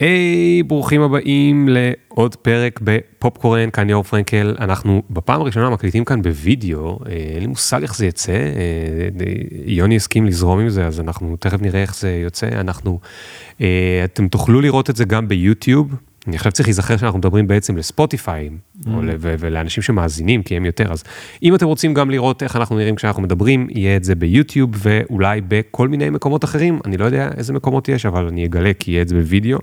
היי, hey, ברוכים הבאים לעוד פרק בפופקורן, כאן יאור פרנקל. אנחנו בפעם הראשונה מקליטים כאן בווידאו, אה, אין לי מושג איך זה יצא, אה, יוני הסכים לזרום עם זה, אז אנחנו תכף נראה איך זה יוצא. אנחנו, אה, אתם תוכלו לראות את זה גם ביוטיוב. אני עכשיו צריך להיזכר שאנחנו מדברים בעצם לספוטיפיי, mm. ולאנשים שמאזינים, כי הם יותר, אז אם אתם רוצים גם לראות איך אנחנו נראים כשאנחנו מדברים, יהיה את זה ביוטיוב, ואולי בכל מיני מקומות אחרים, אני לא יודע איזה מקומות יש, אבל אני אגלה כי יהיה את זה בווידאו.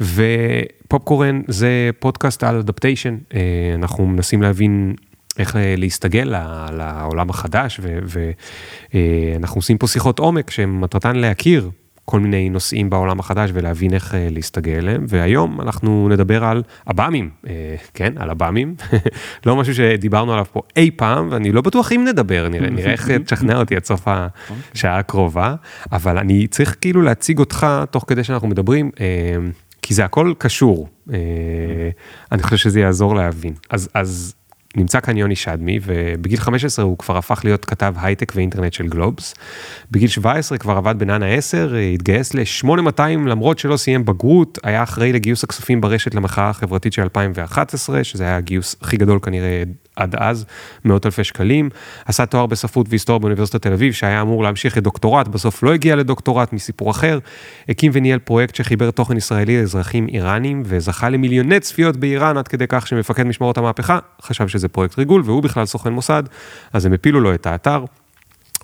ופופקורן זה פודקאסט על אדפטיישן, אה, אנחנו מנסים להבין איך אה, להסתגל לעולם החדש, ואנחנו אה, עושים פה שיחות עומק שמטרתן להכיר כל מיני נושאים בעולם החדש ולהבין איך אה, להסתגל אליהם. והיום אנחנו נדבר על עב"מים, אה, כן, על עב"מים, לא משהו שדיברנו עליו פה אי פעם, ואני לא בטוח אם נדבר, נראה, נראה איך תשכנע אותי עד סוף השעה הקרובה, אבל אני צריך כאילו להציג אותך תוך כדי שאנחנו מדברים. אה, כי זה הכל קשור, אני חושב שזה יעזור להבין. אז, אז נמצא כאן יוני שדמי, ובגיל 15 הוא כבר הפך להיות כתב הייטק ואינטרנט של גלובס. בגיל 17 כבר עבד בנאנה 10, התגייס ל-8200 למרות שלא סיים בגרות, היה אחראי לגיוס הכספים ברשת למחאה החברתית של 2011, שזה היה הגיוס הכי גדול כנראה עד אז, מאות אלפי שקלים. עשה תואר בספרות והיסטוריה באוניברסיטת תל אביב, שהיה אמור להמשיך לדוקטורט, בסוף לא הגיע לדוקטורט מסיפור אחר. הקים וניהל פרויקט שחיבר תוכן ישראלי לאזרחים איראנים, וזכה למיליוני צפיות באיראן, עד כדי כך שמפקד משמרות המהפכה חשב שזה פרויקט ריגול, והוא בכלל סוכן מוסד, אז הם הפילו לו את האתר.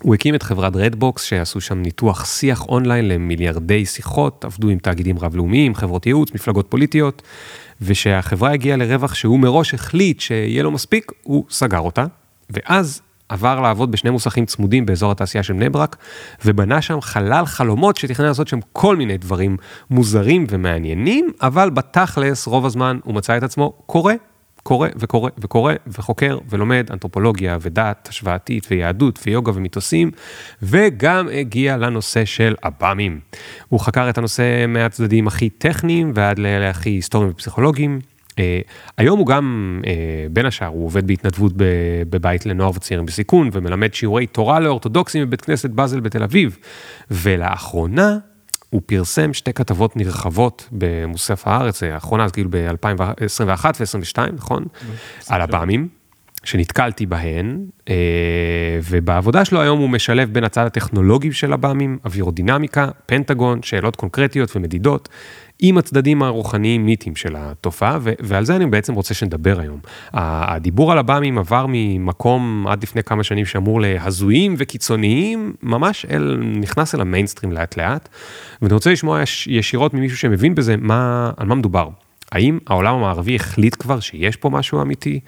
הוא הקים את חברת רדבוקס, שעשו שם ניתוח שיח אונליין למיליארדי שיחות, עבדו עם תאגידים רב-לאומיים, חברות ייעוץ, מפלגות פוליטיות, ושהחברה הגיעה לרווח שהוא מראש החליט שיהיה לו מספיק, הוא סגר אותה, ואז עבר לעבוד בשני מוסכים צמודים באזור התעשייה של בני ברק, ובנה שם חלל חלומות שתכנן לעשות שם כל מיני דברים מוזרים ומעניינים, אבל בתכלס רוב הזמן הוא מצא את עצמו קורא קורא וקורא וקורא וחוקר ולומד אנתרופולוגיה ודת השוואתית ויהדות ויוגה ומיתוסים, וגם הגיע לנושא של עב"מים. הוא חקר את הנושא מהצדדים הכי טכניים ועד להכי היסטוריים ופסיכולוגיים. Uh, היום הוא גם, uh, בין השאר, הוא עובד בהתנדבות בבית לנוער וצעירים בסיכון, ומלמד שיעורי תורה לאורתודוקסים בבית כנסת באזל בתל אביב. ולאחרונה הוא פרסם שתי כתבות נרחבות במוסף הארץ, האחרונה אז כאילו ב-2021 ו-2022, נכון? על הבאמים, שנתקלתי בהן, אה, ובעבודה שלו היום הוא משלב בין הצד הטכנולוגי של הבאמים, אווירודינמיקה, פנטגון, שאלות קונקרטיות ומדידות, עם הצדדים הרוחניים מיתיים של התופעה, ו- ועל זה אני בעצם רוצה שנדבר היום. הדיבור על הבאמים עבר ממקום עד לפני כמה שנים שאמור להזויים וקיצוניים, ממש אל, נכנס אל המיינסטרים לאט לאט, ואני רוצה לשמוע יש, ישירות ממישהו שמבין בזה מה, על מה מדובר. האם העולם המערבי החליט כבר שיש פה משהו אמיתי?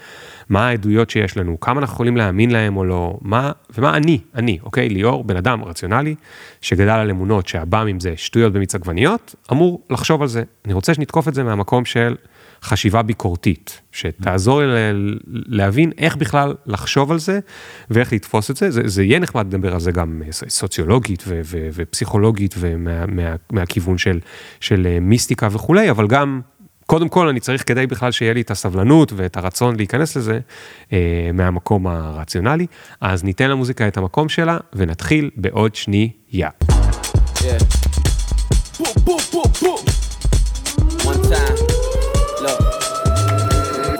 מה העדויות שיש לנו? כמה אנחנו יכולים להאמין להם או לא? מה, ומה אני, אני, אוקיי, ליאור, בן אדם רציונלי, שגדל על אמונות שהבא עם זה שטויות במיץ עגבניות, אמור לחשוב על זה. אני רוצה שנתקוף את זה מהמקום של חשיבה ביקורתית, שתעזור לי להבין איך בכלל לחשוב על זה ואיך לתפוס את זה. זה, זה יהיה נחמד לדבר על זה גם סוציולוגית ו, ו, ופסיכולוגית ומהכיוון מה, של, של מיסטיקה וכולי, אבל גם קודם כל אני צריך כדי בכלל שיהיה לי את הסבלנות ואת הרצון להיכנס לזה אה, מהמקום הרציונלי, אז ניתן למוזיקה את המקום שלה ונתחיל בעוד שנייה. Yeah.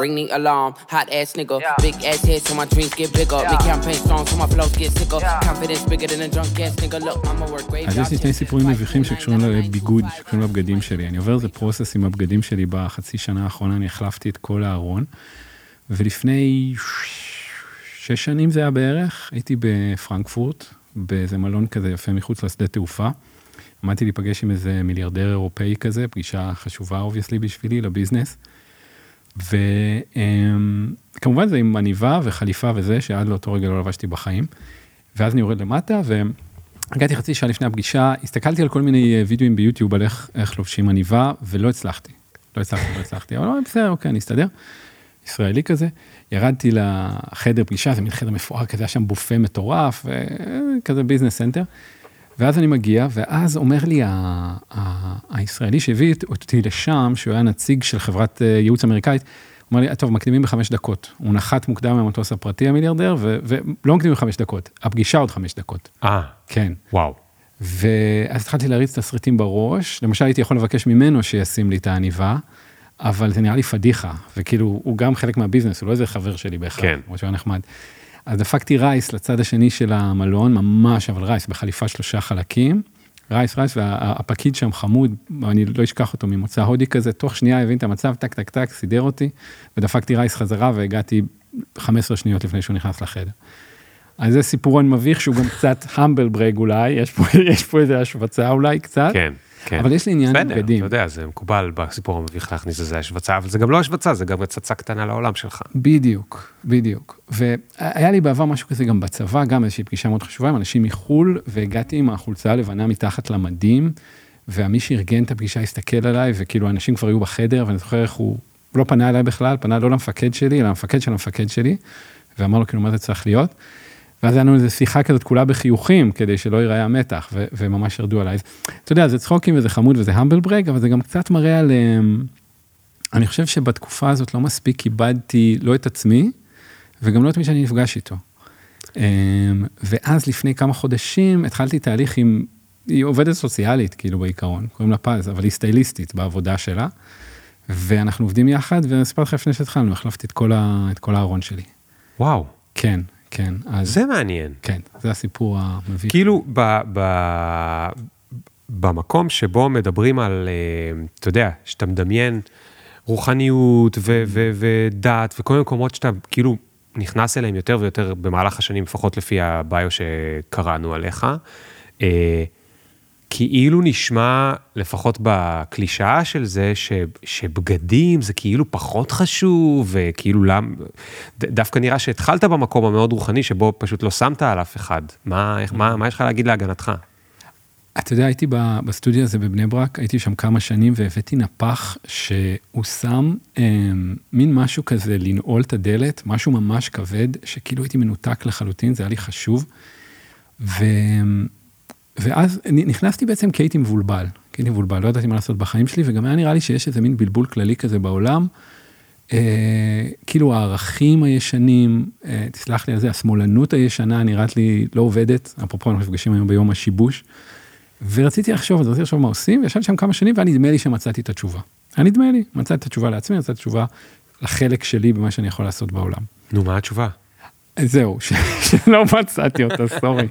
Ring the alarm. Hot ass nigga, yeah. big ass head so my dreams get bigger. Yeah. Make campaign strong so my flows get sicker. Yeah. Confidence bigger than a drunk ass nigga. Look, I'ma work great. אז יש לי שני סיפורים מביכים שקשורים לביגוד, שקשורים לבגדים שלי. אני עובר איזה פרוסס עם הבגדים שלי בחצי שנה האחרונה, אני החלפתי את כל הארון. ולפני שש שנים זה היה בערך, הייתי בפרנקפורט, באיזה מלון כזה יפה מחוץ לשדה תעופה. עמדתי להיפגש עם איזה מיליארדר אירופאי כזה, פגישה חשובה obviously בשבילי לביזנס. וכמובן זה עם עניבה וחליפה וזה, שעד לאותו רגע לא לבשתי בחיים. ואז אני יורד למטה, והגעתי חצי שעה לפני הפגישה, הסתכלתי על כל מיני אה, וידאוים ביוטיוב על איך, איך לובשים עניבה, ולא הצלחתי. לא הצלחתי, לא הצלחתי, אבל בסדר, אוקיי, אני אסתדר. ישראלי כזה. ירדתי לחדר פגישה, זה מין חדר מפואר כזה, היה שם בופה מטורף, כזה business center. ואז אני מגיע, ואז אומר לי הישראלי שהביא אותי לשם, שהוא היה נציג של חברת אה, ייעוץ אמריקאית, הוא אומר לי, טוב, מקדימים בחמש דקות. הוא נחת מוקדם מהמטוס הפרטי המיליארדר, ולא מקדימים בחמש דקות, הפגישה עוד חמש דקות. אה. כן. וואו. ואז התחלתי להריץ תסריטים בראש, למשל הייתי יכול לבקש ממנו שישים לי את העניבה, אבל זה נראה לי פדיחה, וכאילו, הוא גם חלק מהביזנס, הוא לא איזה חבר שלי בהכרח, כן. כמו שהוא היה נחמד. אז דפקתי רייס לצד השני של המלון, ממש, אבל רייס, בחליפה שלושה חלקים. רייס, רייס, והפקיד שם חמוד, אני לא אשכח אותו ממוצא הודי כזה, תוך שנייה הבין את המצב, טק, טק, טק, סידר אותי, ודפקתי רייס חזרה והגעתי 15 שניות לפני שהוא נכנס לחדר. אז זה סיפורון מביך שהוא גם קצת המבל ברג אולי, יש פה, יש פה איזה השבצה אולי קצת, כן, כן. אבל יש לי עניין עם בסדר, בגדים. אתה יודע, זה מקובל בסיפור המביך להכניס לזה השבצה, אבל זה גם לא השבצה, זה גם הצצה קטנה לעולם שלך. בדיוק, בדיוק. והיה לי בעבר משהו כזה גם בצבא, גם איזושהי פגישה מאוד חשובה עם אנשים מחו"ל, והגעתי עם החולצה הלבנה מתחת למדים, ומי שארגן את הפגישה הסתכל עליי, וכאילו אנשים כבר היו בחדר, ואני זוכר איך הוא לא פנה אליי בכלל, פנה לא למפקד שלי, אלא למפקד של המפקד שלי, ואמר לו כאילו מה זה צריך להיות. ואז היה לנו איזו שיחה כזאת כולה בחיוכים, כדי שלא ייראה המתח, ו- וממש ירדו עליי. אז, אתה יודע, זה צחוקים וזה חמוד וזה המבל ברג, אבל זה גם קצת מראה על... אמ, אני חושב שבתקופה הזאת לא מספיק כיבדתי לא את עצמי, וגם לא את מי שאני נפגש איתו. אמ, ואז לפני כמה חודשים התחלתי תהליך עם, היא עובדת סוציאלית, כאילו בעיקרון, קוראים לה פז, אבל היא סטייליסטית בעבודה שלה, ואנחנו עובדים יחד, ואני אספר לך לפני שהתחלנו, החלפתי את כל, ה, את כל הארון שלי. וואו, כן, כן, אז זה מעניין. כן, זה הסיפור המביך. כאילו, ב, ב, במקום שבו מדברים על, אה, אתה יודע, שאתה מדמיין רוחניות ו, ו, ודת וכל מיני מקומות שאתה כאילו נכנס אליהם יותר ויותר במהלך השנים, לפחות לפי הביו שקראנו עליך, אה, כאילו נשמע, לפחות בקלישאה של זה, ש, שבגדים זה כאילו פחות חשוב, וכאילו למה, ד- דווקא נראה שהתחלת במקום המאוד רוחני, שבו פשוט לא שמת על אף אחד. מה, איך, מה, מה יש לך להגיד להגנתך? אתה יודע, הייתי בסטודיו הזה בבני ברק, הייתי שם כמה שנים והבאתי נפח שהוא שם אה, מין משהו כזה לנעול את הדלת, משהו ממש כבד, שכאילו הייתי מנותק לחלוטין, זה היה לי חשוב. ו... ואז נכנסתי בעצם כי הייתי מבולבל, כי הייתי מבולבל, לא ידעתי מה לעשות בחיים שלי, וגם היה נראה לי שיש איזה מין בלבול כללי כזה בעולם. אה, כאילו הערכים הישנים, אה, תסלח לי על זה, השמאלנות הישנה נראית לי לא עובדת, אפרופו אנחנו נפגשים היום ביום השיבוש. ורציתי לחשוב זה, רציתי לחשוב מה עושים, וישבתי שם כמה שנים והיה נדמה לי שמצאתי את התשובה. היה נדמה לי, מצאתי את התשובה לעצמי, מצאתי את התשובה לחלק שלי במה שאני יכול לעשות בעולם. נו, מה התשובה? זהו, שלא מצאתי אותה, סורי.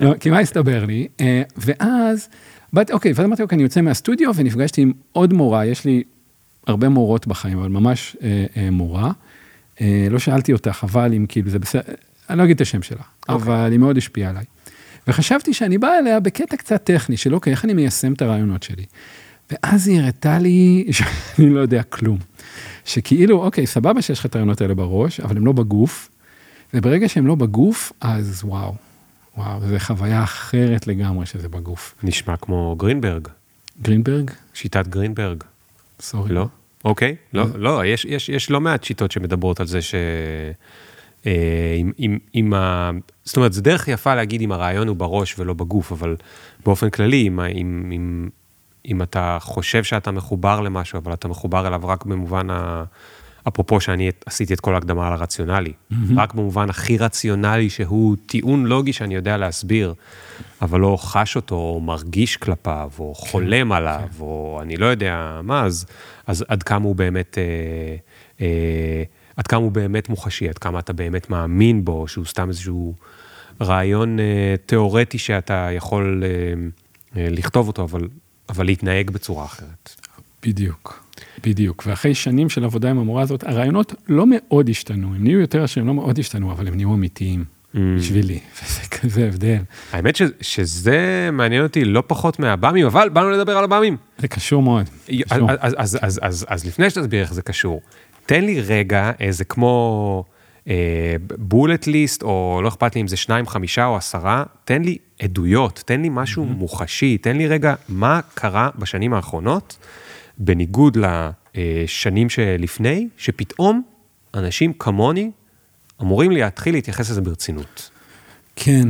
לא, כי מה הסתבר לי? אה, ואז, באתי, אוקיי, ואז אמרתי, אוקיי, אני יוצא מהסטודיו ונפגשתי עם עוד מורה, יש לי הרבה מורות בחיים, אבל ממש אה, אה, מורה. אה, לא שאלתי אותך, אבל אם כאילו זה בסדר, אני לא אגיד את השם שלה, אבל היא מאוד השפיעה עליי. וחשבתי שאני בא אליה בקטע קצת טכני, של אוקיי, איך אני מיישם את הרעיונות שלי. ואז היא הראתה לי שאני לא יודע כלום. שכאילו, אוקיי, סבבה שיש לך את הרעיונות האלה בראש, אבל הם לא בגוף, וברגע שהם לא בגוף, אז וואו, וואו, זו חוויה אחרת לגמרי שזה בגוף. נשמע כמו גרינברג, גרינברג? שיטת גרינברג, סורי. לא? אוקיי, לא, לא, יש, יש, יש לא מעט שיטות שמדברות על זה ש... אה, עם, עם, עם ה... זאת אומרת, זו דרך יפה להגיד אם הרעיון הוא בראש ולא בגוף, אבל באופן כללי, אם, אם, אם, אם אתה חושב שאתה מחובר למשהו, אבל אתה מחובר אליו רק במובן ה... אפרופו שאני עשיתי את כל ההקדמה על הרציונלי, רק במובן הכי רציונלי שהוא טיעון לוגי שאני יודע להסביר, אבל לא חש אותו, או מרגיש כלפיו, או חולם עליו, או אני לא יודע מה, אז, אז עד כמה הוא באמת, אה, אה, עד כמה הוא באמת מוחשי, עד כמה אתה באמת מאמין בו, שהוא סתם איזשהו רעיון אה, תיאורטי שאתה יכול אה, אה, לכתוב אותו, אבל, אבל להתנהג בצורה אחרת. בדיוק, בדיוק. ואחרי שנים של עבודה עם המורה הזאת, הרעיונות לא מאוד השתנו, הם נהיו יותר שהם לא מאוד השתנו, אבל הם נהיו אמיתיים בשבילי, וזה כזה הבדל. האמת ש, שזה מעניין אותי לא פחות מהבאמים, אבל באנו לדבר על הבאמים. זה קשור מאוד. אז, קשור. אז, אז, אז, אז, אז לפני שתסביר איך זה קשור, תן לי רגע איזה כמו בולט ליסט, או לא אכפת לי אם זה שניים, חמישה או עשרה, תן לי עדויות, תן לי משהו מוחשי, תן לי רגע מה קרה בשנים האחרונות, בניגוד לשנים שלפני, שפתאום אנשים כמוני אמורים להתחיל להתייחס לזה ברצינות. כן,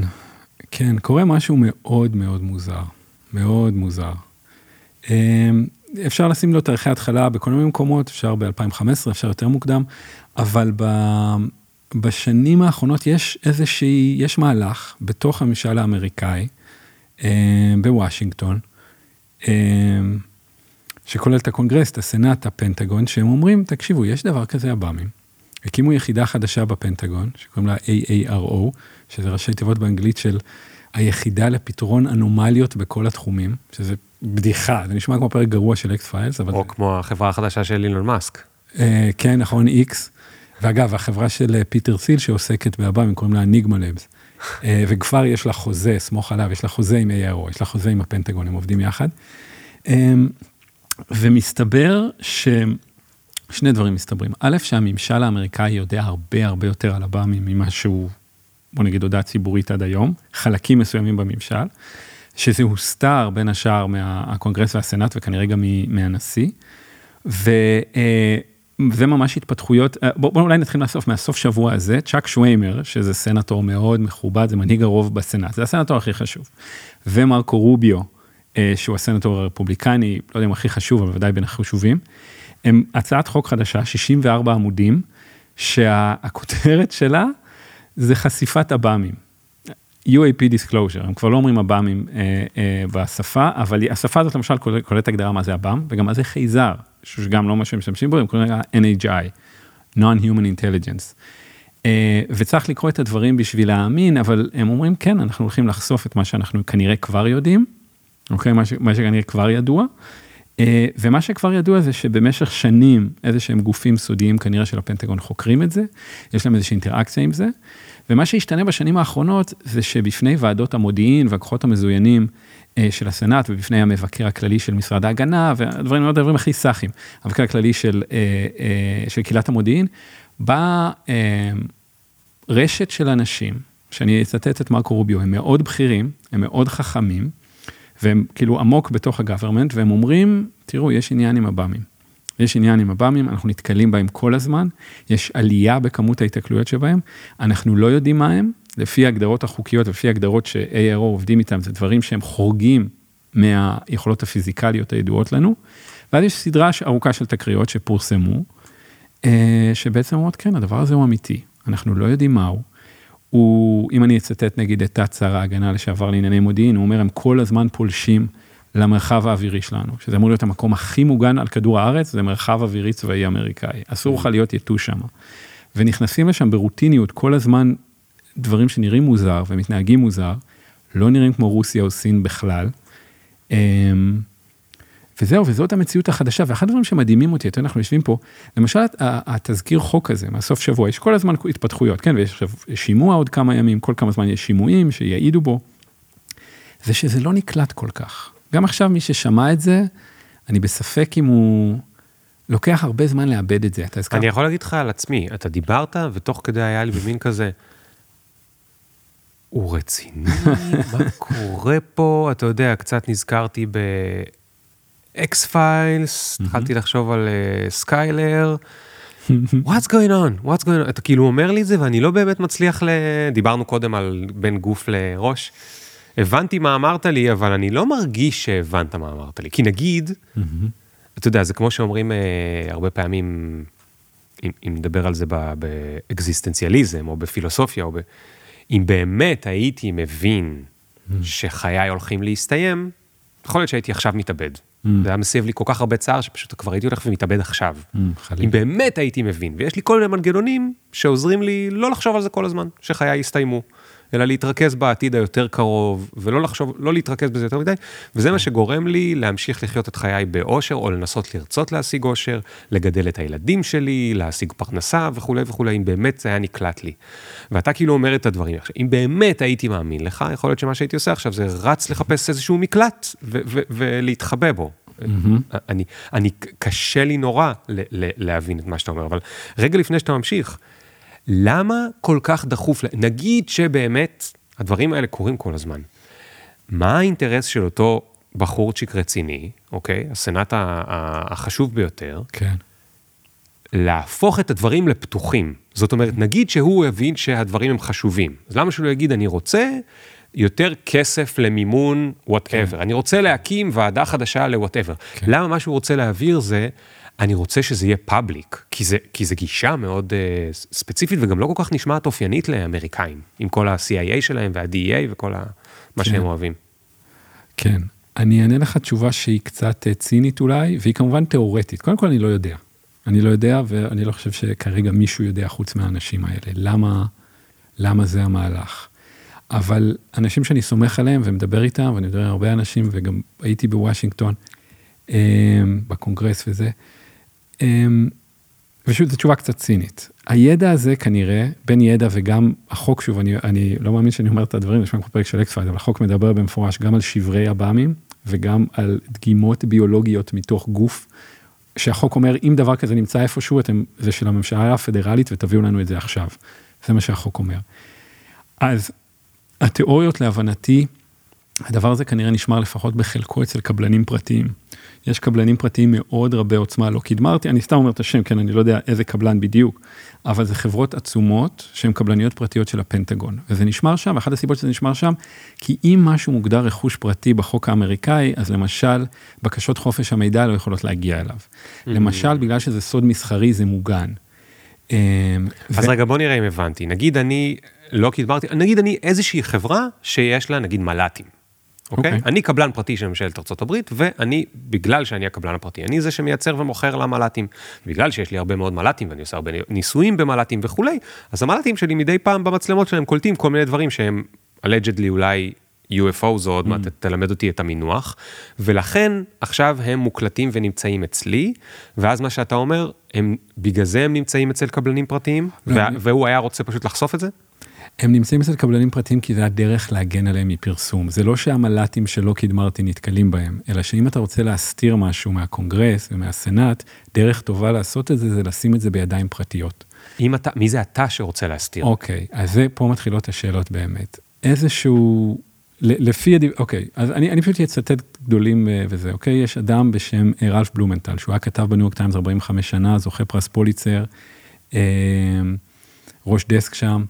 כן, קורה משהו מאוד מאוד מוזר, מאוד מוזר. אמ, אפשר לשים לו תאריכי התחלה בכל מיני מקומות, אפשר ב-2015, אפשר יותר מוקדם, אבל ב... בשנים האחרונות יש איזושהי, יש מהלך בתוך הממשל האמריקאי, אה, בוושינגטון, אה, שכולל את הקונגרס, את הסנאט, הפנטגון, שהם אומרים, תקשיבו, יש דבר כזה עב"מים. הקימו יחידה חדשה בפנטגון, שקוראים לה AARO, שזה ראשי תיבות באנגלית של היחידה לפתרון אנומליות בכל התחומים, שזה בדיחה, זה נשמע כמו פרק גרוע של X-Files, אבל... או כמו החברה החדשה של אילון מאסק. אה, כן, נכון, X. ואגב, החברה של אה, פיטר תיל שעוסקת בעב"מים, קוראים לה Enigma Labs. אה, וכבר יש לה חוזה, סמוך עליי, יש לה חוזה עם AARO, יש לה חוזה עם הפנטגון, הם עובדים יחד. ומסתבר ש... שני דברים מסתברים. א', שהממשל האמריקאי יודע הרבה הרבה יותר על עב"מים ממה שהוא, בוא נגיד, הודעה ציבורית עד היום, חלקים מסוימים בממשל, שזה הוסתר בין השאר מהקונגרס והסנאט וכנראה גם מהנשיא. ו... זה ממש התפתחויות, אה, בואו בוא אולי נתחיל מהסוף, מהסוף שבוע הזה, צ'אק שומר, שזה סנטור מאוד מכובד, זה מנהיג הרוב בסנאט, זה הסנטור הכי חשוב. ומרקו רוביו, אה, שהוא הסנטור הרפובליקני, לא יודע אם הכי חשוב, אבל ודאי בין החשובים, הם הצעת חוק חדשה, 64 עמודים, שהכותרת שלה זה חשיפת עב"מים. UAP disclosure, הם כבר לא אומרים עב"מים אה, אה, בשפה, אבל השפה הזאת למשל כוללת הגדרה מה זה עב"ם, וגם מה זה חייזר, שגם לא מה שהם משתמשים בו, הם קוראים לה NHI, Non-Human Intelligence. אה, וצריך לקרוא את הדברים בשביל להאמין, אבל הם אומרים כן, אנחנו הולכים לחשוף את מה שאנחנו כנראה כבר יודעים, אוקיי? מה, ש, מה שכנראה כבר ידוע. אה, ומה שכבר ידוע זה שבמשך שנים איזה שהם גופים סודיים כנראה של הפנטגון חוקרים את זה, יש להם איזושהי אינטראקציה עם זה. ומה שהשתנה בשנים האחרונות זה שבפני ועדות המודיעין והכוחות המזוינים אה, של הסנאט ובפני המבקר הכללי של משרד ההגנה והדברים מאוד הדברים הכי סאחים, המבקר הכללי של, אה, של קהילת המודיעין, באה רשת של אנשים, שאני אצטט את מרקו רוביו, הם מאוד בכירים, הם מאוד חכמים, והם כאילו עמוק בתוך הגוורמנט, והם אומרים, תראו, יש עניין עם עב"מים. יש עניין עם עב"מים, אנחנו נתקלים בהם כל הזמן, יש עלייה בכמות ההתקלויות שבהם, אנחנו לא יודעים מה הם, לפי ההגדרות החוקיות לפי ההגדרות ש-ARO עובדים איתם, זה דברים שהם חורגים מהיכולות הפיזיקליות הידועות לנו, ואז יש סדרה ארוכה של תקריות שפורסמו, אה, שבעצם אומרות, כן, הדבר הזה הוא אמיתי, אנחנו לא יודעים מהו. הוא, אם אני אצטט נגיד את תת שר ההגנה לשעבר לענייני מודיעין, הוא אומר, הם כל הזמן פולשים למרחב האווירי שלנו, שזה אמור להיות המקום הכי מוגן על כדור הארץ, זה מרחב אווירי צבאי אמריקאי, אסור לך להיות יתוש שם. ונכנסים לשם ברוטיניות כל הזמן דברים שנראים מוזר ומתנהגים מוזר, לא נראים כמו רוסיה או סין בכלל. וזהו, וזאת המציאות החדשה, ואחד הדברים שמדהימים אותי, אתה יודע, אנחנו יושבים פה, למשל התזכיר חוק הזה, מהסוף שבוע, יש כל הזמן התפתחויות, כן, ויש עכשיו שימוע עוד כמה ימים, כל כמה זמן יש שימועים שיעידו בו, זה שזה לא נקלט כל כך. גם עכשיו מי ששמע את זה, אני בספק אם הוא לוקח הרבה זמן לאבד את זה, אתה הזכרת. אני יכול להגיד לך על עצמי, אתה דיברת, ותוך כדי היה לי במין כזה, הוא רציני, מה קורה פה? אתה יודע, קצת נזכרתי ב X-Files, התחלתי לחשוב על סקאלי. Uh, What's going on? What's going on? אתה כאילו אומר לי את זה ואני לא באמת מצליח ל... דיברנו קודם על בין גוף לראש. הבנתי מה אמרת לי, אבל אני לא מרגיש שהבנת מה אמרת לי. כי נגיד. אתה יודע, זה כמו שאומרים אה, הרבה פעמים, אם, אם נדבר על זה באקזיסטנציאליזם, או בפילוסופיה, או ב... אם באמת הייתי מבין. שחיי הולכים להסתיים, יכול להיות שהייתי עכשיו מתאבד. Mm. זה היה מסב לי כל כך הרבה צער, שפשוט כבר הייתי הולך ומתאבד עכשיו. Mm, אם באמת הייתי מבין, ויש לי כל מיני מנגנונים שעוזרים לי לא לחשוב על זה כל הזמן, שחיי יסתיימו. אלא להתרכז בעתיד היותר קרוב, ולא לחשוב, לא להתרכז בזה יותר מדי, וזה מה שגורם לי להמשיך לחיות את חיי באושר, או לנסות לרצות להשיג אושר, לגדל את הילדים שלי, להשיג פרנסה וכולי וכולי, אם באמת זה היה נקלט לי. ואתה כאילו אומר את הדברים עכשיו, אם באמת הייתי מאמין לך, יכול להיות שמה שהייתי עושה עכשיו זה רץ לחפש איזשהו מקלט ולהתחבא בו. Mm-hmm. אני, אני, קשה לי נורא ל, ל, להבין את מה שאתה אומר, אבל רגע לפני שאתה ממשיך, למה כל כך דחוף, נגיד שבאמת הדברים האלה קורים כל הזמן. מה האינטרס של אותו בחורצ'יק רציני, אוקיי? הסנאט החשוב ביותר, כן. להפוך את הדברים לפתוחים. זאת אומרת, נגיד שהוא הבין שהדברים הם חשובים, אז למה שהוא לא יגיד, אני רוצה יותר כסף למימון whatever, כן. אני רוצה להקים ועדה חדשה ל whatever. כן. למה מה שהוא רוצה להעביר זה, אני רוצה שזה יהיה public, כי זה, כי זה גישה מאוד uh, ספציפית וגם לא כל כך נשמעת אופיינית לאמריקאים, עם כל ה-CIA שלהם וה-DEA וכל ה, מה כן. שהם אוהבים. כן, אני אענה לך תשובה שהיא קצת אה, צינית אולי, והיא כמובן תיאורטית. קודם כל אני לא יודע. אני לא יודע, ואני לא חושב שכרגע מישהו יודע חוץ מהאנשים האלה, למה, למה זה המהלך. אבל אנשים שאני סומך עליהם ומדבר איתם, ואני מדבר עם הרבה אנשים, וגם הייתי בוושינגטון, אמ, בקונגרס וזה, ושוב, זו תשובה קצת צינית. הידע הזה כנראה, בין ידע וגם החוק, שוב, אני, אני לא מאמין שאני אומר את הדברים, יש פה פרק של אקספייד, אבל החוק מדבר במפורש גם על שברי עב"מים וגם על דגימות ביולוגיות מתוך גוף, שהחוק אומר, אם דבר כזה נמצא איפשהו, אתם, זה של הממשלה הפדרלית ותביאו לנו את זה עכשיו. זה מה שהחוק אומר. אז התיאוריות להבנתי, הדבר הזה כנראה נשמר לפחות בחלקו אצל קבלנים פרטיים. יש קבלנים פרטיים מאוד רבי עוצמה, לא קידמרתי, אני סתם אומר את השם, כן, אני לא יודע איזה קבלן בדיוק, אבל זה חברות עצומות שהן קבלניות פרטיות של הפנטגון, וזה נשמר שם, אחת הסיבות שזה נשמר שם, כי אם משהו מוגדר רכוש פרטי בחוק האמריקאי, אז למשל, בקשות חופש המידע לא יכולות להגיע אליו. Mm-hmm. למשל, בגלל שזה סוד מסחרי, זה מוגן. אמ, אז ו... רגע, בוא נראה אם הבנתי. נגיד אני לא קידמרתי, נגיד אני איזושהי חברה שיש לה נגיד מל"טים. אוקיי? Okay. אוקיי. אני קבלן פרטי של ממשלת ארה"ב, ואני, בגלל שאני הקבלן הפרטי, אני זה שמייצר ומוכר למל"טים. בגלל שיש לי הרבה מאוד מל"טים, ואני עושה הרבה ניסויים במל"טים וכולי, אז המל"טים שלי מדי פעם במצלמות שלהם קולטים כל מיני דברים שהם allegedly אולי UFO, זו עוד מעט mm. תלמד אותי את המינוח, ולכן עכשיו הם מוקלטים ונמצאים אצלי, ואז מה שאתה אומר, הם, בגלל זה הם נמצאים אצל קבלנים פרטיים, לא, והוא היה רוצה פשוט לחשוף את זה? הם נמצאים אצל קבלנים פרטיים כי זה הדרך להגן עליהם מפרסום. זה לא שהמל"טים שלא קידמרתי נתקלים בהם, אלא שאם אתה רוצה להסתיר משהו מהקונגרס ומהסנאט, דרך טובה לעשות את זה, זה לשים את זה בידיים פרטיות. אם אתה, מי זה אתה שרוצה להסתיר? אוקיי, אז זה, פה מתחילות השאלות באמת. איזשהו, לפי, אוקיי, אז אני, אני פשוט אצטט גדולים אה, וזה, אוקיי? יש אדם בשם אה, רלף בלומנטל, שהוא היה כתב בניו יורק טיימס 45 שנה, זוכה פרס פוליצר, אה, ראש דסק שם.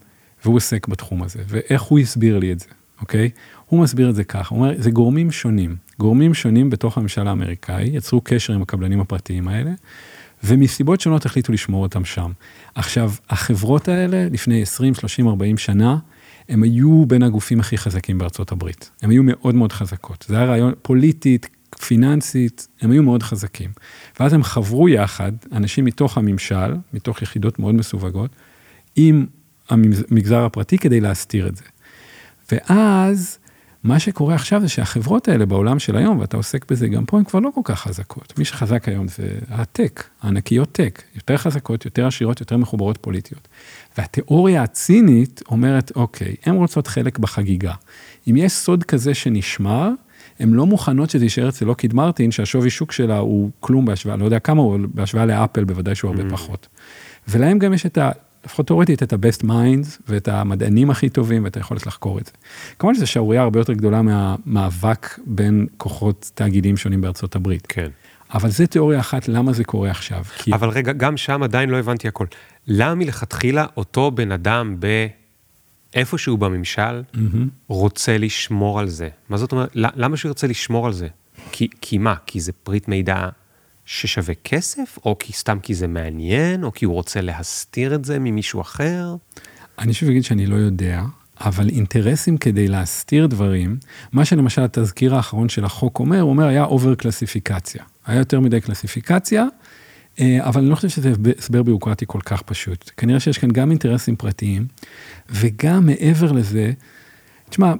והוא עוסק בתחום הזה, ואיך הוא הסביר לי את זה, אוקיי? הוא מסביר את זה ככה, הוא אומר, זה גורמים שונים, גורמים שונים בתוך הממשל האמריקאי, יצרו קשר עם הקבלנים הפרטיים האלה, ומסיבות שונות החליטו לשמור אותם שם. עכשיו, החברות האלה, לפני 20, 30, 40 שנה, הם היו בין הגופים הכי חזקים בארצות הברית. הם היו מאוד מאוד חזקות. זה היה רעיון פוליטית, פיננסית, הם היו מאוד חזקים. ואז הם חברו יחד, אנשים מתוך הממשל, מתוך יחידות מאוד מסווגות, עם המגזר הפרטי כדי להסתיר את זה. ואז, מה שקורה עכשיו זה שהחברות האלה בעולם של היום, ואתה עוסק בזה גם פה, הן כבר לא כל כך חזקות. מי שחזק היום זה הטק, הענקיות טק, יותר חזקות, יותר עשירות, יותר מחוברות פוליטיות. והתיאוריה הצינית אומרת, אוקיי, הן רוצות חלק בחגיגה. אם יש סוד כזה שנשמר, הן לא מוכנות שזה יישאר אצל לוקיד מרטין, שהשווי שוק שלה הוא כלום בהשוואה, לא יודע כמה הוא, בהשוואה לאפל בוודאי שהוא הרבה mm. פחות. ולהם גם יש את ה... לפחות תאורטית, את ה-best minds ואת המדענים הכי טובים ואת היכולת לחקור את זה. כמובן שזו שערורייה הרבה יותר גדולה מהמאבק בין כוחות תאגידים שונים בארצות הברית. כן. אבל זה תיאוריה אחת, למה זה קורה עכשיו. כי... אבל רגע, גם שם עדיין לא הבנתי הכל. למה מלכתחילה אותו בן אדם ב... איפשהו בממשל mm-hmm. רוצה לשמור על זה? מה זאת אומרת? למה שהוא ירצה לשמור על זה? כי, כי מה? כי זה פריט מידע ששווה כסף, או כי סתם כי זה מעניין, או כי הוא רוצה להסתיר את זה ממישהו אחר? אני שוב אגיד שאני לא יודע, אבל אינטרסים כדי להסתיר דברים, מה שלמשל התזכיר האחרון של החוק אומר, הוא אומר היה over קלסיפיקציה. היה יותר מדי קלסיפיקציה, אה, אבל אני לא חושב שזה הסבר ביורוקרטי כל כך פשוט. כנראה שיש כאן גם אינטרסים פרטיים, וגם מעבר לזה, תשמע,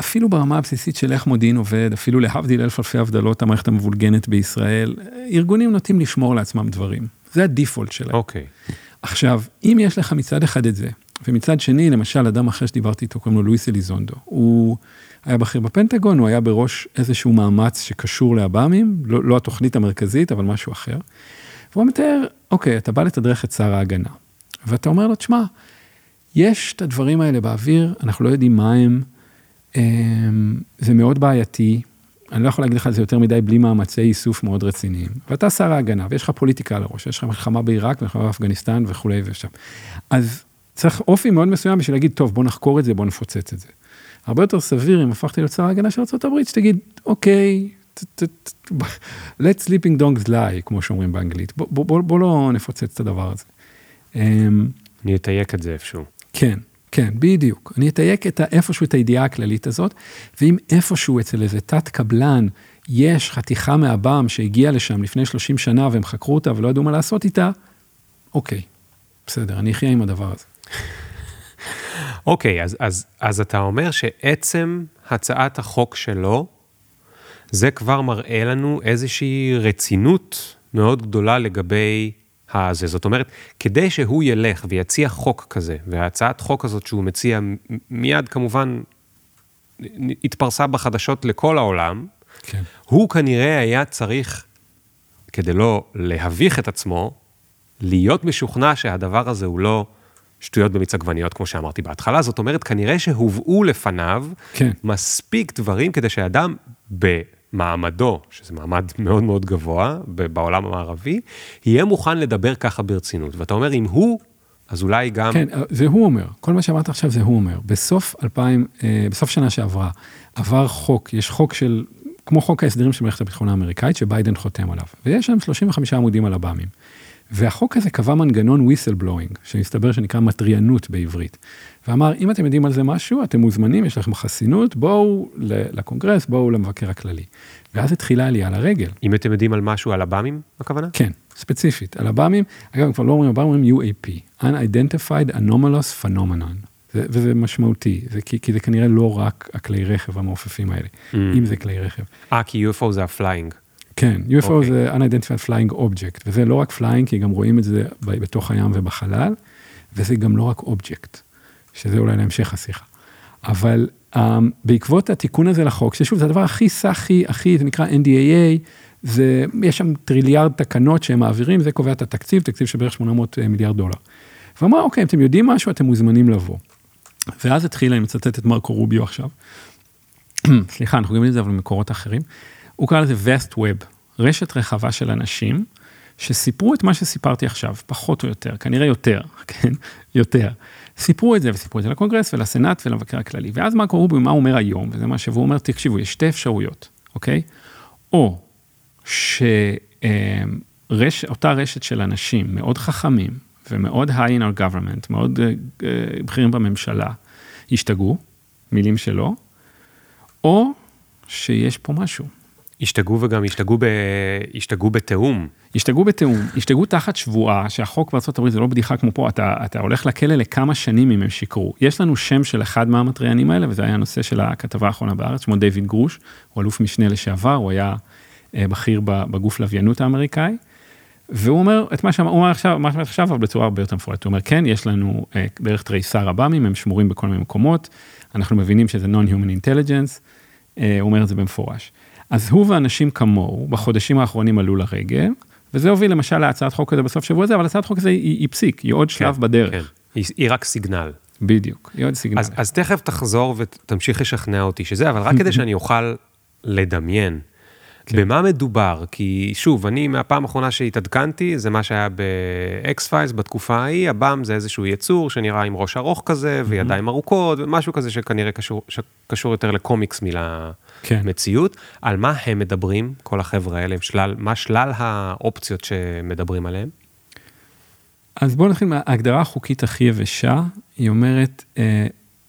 אפילו ברמה הבסיסית של איך מודיעין עובד, אפילו להבדיל אלף אלפי הבדלות המערכת המבולגנת בישראל, ארגונים נוטים לשמור לעצמם דברים. זה הדיפולט שלהם. אוקיי. Okay. עכשיו, אם יש לך מצד אחד את זה, ומצד שני, למשל, אדם אחר שדיברתי איתו, קוראים לו לואיס אליזונדו, הוא היה בכיר בפנטגון, הוא היה בראש איזשהו מאמץ שקשור לעב"מים, לא, לא התוכנית המרכזית, אבל משהו אחר. והוא מתאר, אוקיי, אתה בא לתדרך את שר ההגנה, ואתה אומר לו, תשמע, יש את הדברים האלה באוויר, אנחנו לא יודעים מה הם, זה מאוד בעייתי, אני לא יכול להגיד לך על זה יותר מדי בלי מאמצי איסוף מאוד רציניים. ואתה שר ההגנה, ויש לך פוליטיקה על הראש, יש לך מלחמה בעיראק, מלחמה באפגניסטן וכולי ושם. אז צריך אופי מאוד מסוים בשביל להגיד, טוב, בוא נחקור את זה, בוא נפוצץ את זה. הרבה יותר סביר אם הפכתי להיות שר ההגנה של ארה"ב, שתגיד, אוקיי, let sleeping dogs lie, כמו שאומרים באנגלית, בוא, בוא, בוא, בוא לא נפוצץ את הדבר הזה. אמ, אני אתייק את זה איפשהו. כן, כן, בדיוק. אני אתייק את איפשהו את הידיעה הכללית הזאת, ואם איפשהו אצל איזה תת קבלן יש חתיכה מהבם שהגיעה לשם לפני 30 שנה והם חקרו אותה ולא ידעו מה לעשות איתה, אוקיי, בסדר, אני אחיה עם הדבר הזה. אוקיי, אז, אז, אז אתה אומר שעצם הצעת החוק שלו, זה כבר מראה לנו איזושהי רצינות מאוד גדולה לגבי הזה. זאת אומרת, כדי שהוא ילך ויציע חוק כזה, והצעת חוק הזאת שהוא מציע מיד כמובן התפרסה בחדשות לכל העולם, כן. הוא כנראה היה צריך, כדי לא להביך את עצמו, להיות משוכנע שהדבר הזה הוא לא שטויות במיץ עגבניות, כמו שאמרתי בהתחלה. זאת אומרת, כנראה שהובאו לפניו כן. מספיק דברים כדי שאדם במעמדו, שזה מעמד מאוד מאוד גבוה בעולם המערבי, יהיה מוכן לדבר ככה ברצינות. ואתה אומר, אם הוא, אז אולי גם... כן, זה הוא אומר, כל מה שאמרת עכשיו זה הוא אומר. בסוף 2000, אה, בסוף שנה שעברה, עבר חוק, יש חוק של, כמו חוק ההסדרים של מערכת הביטחון האמריקאית, שביידן חותם עליו, ויש שם 35 עמודים על הבאמים. והחוק הזה קבע מנגנון whistleblowing, שמסתבר שנקרא מטריינות בעברית. ואמר, אם אתם יודעים על זה משהו, אתם מוזמנים, יש לכם חסינות, בואו לקונגרס, בואו למבקר הכללי. ואז התחילה עלייה לרגל. אם אתם יודעים על משהו על עב"מים, הכוונה? כן, ספציפית, על הבאמים, אגב, כבר לא אומרים עב"מים, אומרים UAP, Unidentified Anomalous Phenomenon, זה, וזה משמעותי, זה כי, כי זה כנראה לא רק הכלי רכב המעופפים האלה, Mm. אם זה כלי רכב. אה, כי UFO זה ה flying. כן, UFO אוקיי. זה Unidentified Flying Object, וזה לא רק flying, כי גם רואים את זה בתוך הים ובחלל, וזה גם לא רק אובייקט, שזה אולי להמשך השיחה. אבל um, בעקבות התיקון הזה לחוק, ששוב, זה הדבר הכי סאחי, הכי, זה נקרא NDAA, זה, יש שם טריליארד תקנות שהם מעבירים, זה קובע את התקציב, תקציב של בערך 800 מיליארד דולר. ואמר, אוקיי, אם אתם יודעים משהו, אתם מוזמנים לבוא. ואז התחילה, אני מצטט את מרקו רוביו עכשיו, סליחה, אנחנו רואים את זה אבל במקורות אחרים, הוא קרא לזה Vest Web, רשת רחבה של אנשים שסיפרו את מה שסיפרתי עכשיו, פחות או יותר, כנראה יותר, כן, יותר. סיפרו את זה וסיפרו את זה לקונגרס ולסנאט ולמבקר הכללי. ואז מרקו רוביו, מה הוא אומר היום, וזה מה שהוא אומר, תקשיבו, יש שתי אפשרויות, אוקיי? או שאותה רשת של אנשים מאוד חכמים ומאוד high in our government, מאוד אה, אה, בכירים בממשלה, השתגעו, מילים שלו, או שיש פה משהו. השתגעו וגם השתגעו, ב... השתגעו בתיאום. השתגעו בתיאום, השתגעו תחת שבועה שהחוק הברית זה לא בדיחה כמו פה, אתה, אתה הולך לכלא לכמה שנים אם הם שיקרו. יש לנו שם של אחד מהמתריענים האלה, וזה היה הנושא של הכתבה האחרונה בארץ, שמו דיוויד גרוש, הוא אלוף משנה לשעבר, הוא היה אה, בכיר בגוף לוויינות האמריקאי, והוא אומר את מה שאמר, הוא אומר עכשיו, מה שאמר עכשיו, אבל בצורה הרבה יותר מפורטת. הוא אומר, כן, יש לנו אה, בערך תריסר עב"מים, הם שמורים בכל מיני מקומות, אנחנו מבינים שזה non-human intelligence, אה, הוא אומר את זה במפורש. אז הוא ואנשים כמוהו, בחודשים האחרונים עלו לרגל, וזה הוביל למשל להצעת חוק כזה בסוף שבוע הזה, אבל הצעת חוק כזה היא, היא פסיק, היא עוד שלב כן, בדרך. כן. היא, היא רק סיגנל. בדיוק, היא עוד סיגנל. אז, אז תכף תחזור ותמשיך לשכנע אותי שזה, אבל רק כדי שאני אוכל לדמיין. כן. במה מדובר? כי שוב, אני מהפעם האחרונה שהתעדכנתי, זה מה שהיה ב X-Files בתקופה ההיא, האם זה איזשהו יצור שנראה עם ראש ארוך כזה, וידיים ארוכות, ומשהו כזה שכנראה קשור, שקשור יותר לקומיקס כן. מלמציאות. על מה הם מדברים, כל החבר'ה האלה, שלל, מה שלל האופציות שמדברים עליהן? אז בואו נתחיל מההגדרה החוקית הכי יבשה, היא אומרת, אה,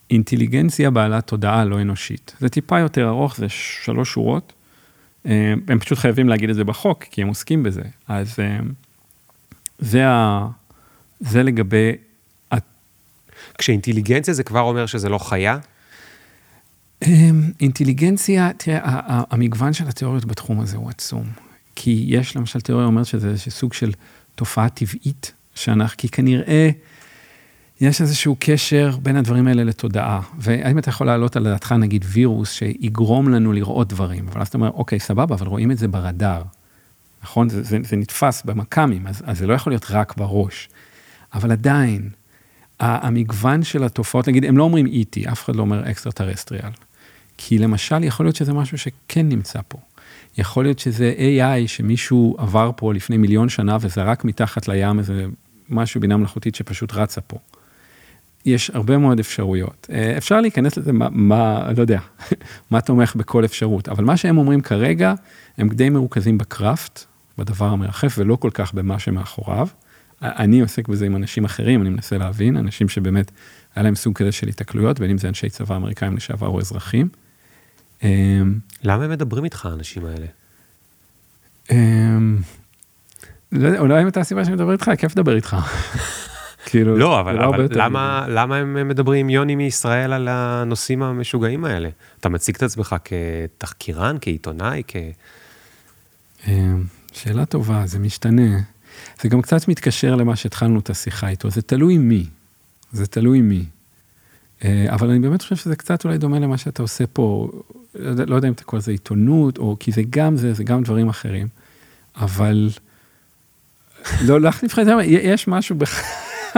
אינטליגנציה בעלת תודעה לא אנושית. זה טיפה יותר ארוך, זה שלוש שורות. אה, הם פשוט חייבים להגיד את זה בחוק, כי הם עוסקים בזה. אז אה, זה, ה, זה לגבי... כשאינטליגנציה זה כבר אומר שזה לא חיה? אה, אינטליגנציה, תראה, המגוון של התיאוריות בתחום הזה הוא עצום. כי יש למשל תיאוריה אומרת שזה סוג של תופעה טבעית, שאנחנו, כי כנראה יש איזשהו קשר בין הדברים האלה לתודעה. והאם אתה יכול להעלות על דעתך נגיד וירוס שיגרום לנו לראות דברים, אבל אז אתה אומר, אוקיי, סבבה, אבל רואים את זה ברדאר. נכון? זה, זה, זה נתפס במכ"מים, אז, אז זה לא יכול להיות רק בראש. אבל עדיין, המגוון של התופעות, נגיד, הם לא אומרים E.T., אף אחד לא אומר אקסטרה טרסטריאל. כי למשל, יכול להיות שזה משהו שכן נמצא פה. יכול להיות שזה AI שמישהו עבר פה לפני מיליון שנה וזרק מתחת לים איזה משהו בינה מלאכותית שפשוט רצה פה. יש הרבה מאוד אפשרויות. אפשר להיכנס לזה, מה, מה לא יודע, מה תומך בכל אפשרות, אבל מה שהם אומרים כרגע, הם די מרוכזים בקראפט, בדבר המרחף, ולא כל כך במה שמאחוריו, אני עוסק בזה עם אנשים אחרים, אני מנסה להבין, אנשים שבאמת היה להם סוג כזה של התקלויות, בין אם זה אנשי צבא אמריקאים לשעבר או אזרחים. אמ, למה הם מדברים איתך, האנשים האלה? אמ, לא יודע, אולי אם אתה הסיבה שאני מדבר איתך, כיף לדבר איתך. כאילו, לא, אבל, הרבה אבל למה, למה הם מדברים יוני מישראל על הנושאים המשוגעים האלה? אתה מציג את עצמך כתחקירן, כעיתונאי, כ... אמ, שאלה טובה, זה משתנה. זה גם קצת מתקשר למה שהתחלנו את השיחה איתו, זה תלוי מי. זה תלוי מי. אה, אבל אני באמת חושב שזה קצת אולי דומה למה שאתה עושה פה, לא יודע, לא יודע אם אתה קורא לזה עיתונות, או כי זה גם זה, זה גם דברים אחרים. אבל לא להחליף לך את זה, יש משהו בך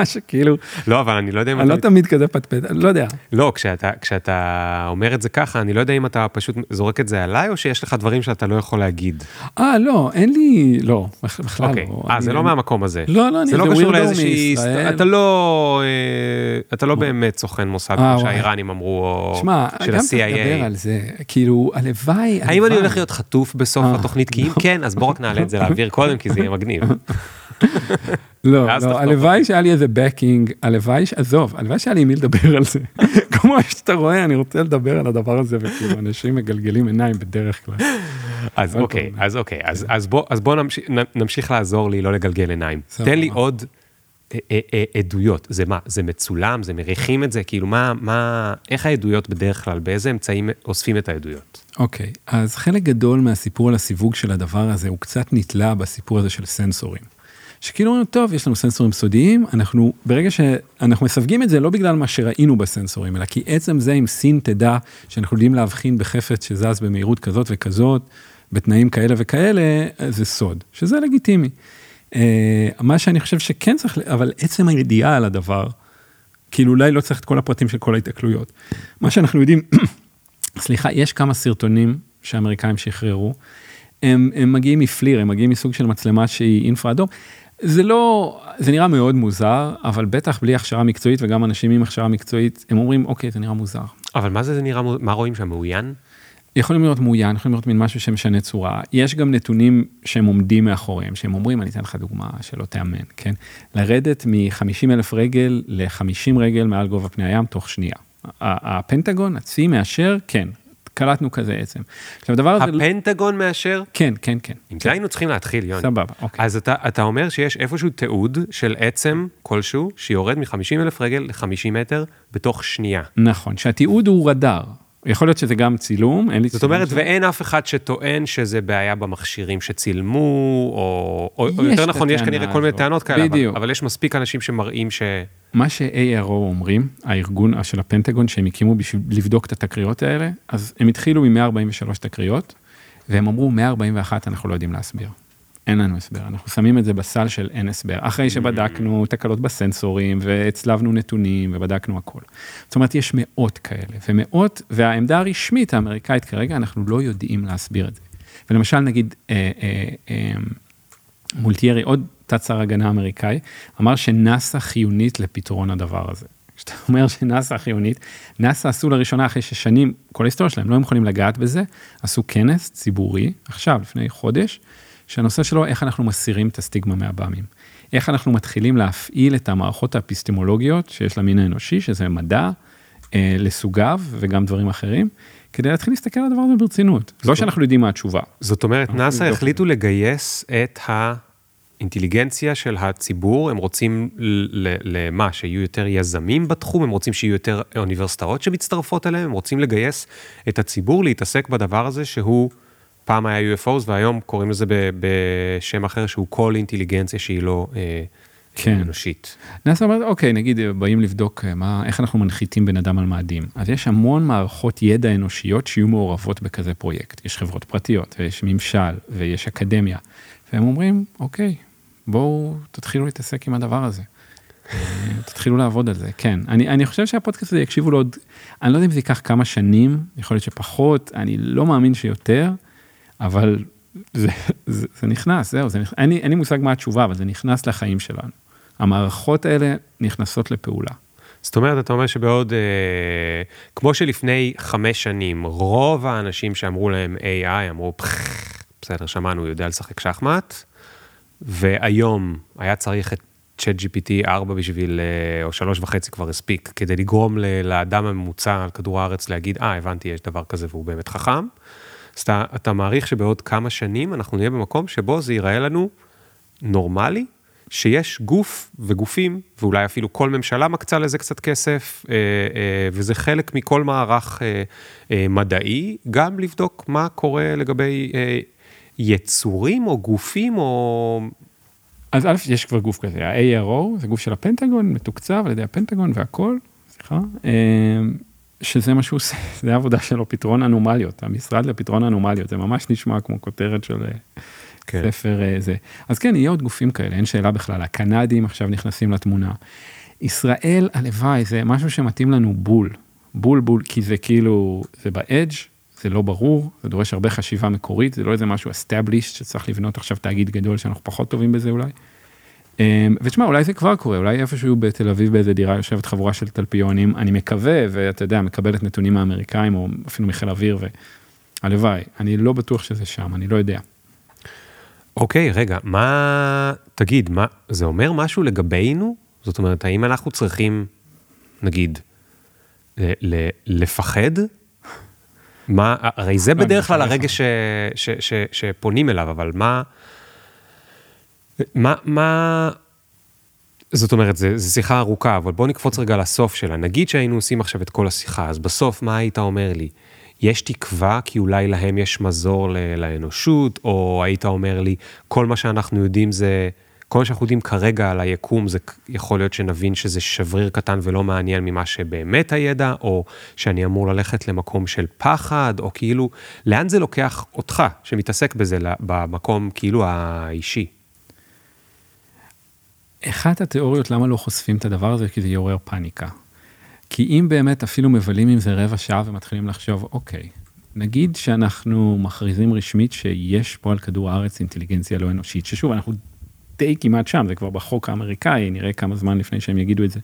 שכאילו, לא, אבל אני לא יודע אם אני לא. תמיד כזה פטפט, אני לא יודע. לא, כשאתה, כשאתה אומר את זה ככה, אני לא יודע אם אתה פשוט זורק את זה עליי, או שיש לך דברים שאתה לא יכול להגיד. אה, לא, אין לי, לא, בכ- בכלל אוקיי, לא. אה, זה לא מהמקום הזה. לא, לא, אני זה לא קשור לאיזושהי... אתה לא... אה, אתה לא באמת סוכן מוסד, אה, כמו. שהאיראנים אמרו, או שמע, של גם צריך לדבר ה-CIA. על זה, כאילו, הלוואי, האם אני. הולך להיות חטוף בסוף אה. התוכנית? כי אם כן, אז בוא רק נעלה את זה לאוויר קודם, כי זה יהיה מגניב. לא, לא, הלוואי שהיה לי איזה בקינג, הלוואי, ש- עזוב, הלוואי שהיה לי עם מי לדבר על זה. כמו שאתה רואה, אני רוצה לדבר על הדבר הזה, וכאילו, אנשים מגלגלים עיניים בדרך כלל. אז אוקיי. אז אוקיי, אז אז בוא נמשיך- לעזור לי לא לגלגל עיניים. תן לי עוד אה, אה, אה, עדויות. זה מה? זה מצולם? זה מריחים את זה? כאילו, מה, מה, איך העדויות בדרך כלל, באיזה אמצעים אוספים את העדויות? אוקיי, אז חלק גדול מהסיפור על הסיווג של הדבר הזה, הוא קצת נתלה בסיפור הזה של סנסורים. שכאילו אומרים, טוב, יש לנו סנסורים סודיים, אנחנו, ברגע שאנחנו מסווגים את זה לא בגלל מה שראינו בסנסורים, אלא כי עצם זה אם סין תדע שאנחנו יודעים להבחין בחפץ שזז במהירות כזאת וכזאת, בתנאים כאלה וכאלה, זה סוד, שזה לגיטימי. אה, מה שאני חושב שכן צריך, אבל עצם הידיעה על הדבר, כאילו אולי לא צריך את כל הפרטים של כל ההתקלויות. מה שאנחנו יודעים, סליחה, יש כמה סרטונים שהאמריקאים שחררו, הם, הם מגיעים מפליר, הם מגיעים מסוג של מצלמה שהיא אינפרה אדום. זה לא, זה נראה מאוד מוזר, אבל בטח בלי הכשרה מקצועית וגם אנשים עם הכשרה מקצועית, הם אומרים, אוקיי, זה נראה מוזר. אבל מה זה, זה נראה, מה רואים שם, מאוין? יכולים לראות מאוין, יכולים לראות מין משהו שמשנה צורה. יש גם נתונים שהם עומדים מאחוריהם, שהם אומרים, אני אתן לך דוגמה שלא תאמן, כן? לרדת מ-50 אלף רגל ל-50 רגל מעל גובה פני הים תוך שנייה. הפנטגון, הצי מאשר, כן, קלטנו כזה עצם. עכשיו הדבר הזה, הפנטגון מאשר? כן, כן, כן. עם זה היינו צריכים להתחיל, יוני. סבבה, אוקיי. אז אתה, אתה אומר שיש איפשהו תיעוד של עצם כלשהו, שיורד מ-50 אלף רגל ל-50 מטר בתוך שנייה. נכון, שהתיעוד הוא רדאר. יכול להיות שזה גם צילום, אין לי זאת צילום אומרת, של- ואין אף אחד שטוען שזה בעיה במכשירים שצילמו, או, או, או יותר נכון, יש כנראה כל מיני. טענות כאלה, אבל, בדיוק. אבל יש מספיק אנשים שמראים ש... מה ש-ARO אומרים, הארגון של הפנטגון שהם הקימו בשביל לבדוק את התקריות האלה, אז הם התחילו מ-143 תקריות, והם אמרו 141 אנחנו לא יודעים להסביר. אין לנו הסבר, אנחנו שמים את זה בסל של אין הסבר, אחרי שבדקנו תקלות בסנסורים והצלבנו נתונים ובדקנו הכל. זאת אומרת, יש מאות כאלה, ומאות, והעמדה הרשמית האמריקאית כרגע, אנחנו לא יודעים להסביר את זה. ולמשל, נגיד, אה, אה, אה, מולטיירי, עוד תת-שר הגנה אמריקאי, אמר שנאסא חיונית לפתרון הדבר הזה. כשאתה אומר שנאסא חיונית, נאסא עשו לראשונה אחרי ששנים, כל ההיסטוריה שלהם, לא הם יכולים לגעת בזה, עשו כנס ציבורי, עכשיו, לפני חודש, שהנושא שלו, איך אנחנו מסירים את הסטיגמה מהבאמים. איך אנחנו מתחילים להפעיל את המערכות האפיסטמולוגיות שיש למין האנושי, שזה מדע, אה, לסוגיו וגם דברים אחרים, כדי להתחיל להסתכל על הדבר הזה ברצינות. לא שאנחנו יודעים מה התשובה. זאת אומרת, נאס"א החליטו לגייס את האינטליגנציה של הציבור, הם רוצים למה, שיהיו יותר יזמים בתחום, הם רוצים שיהיו יותר אוניברסיטאות שמצטרפות אליהם, הם רוצים לגייס את הציבור להתעסק בדבר הזה שהוא, פעם היה UFOs והיום קוראים לזה בשם אחר שהוא כל אינטליגנציה שהיא לא אה, כן. אנושית. נאס"א אומרת, אוקיי, נגיד באים לבדוק אה, מה, איך אנחנו מנחיתים בן אדם על מאדים. אז יש המון מערכות ידע אנושיות שיהיו מעורבות בכזה פרויקט. יש חברות פרטיות, ויש ממשל, ויש אקדמיה. והם אומרים, אוקיי, בואו תתחילו להתעסק עם הדבר הזה. אה, תתחילו לעבוד על זה, כן. אני, אני חושב שהפודקאסט הזה יקשיבו לו עוד, אני לא יודע אם זה ייקח כמה שנים, יכול להיות שפחות, אני לא מאמין שיותר, אבל זה, זה, זה נכנס, זהו, זה נכנס, אין, לי, אין לי מושג מה התשובה, אבל זה נכנס לחיים שלנו. המערכות האלה נכנסות לפעולה. זאת אומרת, אתה אומר שבעוד, אה, כמו שלפני חמש שנים, רוב האנשים שאמרו להם AI אמרו, "פח, בסדר, שמענו, הוא יודע לשחק שחמט, והיום היה צריך את צ'אט GPT 4 בשביל, אה, או שלוש וחצי כבר הספיק, כדי לגרום לאדם הממוצע על כדור הארץ להגיד, אה, הבנתי, יש דבר כזה והוא באמת חכם. אז אתה, אתה מעריך שבעוד כמה שנים אנחנו נהיה במקום שבו זה ייראה לנו נורמלי, שיש גוף וגופים, ואולי אפילו כל ממשלה מקצה לזה קצת כסף, אה, אה, וזה חלק מכל מערך אה, מדעי, גם לבדוק מה קורה לגבי יצורים או גופים או... אז א', יש כבר גוף כזה, ה-ARO, זה גוף של הפנטגון, מתוקצב על ידי הפנטגון והכל, סליחה, שזה מה שהוא עושה, זה העבודה שלו, פתרון אנומליות, המשרד לפתרון אנומליות, זה ממש נשמע כמו כותרת של... כן. ספר אה, זה. אז כן, יהיה עוד גופים כאלה, אין שאלה בכלל. הקנדים עכשיו נכנסים לתמונה. ישראל, הלוואי, זה משהו שמתאים לנו בול. בול בול, כי זה כאילו, זה באדג', זה לא ברור, זה דורש הרבה חשיבה מקורית, זה לא איזה משהו established שצריך לבנות עכשיו תאגיד גדול שאנחנו פחות טובים בזה אולי. אמ, ותשמע, אולי זה כבר קורה, אולי איפשהו בתל אביב באיזה דירה יושבת חבורה של תלפיונים, אני מקווה, ואתה יודע, מקבלת נתונים מהאמריקאים או אפילו מחיל אוויר, והלוואי, אני לא בטוח שזה שם, אני לא יודע. אוקיי, רגע, מה, תגיד, מה, זה אומר משהו לגבינו? זאת אומרת, האם אנחנו צריכים, נגיד, ל, ל, לפחד? מה, הרי זה בדרך כלל הרגע ש, ש, ש, שפונים אליו, אבל מה, מה, מה, זאת אומרת, זו שיחה ארוכה, אבל בוא נקפוץ רגע לסוף שלה. נגיד שהיינו עושים עכשיו את כל השיחה, אז בסוף מה היית אומר לי? יש תקווה כי אולי להם יש מזור לאנושות, או היית אומר לי, כל מה שאנחנו יודעים זה, כל מה שאנחנו יודעים כרגע על היקום, זה יכול להיות שנבין שזה שבריר קטן ולא מעניין ממה שבאמת הידע, או שאני אמור ללכת למקום של פחד, או כאילו, לאן זה לוקח אותך, שמתעסק בזה, במקום כאילו האישי? אחת התיאוריות למה לא חושפים את הדבר הזה, כי זה יעורר פאניקה. כי אם באמת אפילו מבלים עם זה רבע שעה ומתחילים לחשוב, אוקיי, נגיד שאנחנו מכריזים רשמית שיש פה על כדור הארץ אינטליגנציה לא אנושית, ששוב, אנחנו די כמעט שם, זה כבר בחוק האמריקאי, נראה כמה זמן לפני שהם יגידו את זה.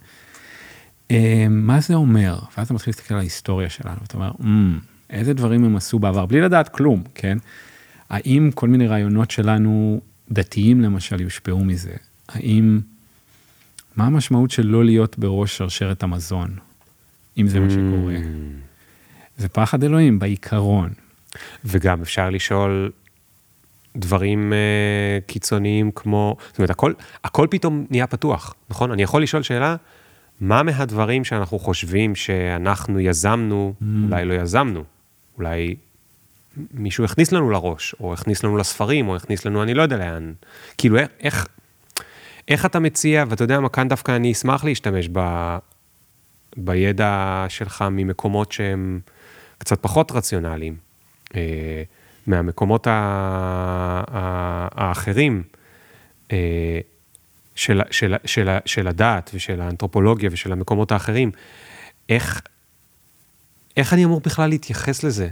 אה, מה זה אומר? ואז אתה מתחיל להסתכל על ההיסטוריה שלנו, ואתה אומר, mm, איזה דברים הם עשו בעבר, בלי לדעת כלום, כן? האם כל מיני רעיונות שלנו, דתיים למשל, יושפעו מזה? האם, מה המשמעות של לא להיות בראש שרשרת המזון? אם זה מה שקורה. זה פחד אלוהים בעיקרון. וגם אפשר לשאול דברים uh, קיצוניים כמו, זאת אומרת, הכל, הכל פתאום נהיה פתוח, נכון? אני יכול לשאול שאלה, מה מהדברים שאנחנו חושבים שאנחנו יזמנו, mm. אולי לא יזמנו, אולי מישהו הכניס לנו לראש, או הכניס לנו לספרים, או הכניס לנו, אני לא יודע לאן. כאילו, איך, איך אתה מציע, ואתה יודע מה, כאן דווקא אני אשמח להשתמש ב, בידע שלך ממקומות שהם קצת פחות רציונליים, אה, מהמקומות האחרים אה, של, של, של, של הדעת ושל האנתרופולוגיה ושל המקומות האחרים, איך, איך אני אמור בכלל להתייחס לזה?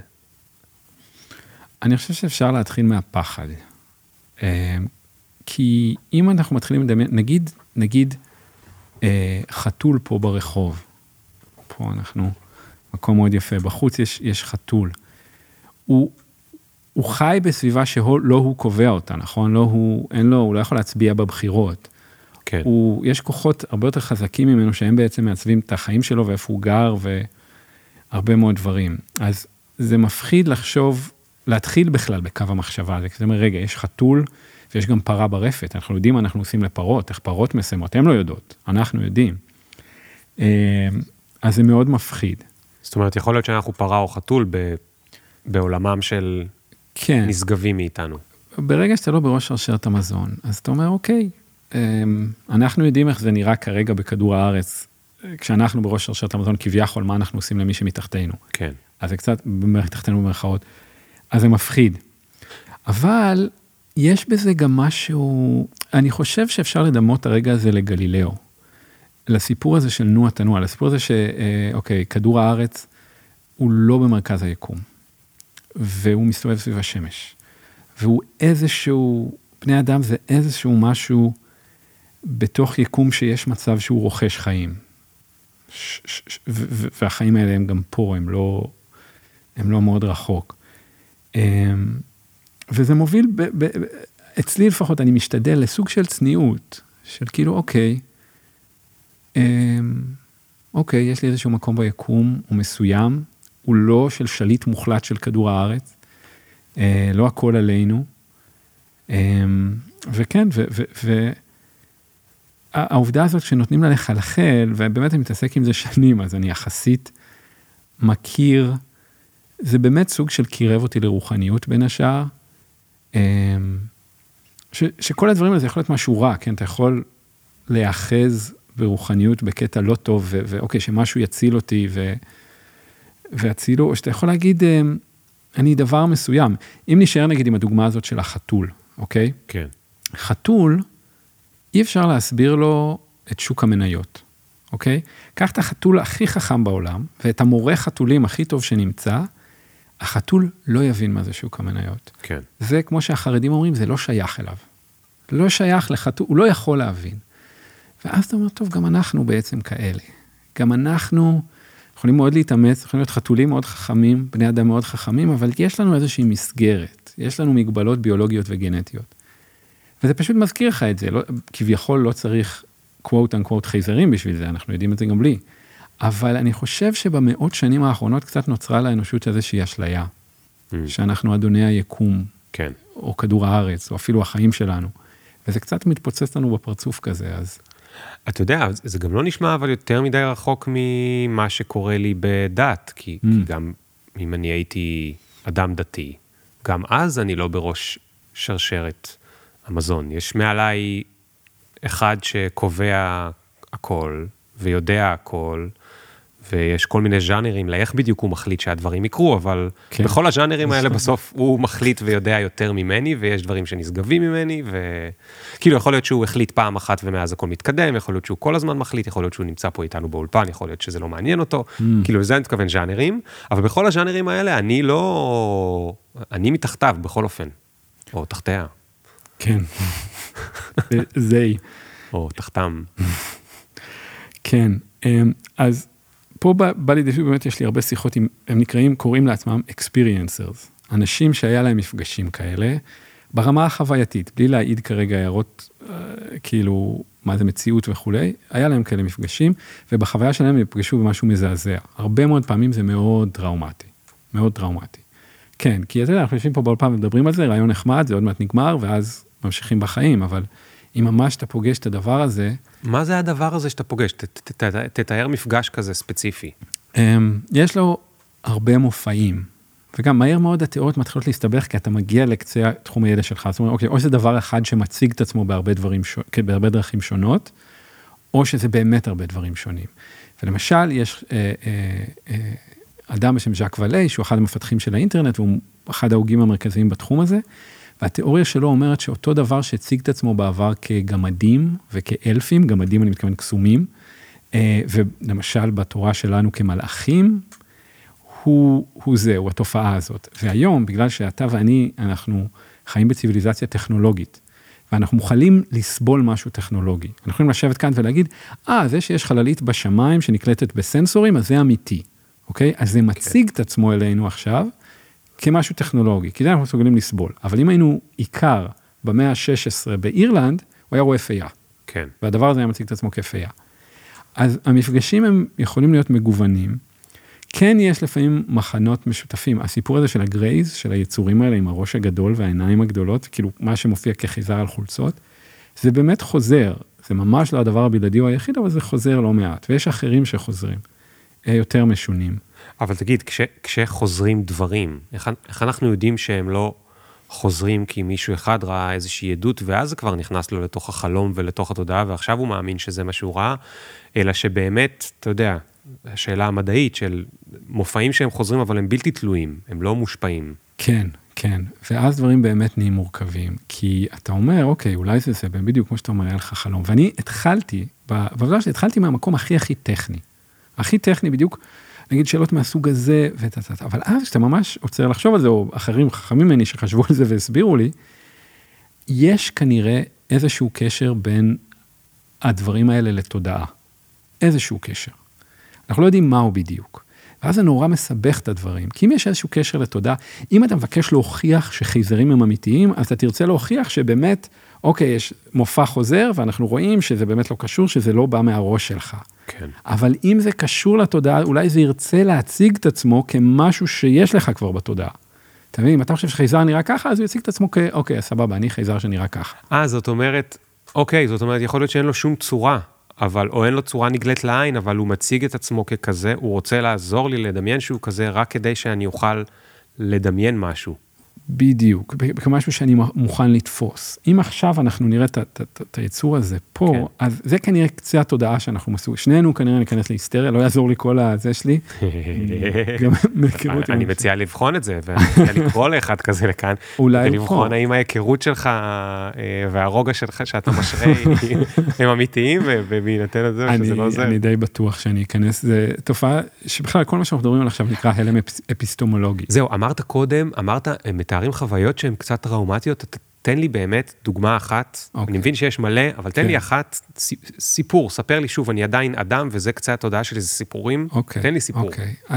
אני חושב שאפשר להתחיל מהפחד. אה, כי אם אנחנו מתחילים לדמיין, נגיד, נגיד חתול פה ברחוב, פה אנחנו, מקום מאוד יפה, בחוץ יש, יש חתול. הוא, הוא חי בסביבה שלא הוא קובע אותה, נכון? לא הוא, אין לו, הוא לא יכול להצביע בבחירות. כן. הוא, יש כוחות הרבה יותר חזקים ממנו שהם בעצם מעצבים את החיים שלו ואיפה הוא גר והרבה מאוד דברים. אז זה מפחיד לחשוב, להתחיל בכלל בקו המחשבה הזה, כי זה אומר, רגע, יש חתול ויש גם פרה ברפת, אנחנו יודעים מה אנחנו עושים לפרות, איך פרות מסיימות, הן לא יודעות, אנחנו יודעים. אה, אז זה מאוד מפחיד. זאת אומרת, יכול להיות שאנחנו פרה או חתול ב, בעולמם של כן. נשגבים מאיתנו. ברגע שאתה לא בראש שרשרת המזון, אז אתה אומר, אוקיי, אמ, אנחנו יודעים איך זה נראה כרגע בכדור הארץ, כשאנחנו בראש שרשרת המזון, כביכול, מה אנחנו עושים למי שמתחתנו. כן. אז זה קצת, מתחתנו במרכאות, אז זה מפחיד. אבל יש בזה גם משהו, אני חושב שאפשר לדמות את הרגע הזה לגלילאו. לסיפור הזה של נוע תנוע, לסיפור הזה שאוקיי, כדור הארץ הוא לא במרכז היקום, והוא מסתובב סביב השמש, והוא איזשהו, בני אדם זה איזשהו משהו בתוך יקום שיש מצב שהוא רוכש חיים. והחיים האלה הם גם פה, הם לא, הם לא מאוד רחוק. וזה מוביל, ב, ב, אצלי לפחות, אני משתדל לסוג של צניעות. של כאילו, אוקיי, אמ, אוקיי, יש לי איזשהו מקום ביקום, הוא מסוים, הוא לא של שליט מוחלט של כדור הארץ, אה, לא הכל עלינו. אמ, וכן, והעובדה הזאת שנותנים לה לחלחל, ובאמת אני מתעסק עם זה שנים, אז אני יחסית מכיר, זה באמת סוג של קירב אותי לרוחניות בין השאר. אמ, ש, שכל הדברים האלה זה יכול להיות משהו רע, כן? אתה יכול להיאחז ברוחניות בקטע לא טוב, ו, ואוקיי, שמשהו יציל אותי ו, ויצילו, או שאתה יכול להגיד, אמ, אני דבר מסוים. אם נשאר נגיד עם הדוגמה הזאת של החתול, אוקיי? כן. חתול, אי אפשר להסביר לו את שוק המניות, אוקיי? קח את החתול הכי חכם בעולם, ואת המורה חתולים הכי טוב שנמצא, החתול לא יבין מה זה שוק המניות. כן. זה כמו שהחרדים אומרים, זה לא שייך אליו. לא שייך לחתול, הוא לא יכול להבין. ואז אתה אומר, טוב, גם אנחנו בעצם כאלה. גם אנחנו יכולים מאוד להתאמץ, יכולים להיות חתולים מאוד חכמים, בני אדם מאוד חכמים, אבל יש לנו איזושהי מסגרת, יש לנו מגבלות ביולוגיות וגנטיות. וזה פשוט מזכיר לך את זה, לא, כביכול לא צריך quote unquote חייזרים בשביל זה, אנחנו יודעים את זה גם בלי. אבל אני חושב שבמאות שנים האחרונות קצת נוצרה לאנושות איזושהי אשליה, mm. שאנחנו אדוני היקום, כן. או כדור הארץ, או אפילו החיים שלנו. וזה קצת מתפוצץ לנו בפרצוף כזה, אז... אתה יודע, זה גם לא נשמע אבל יותר מדי רחוק ממה שקורה לי בדת, כי, mm. כי גם אם אני הייתי אדם דתי, גם אז אני לא בראש שרשרת המזון. יש מעליי אחד שקובע הכל ויודע הכל, ויש כל מיני ז'אנרים לאיך בדיוק הוא מחליט שהדברים יקרו, אבל כן. בכל הז'אנרים האלה בסוף הוא מחליט ויודע יותר ממני, ויש דברים שנשגבים ממני, וכאילו יכול להיות שהוא החליט פעם אחת ומאז הכל מתקדם, יכול להיות שהוא כל הזמן מחליט, יכול להיות שהוא נמצא פה איתנו באולפן, יכול להיות שזה לא מעניין אותו, mm. כאילו לזה אני מתכוון ז'אנרים, אבל בכל הז'אנרים האלה אני לא, אני מתחתיו בכל אופן, או תחתיה. כן, זה. או תחתם. כן, אמ, אז פה בא, בא לידי ביטוי, באמת יש לי הרבה שיחות עם, הם נקראים, קוראים לעצמם experiencers, אנשים שהיה להם מפגשים כאלה, ברמה החווייתית, בלי להעיד כרגע הערות, אה, כאילו, מה זה מציאות וכולי, היה להם כאלה מפגשים, ובחוויה שלהם הם נפגשו במשהו מזעזע. הרבה מאוד פעמים זה מאוד טראומטי, מאוד טראומטי. כן, כי אתה יודע, אנחנו יושבים פה באולפן ומדברים על זה, רעיון נחמד, זה עוד מעט נגמר, ואז ממשיכים בחיים, אבל אם ממש אתה פוגש את הדבר הזה... מה זה הדבר הזה שאתה פוגש? תתאר מפגש כזה ספציפי. אמ, יש לו הרבה מופעים, וגם מהר מאוד התיאוריות מתחילות להסתבך, כי אתה מגיע לקצה תחום הידע שלך, זאת אומרת, אוקיי, או שזה דבר אחד שמציג את עצמו בהרבה, דברים, כן, בהרבה דרכים שונות, או שזה באמת הרבה דברים שונים. ולמשל, יש אה, אה, אה, אדם בשם ז'אק ואלי, שהוא אחד המפתחים של האינטרנט, והוא אחד ההוגים המרכזיים בתחום הזה, והתיאוריה שלו אומרת שאותו דבר שהציג את עצמו בעבר כגמדים וכאלפים, גמדים אני מתכוון קסומים, אה, ולמשל בתורה שלנו כמלאכים, הוא, הוא זה, הוא התופעה הזאת. והיום, בגלל שאתה ואני, אנחנו חיים בציוויליזציה טכנולוגית, ואנחנו מוכנים לסבול משהו טכנולוגי. אנחנו יכולים לשבת כאן ולהגיד, אה, זה שיש חללית בשמיים שנקלטת בסנסורים, אז זה אמיתי, אוקיי? אז זה מציג את עצמו אלינו עכשיו, כמשהו טכנולוגי, כי זה אנחנו מסוגלים לסבול. אבל אם היינו עיקר במאה ה-16 באירלנד, הוא היה רואה פייה. כן. והדבר הזה היה מציג את עצמו כפייה. אז המפגשים הם יכולים להיות מגוונים. כן יש לפעמים מחנות משותפים. הסיפור הזה של הגרייז, של היצורים האלה עם הראש הגדול והעיניים הגדולות, כאילו מה שמופיע כחיזר על חולצות, זה באמת חוזר. זה ממש לא הדבר הבלעדי או היחיד, אבל זה חוזר לא מעט. ויש אחרים שחוזרים, אה, יותר משונים. אבל תגיד, כש, כשחוזרים דברים, איך, איך אנחנו יודעים שהם לא חוזרים כי מישהו אחד ראה איזושהי עדות, ואז זה כבר נכנס לו לתוך החלום ולתוך התודעה, ועכשיו הוא מאמין שזה מה שהוא ראה, אלא שבאמת, אתה יודע, השאלה המדעית של מופעים שהם חוזרים, אבל הם בלתי תלויים, הם לא מושפעים. כן, כן, ואז דברים באמת נהיים מורכבים, כי אתה אומר, אוקיי, אולי זה זה, בדיוק כמו שאתה אומר, היה לך חלום, ואני התחלתי, בעבודה שלי התחלתי מהמקום הכי הכי טכני. הכי טכני בדיוק נגיד שאלות מהסוג הזה, ותתת, אבל אז כשאתה ממש עוצר לחשוב על זה, או אחרים חכמים ממני שחשבו על זה והסבירו לי, יש כנראה איזשהו קשר בין הדברים האלה לתודעה. איזשהו קשר. אנחנו לא יודעים מהו בדיוק. ואז זה נורא מסבך את הדברים. כי אם יש איזשהו קשר לתודעה, אם אתה מבקש להוכיח שחייזרים הם אמיתיים, אז אתה תרצה להוכיח שבאמת, אוקיי, יש מופע חוזר, ואנחנו רואים שזה באמת לא קשור, שזה לא בא מהראש שלך. כן. אבל אם זה קשור לתודעה, אולי זה ירצה להציג את עצמו כמשהו שיש לך כבר בתודעה. אתה מבין, אם אתה חושב שחייזר נראה ככה, אז הוא יציג את עצמו כ... אוקיי, סבבה, אני חייזר שנראה ככה. אה, זאת אומרת, אוקיי, זאת אומרת, יכול להיות שאין לו שום צורה, אבל, או אין לו צורה נגלית לעין, אבל הוא מציג את עצמו ככזה, הוא רוצה לעזור לי לדמיין שהוא כזה, רק כדי שאני אוכל לדמיין משהו. בדיוק, כמשהו שאני מוכן לתפוס. אם עכשיו אנחנו נראה את, היצור הזה פה, כן. אז זה כנראה קצה התודעה שאנחנו מסוגלים, שנינו כנראה ניכנס להיסטריה, לא יעזור לי כל הזה שלי. אני מציע לבחון את זה, ואני מציע לקרוא לאחד כזה לכאן, אולי לבחון האם ההיכרות שלך אה, והרוגע שלך שאתה משרה הם אמיתיים, ובהינתן את זה, שזה לא עוזר. אני די בטוח שאני אכנס, זה תופעה שבכלל כל מה שאנחנו מדברים עליו עכשיו נקרא הלם אפיסטומולוגי. זהו, אמרת קודם, אמרת, מתארים חוויות שהן קצת טראומטיות, תן לי באמת דוגמה אחת, okay. אני מבין שיש מלא, אבל תן okay. לי אחת, סיפור, ספר לי שוב, אני עדיין אדם, וזה קצת התודעה שלי, זה סיפורים, okay. תן לי סיפור. אוקיי, okay. uh,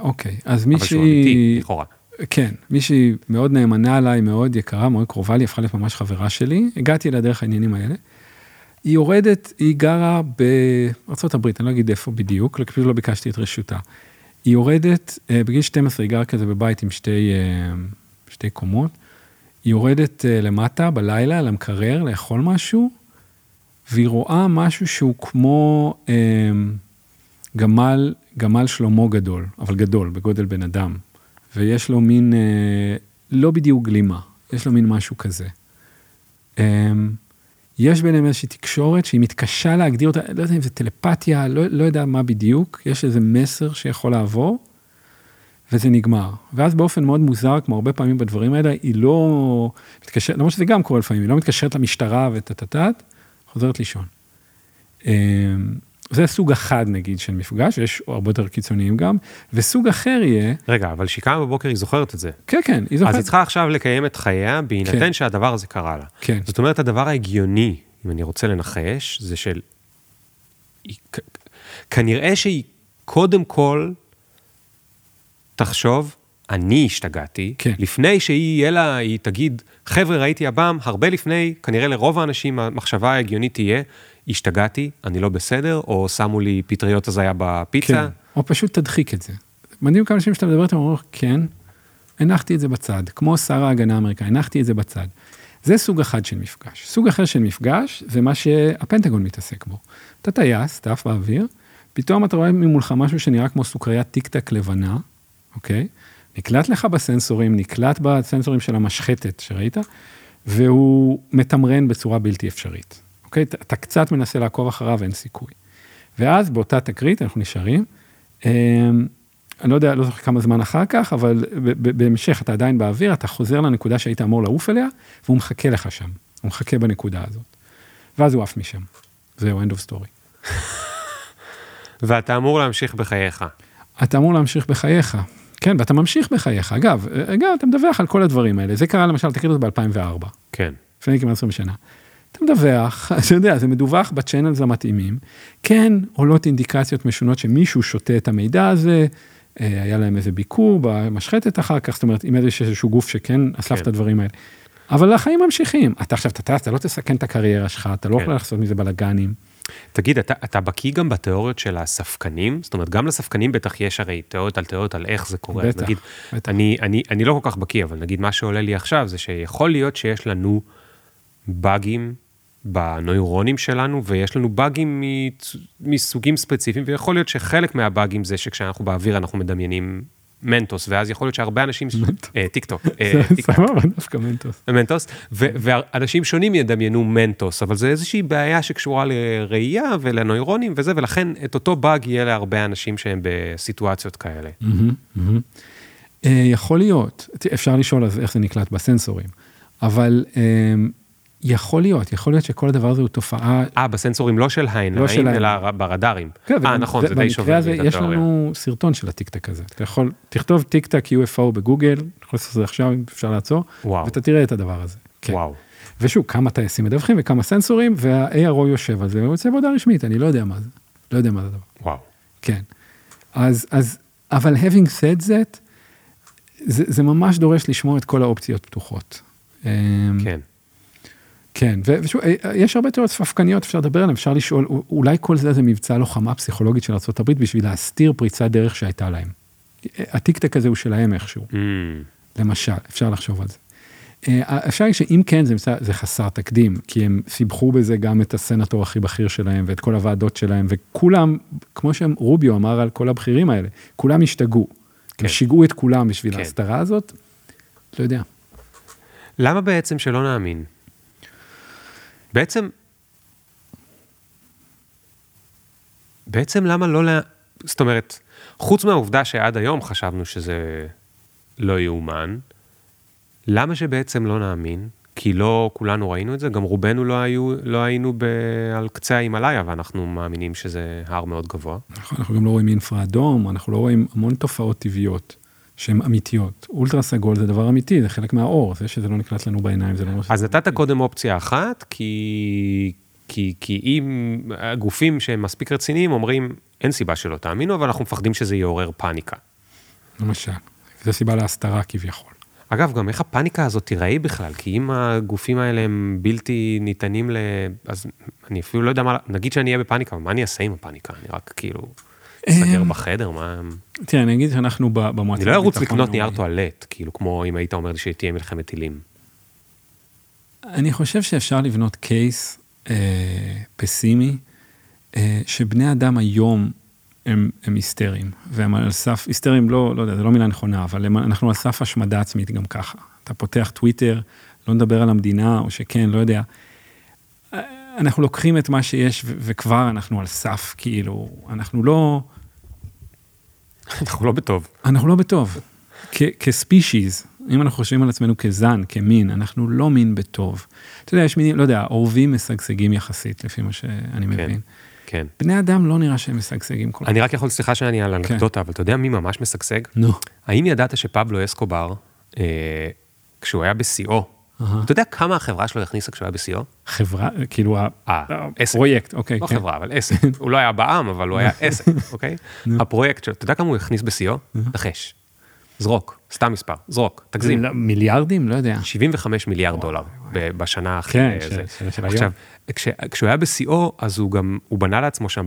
אוקיי, אז מישהי... אבל שהוא אמיתי, לכאורה. כן, מישהי מאוד נאמנה עליי, מאוד יקרה, מאוד קרובה לי, הפכה להיות ממש חברה שלי, הגעתי אליה דרך העניינים האלה. היא יורדת, היא גרה בארה"ב, אני לא אגיד איפה בדיוק, פשוט לא ביקשתי את רשותה. היא יורדת, בגיל 12 היא גרה כזה בבית עם שתי... שתי קומות, היא יורדת uh, למטה בלילה למקרר לאכול משהו, והיא רואה משהו שהוא כמו uh, גמל, גמל שלמה גדול, אבל גדול, בגודל בן אדם, ויש לו מין, uh, לא בדיוק גלימה, יש לו מין משהו כזה. Um, יש ביניהם איזושהי תקשורת שהיא מתקשה להגדיר אותה, לא יודע אם זה טלפתיה, לא, לא יודע מה בדיוק, יש איזה מסר שיכול לעבור, וזה נגמר. ואז באופן מאוד מוזר, כמו הרבה פעמים בדברים האלה, היא לא מתקשרת, למרות שזה גם קורה לפעמים, היא לא מתקשרת למשטרה וטטטט, חוזרת לישון. אמ, זה סוג אחד נגיד של מפגש, יש הרבה יותר קיצוניים גם, וסוג אחר יהיה... רגע, אבל כשהיא קמה בבוקר היא זוכרת את זה. כן, כן, היא זוכרת. אז היא צריכה עכשיו לקיים את חייה בהינתן כן. שהדבר הזה קרה לה. כן. זאת אומרת, הדבר ההגיוני, אם אני רוצה לנחש, זה של... כנראה שהיא קודם כל תחשוב, אני השתגעתי, כן. לפני שהיא יהיה לה, היא תגיד, חבר'ה, ראיתי עב"ם, הרבה לפני, כנראה לרוב האנשים המחשבה ההגיונית תהיה, השתגעתי, אני לא בסדר, או שמו לי פטריות הזיה בפיצה. כן, או פשוט תדחיק את זה. מדהים כמה אנשים שאתה מדבר איתם, אומרים, כן, הנחתי את זה בצד, כמו שר ההגנה האמריקאי, הנחתי את זה בצד. זה סוג אחד של מפגש. סוג אחר של מפגש, זה מה שהפנטגון מתעסק בו. אתה טייס, אתה עף באוויר, פתאום אתה רואה ממולך משהו שנראה כמו סוכריית טיק טק לבנה, אוקיי? נקלט לך בסנסורים, נקלט בסנסורים של המשחטת שראית, והוא מתמרן בצורה בלתי אפשרית. אוקיי? אתה קצת מנסה לעקוב אחריו, אין סיכוי. ואז באותה תקרית אנחנו נשארים. אמ, אני לא יודע, לא זוכר כמה זמן אחר כך, אבל בהמשך אתה עדיין באוויר, אתה חוזר לנקודה שהיית אמור לעוף אליה, והוא מחכה לך שם. הוא מחכה בנקודה הזאת. ואז הוא עף משם. זהו, end of story. ואתה אמור להמשיך בחייך. אתה אמור להמשיך בחייך. כן, ואתה ממשיך בחייך. אגב, אגב, אתה מדווח על כל הדברים האלה. זה קרה למשל, תקריא את זה ב-2004. כן. לפני כמעט 20 שנה. אתה מדווח, אתה יודע, זה מדווח בצ'אנלס המתאימים. כן, עולות אינדיקציות משונות שמישהו שותה את המידע הזה, אה, היה להם איזה ביקור במשחטת אחר כך, זאת אומרת, אם יש איזשהו גוף שכן אסף כן. את הדברים האלה. אבל החיים ממשיכים. אתה עכשיו, אתה, אתה לא תסכן את הקריירה שלך, אתה לא כן. יכול לעשות מזה בלאגנים. תגיד, אתה, אתה בקיא גם בתיאוריות של הספקנים? זאת אומרת, גם לספקנים בטח יש הרי תיאוריות על תיאוריות על איך זה קורה. בטח, נגיד, בטח. אני, אני, אני לא כל כך בקיא, אבל נגיד מה שעולה לי עכשיו זה שיכול להיות שיש לנו באגים בנוירונים שלנו, ויש לנו באגים מסוגים ספציפיים, ויכול להיות שחלק מהבאגים זה שכשאנחנו באוויר אנחנו מדמיינים מנטוס, ואז יכול להיות שהרבה אנשים, אה, טיק טוק, אה, סבבה, דווקא מנטוס. מנטוס, ואנשים שונים ידמיינו מנטוס, אבל זה איזושהי בעיה שקשורה לראייה ולנוירונים וזה, ולכן את אותו באג יהיה להרבה אנשים שהם בסיטואציות כאלה. אה, יכול להיות, אפשר לשאול איך זה נקלט בסנסורים, אבל יכול להיות, יכול להיות שכל הדבר הזה הוא תופעה... אה, בסנסורים לא של העיניים, לא אלא ברדארים. כן, אה, נכון, זה די שובר את התיאוריה. יש לנו סרטון של הטיקטק הזה. אתה יכול, תכתוב טיקטק UFO בגוגל, אתה יכול לעשות את זה עכשיו, אפשר לעצור, וואו. ואתה תראה את הדבר הזה. כן. וואו. ושוב, כמה טייסים מדווחים וכמה סנסורים, וה-ARO יושב על זה, והוא יוצא בעבודה רשמית, אני לא יודע מה זה. לא יודע מה זה הדבר. וואו. כן. אז, אז אבל having said that, זה, זה ממש דורש לשמור את כל האופציות פתוחות. כן. כן, ושוב, יש הרבה תיאוריות ספקניות, אפשר לדבר עליהן, אפשר לשאול, אולי כל זה זה מבצע לוחמה פסיכולוגית של ארה"ב בשביל להסתיר פריצת דרך שהייתה להם. הטיקטק הזה הוא שלהם איכשהו. Mm. למשל, אפשר לחשוב על זה. אה, אפשר להגיד שאם כן זה, מצא, זה חסר תקדים, כי הם סיבכו בזה גם את הסנטור הכי בכיר שלהם ואת כל הוועדות שלהם, וכולם, כמו שהם רוביו אמר על כל הבכירים האלה, כולם השתגעו. כן. הם שיגעו את כולם בשביל כן. ההסתרה הזאת, לא יודע. למה בעצם שלא נאמין? בעצם, בעצם למה לא, לה... זאת אומרת, חוץ מהעובדה שעד היום חשבנו שזה לא יאומן, למה שבעצם לא נאמין? כי לא כולנו ראינו את זה, גם רובנו לא, היו, לא היינו ב... על קצה ההימאליה, ואנחנו מאמינים שזה הר מאוד גבוה. אנחנו, אנחנו גם לא רואים אינפרה אדום, אנחנו לא רואים המון תופעות טבעיות שהן אמיתיות. אולטרה סגול זה דבר אמיתי, זה חלק מהאור, זה שזה לא נקלט לנו בעיניים, זה לא שזה אז נתת. קודם אופציה אחת, כי, כי, כי אם הגופים שהם מספיק רציניים אומרים, אין סיבה שלא תאמינו, אבל אנחנו מפחדים שזה יעורר פאניקה. למשל, זו סיבה להסתרה כביכול. אגב, גם איך הפאניקה הזאת תיראה בכלל? כי אם הגופים האלה הם בלתי ניתנים ל... אז אני אפילו לא יודע מה... נגיד שאני אהיה בפאניקה, מה אני אעשה עם הפאניקה? אני רק כאילו... אסגר אמ, בחדר, מה... תראה, אני אגיד שאנחנו במועצה... אני לא ארוץ לקנות נייר. טואלט, כאילו, כמו אם היית אומר שתהיה מלחמת טילים. אני חושב שאפשר לבנות קייס אה, פסימי, אה, שבני אדם היום הם, הם היסטריים, והם על סף, היסטריים לא, לא יודע, זו לא מילה נכונה, אבל הם, אנחנו על סף השמדה עצמית גם ככה. אתה פותח טוויטר, לא נדבר על המדינה, או שכן, לא יודע. אה, אנחנו לוקחים את מה שיש, וכבר אנחנו על סף, כאילו, אנחנו לא, אנחנו לא בטוב. אנחנו לא בטוב. כספישיז, אם אנחנו חושבים על עצמנו כזן, כמין, אנחנו לא מין בטוב. אתה יודע, יש מינים, לא יודע, עורבים משגשגים יחסית, לפי מה שאני מבין. כן. בני אדם לא נראה שהם משגשגים כל כך. אני רק יכול, סליחה שאני על כן. אנקדוטה, אבל אתה יודע מי ממש משגשג? נו. האם ידעת שפבלו אסקובר, אה, כשהוא היה בשיאו. אתה יודע כמה החברה שלו הכניסה כשהוא היה בשיאו? חברה, כאילו, אה, עסק. הפרויקט, אוקיי. לא כן. חברה, אבל עסק. הוא לא היה בעם, אבל הוא היה עסק, אוקיי? הפרויקט שלו, אתה יודע כמה הוא הכניס בשיאו? נחש. זרוק, סתם מספר, זרוק, תגזים. לא, מיליארדים? לא יודע. 75 מיליארד דולר בשנה אחרי כן, זה. של- של- של עכשיו, כשהוא היה בשיאו, אז הוא גם, הוא בנה לעצמו שם,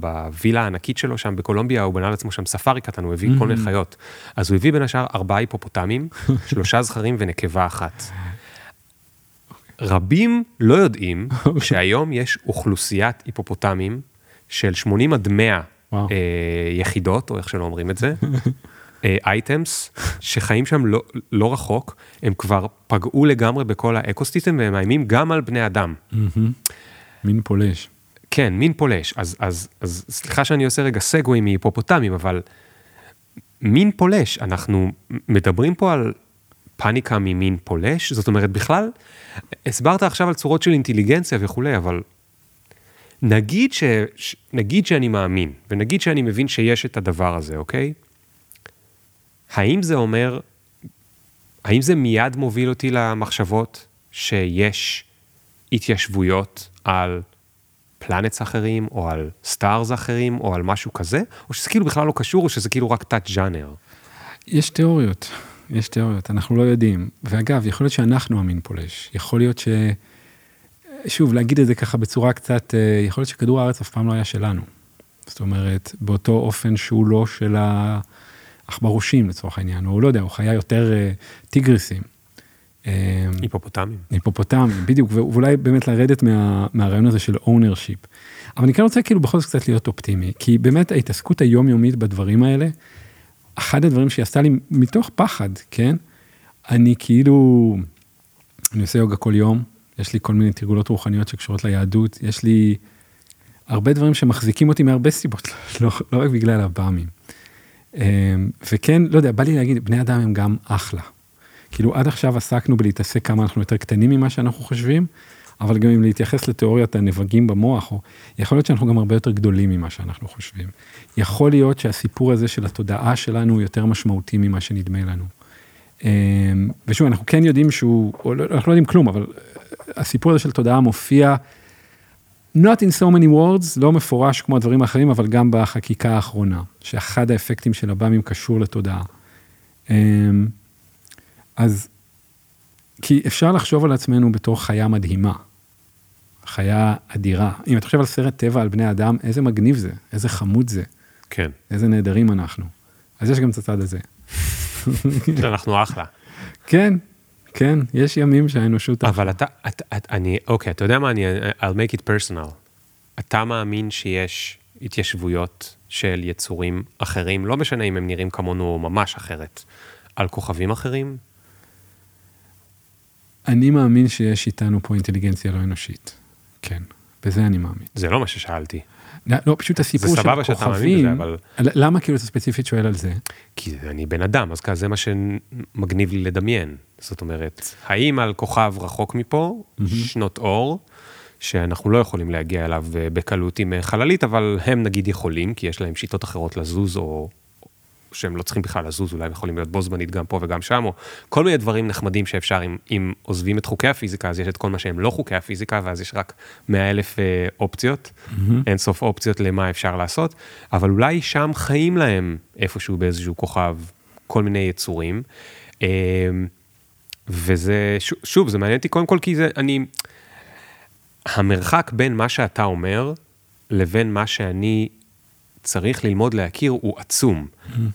בווילה הענקית שלו שם בקולומביה, הוא בנה לעצמו שם ספארי קטן, הוא הביא כל מיני חיות. אז הוא הביא בין השאר ארבעה היפופוטמים, שלושה זכרים ונקבה אחת. רבים לא יודעים שהיום יש אוכלוסיית היפופוטמים של 80 עד 100 וואו. אה, יחידות, או איך שלא אומרים את זה, אייטמס, שחיים שם לא, לא רחוק, הם כבר פגעו לגמרי בכל האקוסיסטם והם מאיימים גם על בני אדם. מין פולש. כן, מין פולש. אז, אז, אז סליחה שאני עושה רגע סגווי מהיפופוטמים, אבל מין פולש, אנחנו מדברים פה על פאניקה ממין פולש, זאת אומרת, בכלל, הסברת עכשיו על צורות של אינטליגנציה וכולי, אבל נגיד, ש, ש, נגיד שאני מאמין, ונגיד שאני מבין שיש את הדבר הזה, אוקיי? האם זה אומר, האם זה מיד מוביל אותי למחשבות שיש התיישבויות על planets אחרים, או על stars אחרים, או על משהו כזה, או שזה כאילו בכלל לא קשור, או שזה כאילו רק תת ז'אנר. יש תיאוריות, יש תיאוריות, אנחנו לא יודעים. ואגב, יכול להיות שאנחנו המין פולש. יכול להיות ש... שוב, להגיד את זה ככה בצורה קצת, אה, יכול להיות שכדור הארץ אף פעם לא היה שלנו. זאת אומרת, באותו אופן שהוא לא של העכברושים לצורך העניין, או לא יודע, הוא חיה יותר אה, טיגריסים. אה, היפופוטמים. היפופוטמים, בדיוק, ואולי באמת לרדת מה, מהרעיון הזה של ownership. אבל אני כן רוצה כאילו בכל זאת קצת להיות אופטימי, כי באמת ההתעסקות היומיומית בדברים האלה, אחד הדברים שהיא עשתה לי מתוך פחד, כן? אני כאילו, אני עושה יוגה כל יום, יש לי כל מיני תרגולות רוחניות שקשורות ליהדות, יש לי הרבה דברים שמחזיקים אותי מהרבה סיבות, לא, לא רק בגלל הבאמים. אמ, וכן, לא יודע, בא לי להגיד, בני אדם הם גם אחלה. כאילו עד עכשיו עסקנו בלהתעסק כמה אנחנו יותר קטנים ממה שאנחנו חושבים, אבל גם אם להתייחס לתיאוריית הנבגים במוח, או יכול להיות שאנחנו גם הרבה יותר גדולים ממה שאנחנו חושבים. יכול להיות שהסיפור הזה של התודעה שלנו הוא יותר משמעותי ממה שנדמה לנו. אמ, ושוב, אנחנו כן יודעים שהוא, או לא, אנחנו לא יודעים כלום, אבל הסיפור הזה של תודעה מופיע not in so many words, לא מפורש כמו הדברים האחרים, אבל גם בחקיקה האחרונה, שאחד האפקטים של הבאמים קשור לתודעה. אמ, אז, כי אפשר לחשוב על עצמנו בתור חיה מדהימה, חיה אדירה. אם אתה חושב על סרט טבע על בני אדם, איזה מגניב זה, איזה חמוד זה, כן. איזה נהדרים אנחנו. אז יש גם את הצד הזה. אנחנו אחלה. כן, כן, יש ימים שהאנושות... אבל אתה, אתה, אתה, אני, אוקיי, אתה יודע מה, אני, I'll make it personal. אתה מאמין שיש התיישבויות של יצורים אחרים, לא משנה אם הם נראים כמונו ממש אחרת, על כוכבים אחרים? אני מאמין שיש איתנו פה אינטליגנציה לא אנושית. כן, בזה אני מאמין. זה לא מה ששאלתי. לא, לא, פשוט הסיפור של סבבה שאתה מאמין בזה, כוכבים, אבל- למה כאילו אתה ספציפית שואל על זה? כי אני בן אדם, אז כזה זה מה שמגניב לי לדמיין. זאת אומרת, האם על כוכב רחוק מפה, שנות אור, שאנחנו לא יכולים להגיע אליו אה, בקלות עם אה, חללית, אבל הם נגיד יכולים, כי יש להם שיטות אחרות לזוז, או שהם לא צריכים בכלל לזוז, אולי הם יכולים להיות בו זמנית גם פה וגם שם, או כל מיני דברים נחמדים שאפשר, אם, אם עוזבים את חוקי הפיזיקה, אז יש את כל מה שהם לא חוקי הפיזיקה, ואז יש רק 100 אלף אה, אופציות, אין סוף אופציות למה אפשר לעשות, אבל אולי שם חיים להם איפשהו באיזשהו כוכב כל מיני יצורים. אה, וזה, ש- שוב, זה מעניין אותי קודם כל כי זה, אני, המרחק בין מה שאתה אומר לבין מה שאני צריך ללמוד להכיר הוא עצום.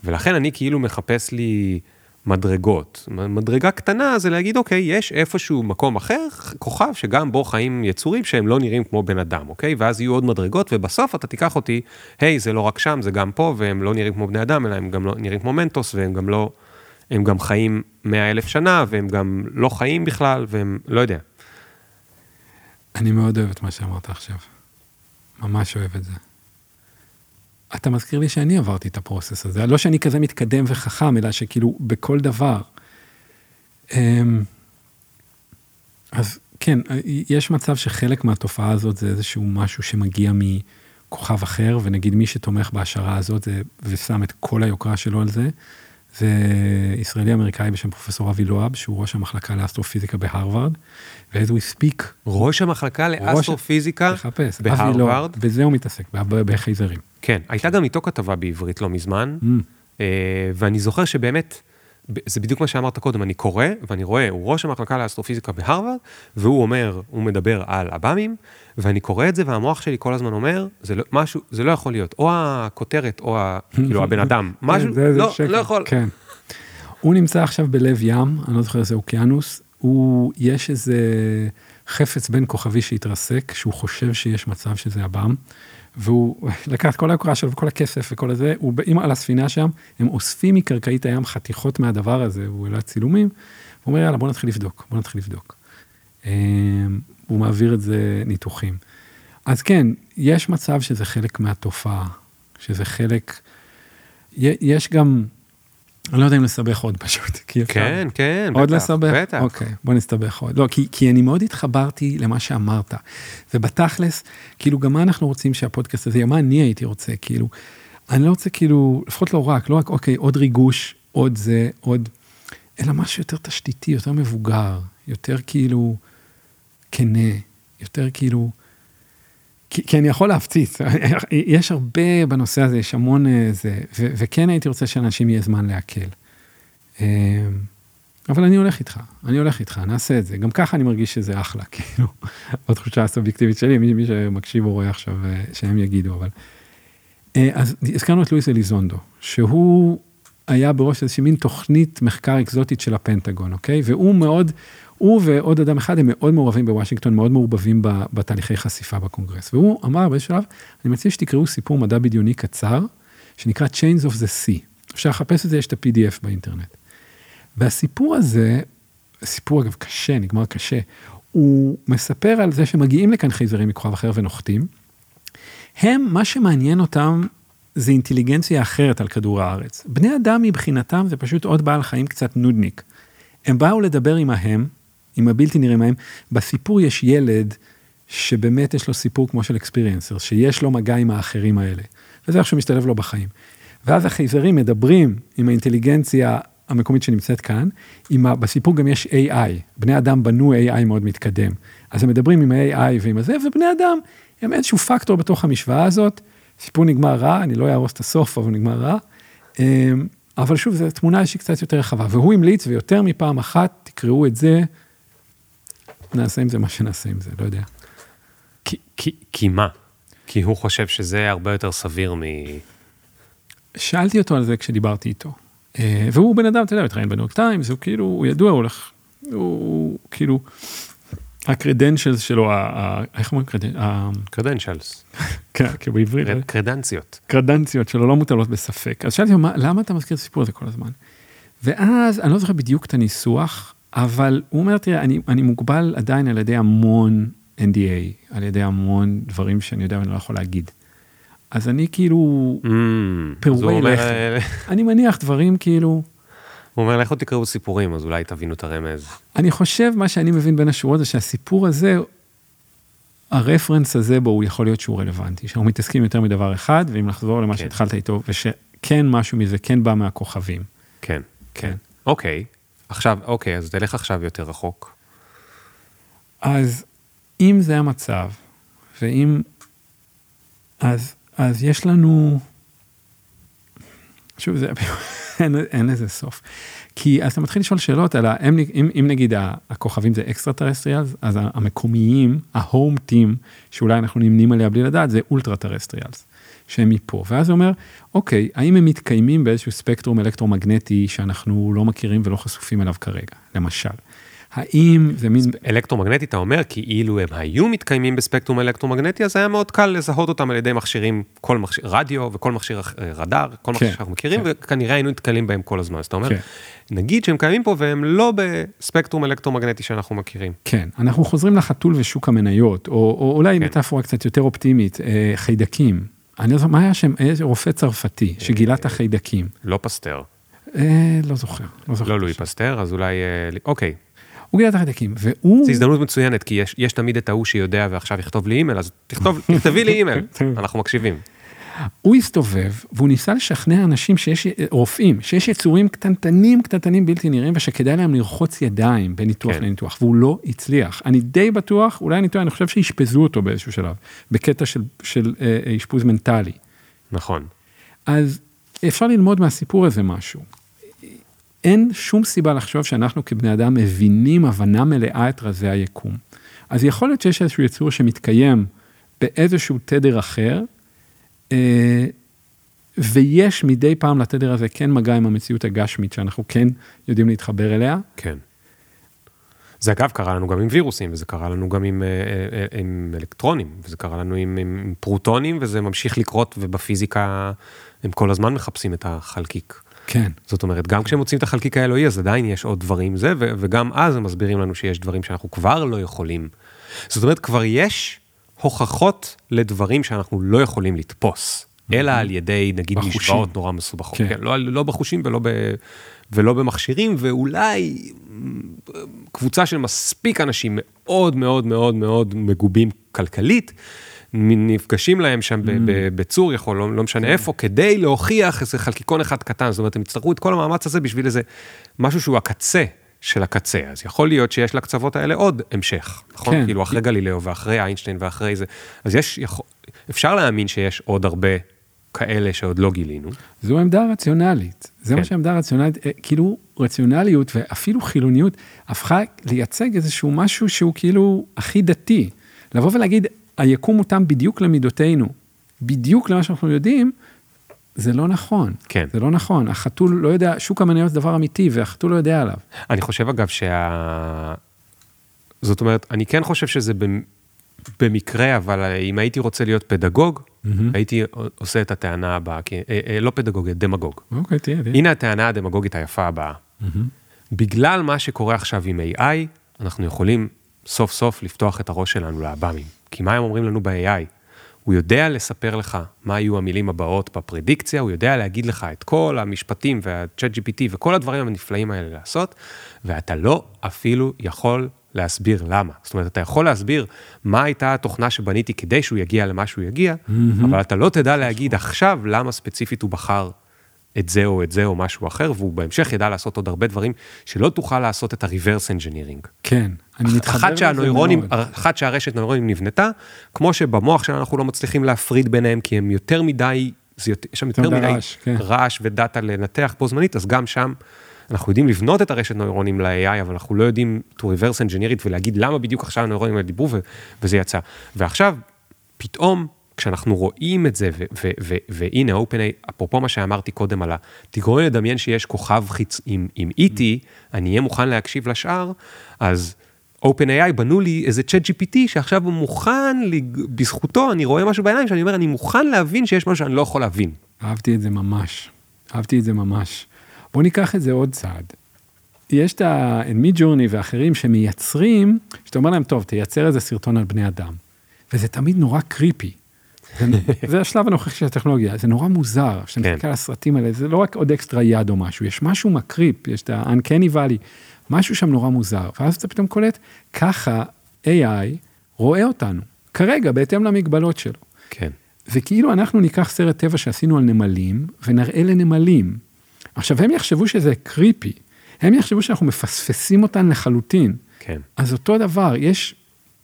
ולכן אני כאילו מחפש לי מדרגות. מדרגה קטנה זה להגיד, אוקיי, יש איפשהו מקום אחר, כוכב שגם בו חיים יצורים שהם לא נראים כמו בן אדם, אוקיי? ואז יהיו עוד מדרגות, ובסוף אתה תיקח אותי, היי, זה לא רק שם, זה גם פה, והם לא נראים כמו בני אדם, אלא הם גם לא נראים כמו מנטוס, והם גם לא, הם גם חיים מאה אלף שנה, והם גם לא חיים בכלל, והם, לא יודע. אני מאוד אוהב את מה שאמרת עכשיו. ממש אוהב את זה. אתה מזכיר לי שאני עברתי את הפרוסס הזה. לא שאני כזה מתקדם וחכם, אלא שכאילו בכל דבר. אמ, אז כן, יש מצב שחלק מהתופעה הזאת זה איזשהו משהו שמגיע מכוכב אחר, ונגיד מי שתומך בהשערה הזאת זה, ושם את כל היוקרה שלו על זה, זה ישראלי אמריקאי בשם פרופסור אבי לואב, שהוא ראש המחלקה לאסטרופיזיקה בהרווארד, ו-as we speak, ראש המחלקה לאסטרופיזיקה תחפש, בהרווארד. בזה הוא מתעסק, בחייזרים. כן, הייתה גם איתו כתבה בעברית לא מזמן, Mm. אה, ואני זוכר שבאמת, זה בדיוק מה שאמרת קודם, אני קורא ואני רואה, הוא ראש המחלקה לאסטרופיזיקה בהרווארד, והוא אומר, הוא מדבר על עב"מים, ואני קורא את זה והמוח שלי כל הזמן אומר, זה לא, משהו, זה לא יכול להיות, או הכותרת או ה, כאילו הבן אדם, משהו, כן, זה- זה לא, שקר. לא יכול. כן. הוא נמצא עכשיו בלב ים, אני לא זוכר איזה אוקיינוס, הוא, יש איזה חפץ בין כוכבי שהתרסק, שהוא חושב שיש מצב שזה עב"ם, והוא לקח כל היוקרה שלו וכל הכסף וכל הזה, הוא עם על הספינה שם, הם אוספים מקרקעית הים חתיכות מהדבר הזה, הוא העלה צילומים, הוא אומר יאללה בוא נתחיל לבדוק, בוא נתחיל לבדוק. אמ, הוא מעביר את זה ניתוחים. אז כן, יש מצב שזה חלק מהתופעה, שזה חלק, יש גם, אני לא יודע אם לסבך עוד פשוט, כי אפשר. כן, כן, עוד בטח, לסבך? בטח. אוקיי, בוא נסתבך עוד. לא, כי, כי אני מאוד התחברתי למה שאמרת. ובתכלס, כאילו, גם מה אנחנו רוצים שהפודקאסט הזה יהיה, מה אני הייתי רוצה, כאילו, אני לא רוצה כאילו, לפחות לא רק, לא רק, אוקיי, עוד ריגוש, עוד זה, עוד, אלא משהו יותר תשתיתי, יותר מבוגר, יותר כאילו כנה, יותר כאילו, כי, כי אני יכול להפציץ, יש הרבה בנושא הזה, יש המון אה, זה, ו, וכן הייתי רוצה שאנשים יהיה זמן לעכל. אה, אבל אני הולך איתך, אני הולך איתך, נעשה את זה. גם ככה אני מרגיש שזה אחלה, כאילו, בתחושה הסובייקטיבית שלי, מי, מי שמקשיב או רואה עכשיו, אה, שהם יגידו, אבל... אה, אז הזכרנו את לואיס אליזונדו, שהוא היה בראש איזושהי מין תוכנית מחקר אקזוטית של הפנטגון, אוקיי? והוא מאוד, הוא ועוד אדם אחד הם מאוד מעורבים בוושינגטון, מאוד מעורבבים בתהליכי חשיפה בקונגרס. והוא אמר באיזשהו שלב, אני מציע שתקראו סיפור מדע בדיוני קצר, שנקרא Chains of the Sea. אפשר לחפש את זה, יש את ה-PDF באינטרנט. והסיפור הזה, סיפור אגב קשה, נגמר קשה, הוא מספר על זה שמגיעים לכאן חייזרים מכוכב אחר ונוחתים. הם, מה שמעניין אותם זה אינטליגנציה אחרת על כדור הארץ. בני אדם מבחינתם זה פשוט עוד בעל חיים קצת נודניק. הם באו לדבר עם ההם, עם הבלתי נראים ההם. בסיפור יש ילד שבאמת יש לו סיפור כמו של אקספיריאנסר, שיש לו מגע עם האחרים האלה. וזה איך שהוא משתלב לו בחיים. ואז החייזרים מדברים עם האינטליגנציה המקומית שנמצאת כאן, עם ה, בסיפור גם יש AI, בני אדם בנו AI מאוד מתקדם. אז הם מדברים עם ה-AI ועם הזה, ובני אדם הם איזשהו פקטור בתוך המשוואה הזאת. סיפור נגמר רע, אני לא אהרוס את הסוף, אבל נגמר רע. אמ, אבל שוב, זו תמונה שהיא קצת יותר רחבה, והוא המליץ, ויותר מפעם אחת, תקראו את זה, נעשה עם זה מה שנעשה עם זה, לא יודע. כי, כי, כי מה? כי הוא חושב שזה הרבה יותר סביר מ... שאלתי אותו על זה כשדיברתי איתו. אה, והוא בן אדם, אתה יודע, מתראיין בניו יורק טיימס, הוא כאילו, הוא ידוע, הוא הולך, הוא כאילו, הקרדנשלס שלו, איך אומרים קרדנשלס. כן, כאילו בעברית. קרדנציות. קרדנציות שלו לא מוטלות בספק. אז שאלתי אותו, למה אתה מזכיר את הסיפור הזה כל הזמן? ואז, אני לא זוכר בדיוק את הניסוח, אבל הוא אומר, תראה, אני, אני מוגבל עדיין על ידי המון NDA, על ידי המון דברים שאני יודע ואני לא יכול להגיד. אז אני כאילו, Mm, פירורי אומר, לחם. אני מניח דברים כאילו, הוא אומר, לכו תקראו סיפורים, אז אולי תבינו את הרמז. אני חושב, מה שאני מבין בין השורות זה שהסיפור הזה, הרפרנס הזה בו הוא יכול להיות שהוא רלוונטי, שאנחנו מתעסקים יותר מדבר אחד, ואם נחזור למה כן. שהתחלת איתו, ושכן משהו מזה כן בא מהכוכבים. כן. כן. אוקיי, עכשיו, אוקיי, אז תלך עכשיו יותר רחוק. אז אם זה המצב, ואם... אז, אז יש לנו... שוב, זה, אין, אין לזה סוף. כי אז אתה מתחיל לשאול שאלות על ה... אם, אם, אם נגיד הכוכבים זה extraterrestrials, אז המקומיים, ה home team, שאולי אנחנו נמנים עליה בלי לדעת, זה ultraterrestrials, שהם מפה. ואז הוא אומר, אוקיי, האם הם מתקיימים באיזשהו ספקטרום אלקטרומגנטי שאנחנו לא מכירים ולא חשופים אליו כרגע, למשל. האם זה מין... אלקטרומגנטי, אתה אומר, כי אילו הם היו מתקיימים בספקטרום אלקטרומגנטי, אז היה מאוד קל לזהות אותם על ידי מכשירים, כל מכשיר, רדיו וכל מכשיר אה, רדאר, כל מכשיר כן, שאנחנו מכירים, כן. וכנראה היינו נתקלים בהם כל הזמן. אז אתה אומר, כן. נגיד שהם קיימים פה והם לא בספקטרום אלקטרומגנטי שאנחנו מכירים. כן, אנחנו חוזרים לחתול ושוק המניות, או, או אולי כן. מטאפורה קצת יותר אופטימית, אה, חיידקים. אני לא זוכר, מה היה שם? איזה רופא צרפתי שגילה את החיידקים. לא פסטר, אה, לא זוכר, לא זוכר. לא לואי פסטר, אז אולי, אה, לי- אוקיי. הוא גילה את החיידקים, והוא... זו הזדמנות מצוינת, כי יש, יש תמיד את ההוא שיודע ועכשיו יכתוב לי אימייל, אז תכתוב, תכתבי לי אימייל, אנחנו מקשיבים. הוא הסתובב והוא ניסה לשכנע אנשים שיש, רופאים, שיש יצורים קטנטנים קטנטנים בלתי נראים ושכדאי להם לרחוץ ידיים בין ניתוח כן. לניתוח, והוא לא הצליח. אני די בטוח, אולי אני טועה, אני חושב שאשפזו אותו באיזשהו שלב, בקטע של, של אה, אה, אשפוז מנטלי. נכון. אז אפשר ללמוד מהסיפור הזה משהו. אין שום סיבה לחשוב שאנחנו כבני אדם מבינים הבנה מלאה את רזי היקום. אז יכול להיות שיש איזשהו יצור שמתקיים באיזשהו תדר אחר, ויש מדי פעם לתדר הזה כן מגע עם המציאות הגשמית שאנחנו כן יודעים להתחבר אליה. כן. זה אגב קרה לנו גם עם וירוסים, וזה קרה לנו גם עם, אה, אה, עם אלקטרונים, וזה קרה לנו עם, עם פרוטונים, וזה ממשיך לקרות, ובפיזיקה הם כל הזמן מחפשים את החלקיק. כן. זאת אומרת, גם כשהם מוצאים את החלקיק האלוהי, אז עדיין יש עוד דברים זה, וגם אז הם מסבירים לנו שיש דברים שאנחנו כבר לא יכולים. זאת אומרת, כבר יש הוכחות לדברים שאנחנו לא יכולים לתפוס, אלא על ידי, נגיד, בחושים. משוואות נורא מסובכות. כן. כן. לא, לא בחושים ולא, ב, ולא במכשירים, ואולי קבוצה של מספיק אנשים מאוד מאוד מאוד מאוד מגובים כלכלית, נפגשים להם שם בצור, יכול, לא, לא משנה איפה, כדי להוכיח איזה חלקיקון אחד קטן, זאת אומרת, הם יצטרכו את כל המאמץ הזה בשביל איזה משהו שהוא הקצה של הקצה, אז יכול להיות שיש לקצוות האלה עוד המשך, נכון? כן. כאילו אחרי גלילאו ואחרי איינשטיין ואחרי זה, אז יש, יכול, אפשר להאמין שיש עוד הרבה כאלה שעוד לא גילינו. זו עמדה רציונלית, זה כן. מה שהעמדה רציונלית, אה, כאילו רציונליות ואפילו חילוניות הפכה לייצג איזשהו משהו שהוא כאילו הכי דתי. לבוא ולהגיד, היקום מותאם בדיוק למידותינו, בדיוק למה שאנחנו יודעים, זה לא נכון. כן. זה לא נכון, החתול לא יודע, שוק המניות זה דבר אמיתי והחתול לא יודע עליו. אני חושב אגב שה... זאת אומרת, אני כן חושב שזה במ- במקרה, אבל אם הייתי רוצה להיות פדגוג, הייתי עושה את הטענה הבאה, כי, אה, אה, לא פדגוג, דמגוג. אוקיי, תהיה, תהיה. הנה הטענה הדמגוגית היפה הבאה. בגלל מה שקורה עכשיו עם AI, אנחנו יכולים סוף סוף לפתוח את הראש שלנו לעב"מים. כי מה הם אומרים לנו ב-AI? הוא יודע לספר לך מה יהיו המילים הבאות בפרדיקציה, הוא יודע להגיד לך את כל המשפטים וה-chat GPT וכל הדברים הנפלאים האלה לעשות, ואתה לא אפילו יכול להסביר למה. זאת אומרת, אתה יכול להסביר מה הייתה התוכנה שבניתי כדי שהוא יגיע למה שהוא יגיע, אבל אתה לא תדע להגיד עכשיו למה ספציפית הוא בחר את זה או את זה או משהו אחר, והוא בהמשך ידע לעשות עוד הרבה דברים שלא תוכל לעשות את ה-reverse engineering. כן, אני מתחבר אחת שהנוירונים. אחת שהרשת נוירונים נבנתה, כמו שבמוח שלנו אנחנו לא מצליחים להפריד ביניהם, כי הם יותר מדי, זה יותר, יש שם יותר מדי רעש, כן. רעש ודאטה לנתח בו זמנית, אז גם שם אנחנו יודעים לבנות את הרשת נוירונים ל-AI, אבל אנחנו לא יודעים to reverse engineer it ולהגיד למה בדיוק עכשיו הנוירונים האלה דיברו וזה יצא. ועכשיו, פתאום, כשאנחנו רואים את זה, והנה, OpenAI, אפרופו מה שאמרתי קודם על ה... תגרום לדמיין שיש כוכב חיצ... עם, עם E.T, אני אהיה מוכן להקשיב לשאר, אז OpenAI בנו לי איזה צ'אט GPT שעכשיו הוא מוכן, לג- בזכותו אני רואה משהו בעיניים שאני אומר, אני מוכן להבין שיש משהו שאני לא יכול להבין. אהבתי את זה ממש, אהבתי את זה ממש. בוא ניקח את זה עוד צעד. יש את ה-Me Journey ואחרים שמייצרים, שאתה אומר להם, טוב, תייצר איזה סרטון על בני אדם. וזה תמיד נורא קריפי. זה, זה השלב הנוכחי של הטכנולוגיה, זה נורא מוזר, כשאתה כן. מסתכל על הסרטים האלה, זה לא רק עוד אקסטרה יד או משהו, יש משהו מקריפ, יש את ה-uncanny valley, משהו שם נורא מוזר, ואז אתה פתאום קולט, ככה AI רואה אותנו, כרגע, בהתאם למגבלות שלו. כן. וכאילו אנחנו ניקח סרט טבע שעשינו על נמלים, ונראה לנמלים. עכשיו, הם יחשבו שזה קריפי, הם יחשבו שאנחנו מפספסים אותן לחלוטין. כן. אז אותו דבר, יש,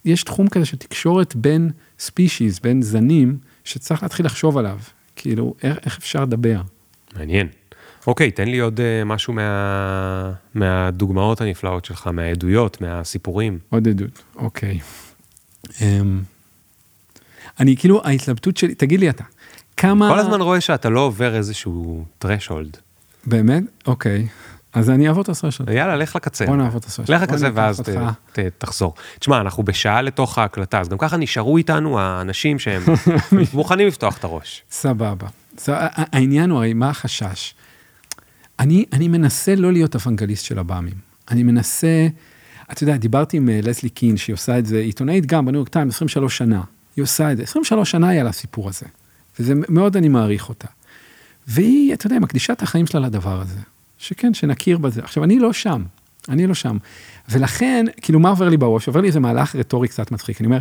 יש תחום כזה של תקשורת בין ספישיז, בין זנים, שצריך להתחיל לחשוב עליו. כאילו, איך, איך אפשר לדבר? מעניין. אוקיי, תן לי עוד אה, משהו מה... מהדוגמאות הנפלאות שלך, מהעדויות, מהסיפורים. עוד עדות, אוקיי. אמ, אני כאילו, ההתלבטות שלי, תגיד לי אתה, כמה... כל הזמן רואה שאתה לא עובר איזשהו threshold. באמת? אוקיי. אז אני אעבור את הסרט שלך. יאללה, לך לקצה. בוא נעבור את הסרט לך. לקצה ואז ת-. ת- תחזור. תשמע, אנחנו בשעה לתוך ההקלטה, אז גם ככה נשארו איתנו האנשים שהם מוכנים לפתוח את הראש. סבבה. העניין הוא הרי מה החשש. אני, אני מנסה לא להיות אוונגליסט של הבאמים. אני מנסה, אתה יודע, דיברתי עם אה, לסלי קין, שהיא עושה את זה, עיתונאית גם בניו יורק טיים, 23 שנה. היא עושה את זה, 23 שנה היה לה הסיפור הזה. וזה מאוד אני מעריך אותה. והיא, אתה יודע, מקדישה את החיים שלה לדבר הזה. שכן, שנכיר בזה. עכשיו, אני לא שם, אני לא שם. ולכן, כאילו, מה עובר לי בראש? עובר לי איזה מהלך רטורי קצת מצחיק. אני אומר,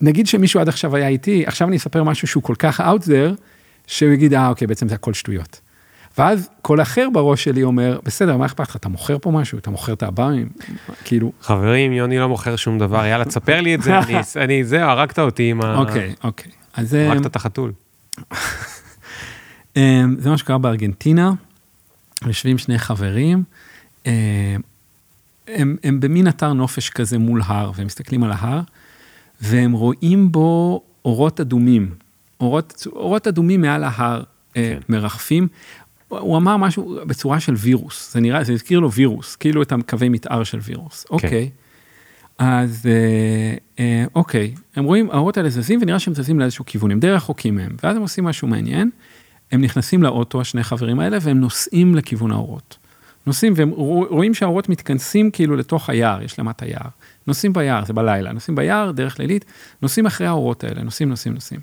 נגיד שמישהו עד עכשיו היה איתי, עכשיו אני אספר משהו שהוא כל כך out there, שהוא יגיד, אה, אוקיי, בעצם זה הכל שטויות. ואז כל אחר בראש שלי אומר, בסדר, מה אכפת לך, אתה מוכר פה משהו, אתה מוכר את הבאמים, כאילו, חברים, יוני לא מוכר שום דבר, יאללה, תספר לי את זה, אני- אני, זהו, הרגת אותי עם ה... אוקיי, אוקיי. אז אה, הרגת את החתול. אה, זה מה שקרה בארגנטינה, יושבים שני חברים, אה, הם, הם במין אתר נופש כזה מול הר, והם מסתכלים על ההר, והם רואים בו אורות אדומים, אורות, אורות אדומים מעל ההר כן. מרחפים. הוא אמר משהו בצורה של וירוס, זה נראה, זה הזכיר לו וירוס, כאילו את הקווי מתאר של וירוס. אוקיי. אז אה, אה, אוקיי, הם רואים, האורות האלה זזים ונראה שהם זזים לאיזשהו כיוון, הם די רחוקים מהם, ואז הם עושים משהו מעניין, הם נכנסים לאוטו, השני חברים האלה, והם נוסעים לכיוון האורות. נוסעים והם רוא- רואים שהאורות מתכנסים כאילו לתוך היער, יש למטה יער. נוסעים ביער, זה בלילה, נוסעים ביער, דרך לילית, נוסעים אחרי האורות האלה, נוסעים, נוסעים, נוסעים.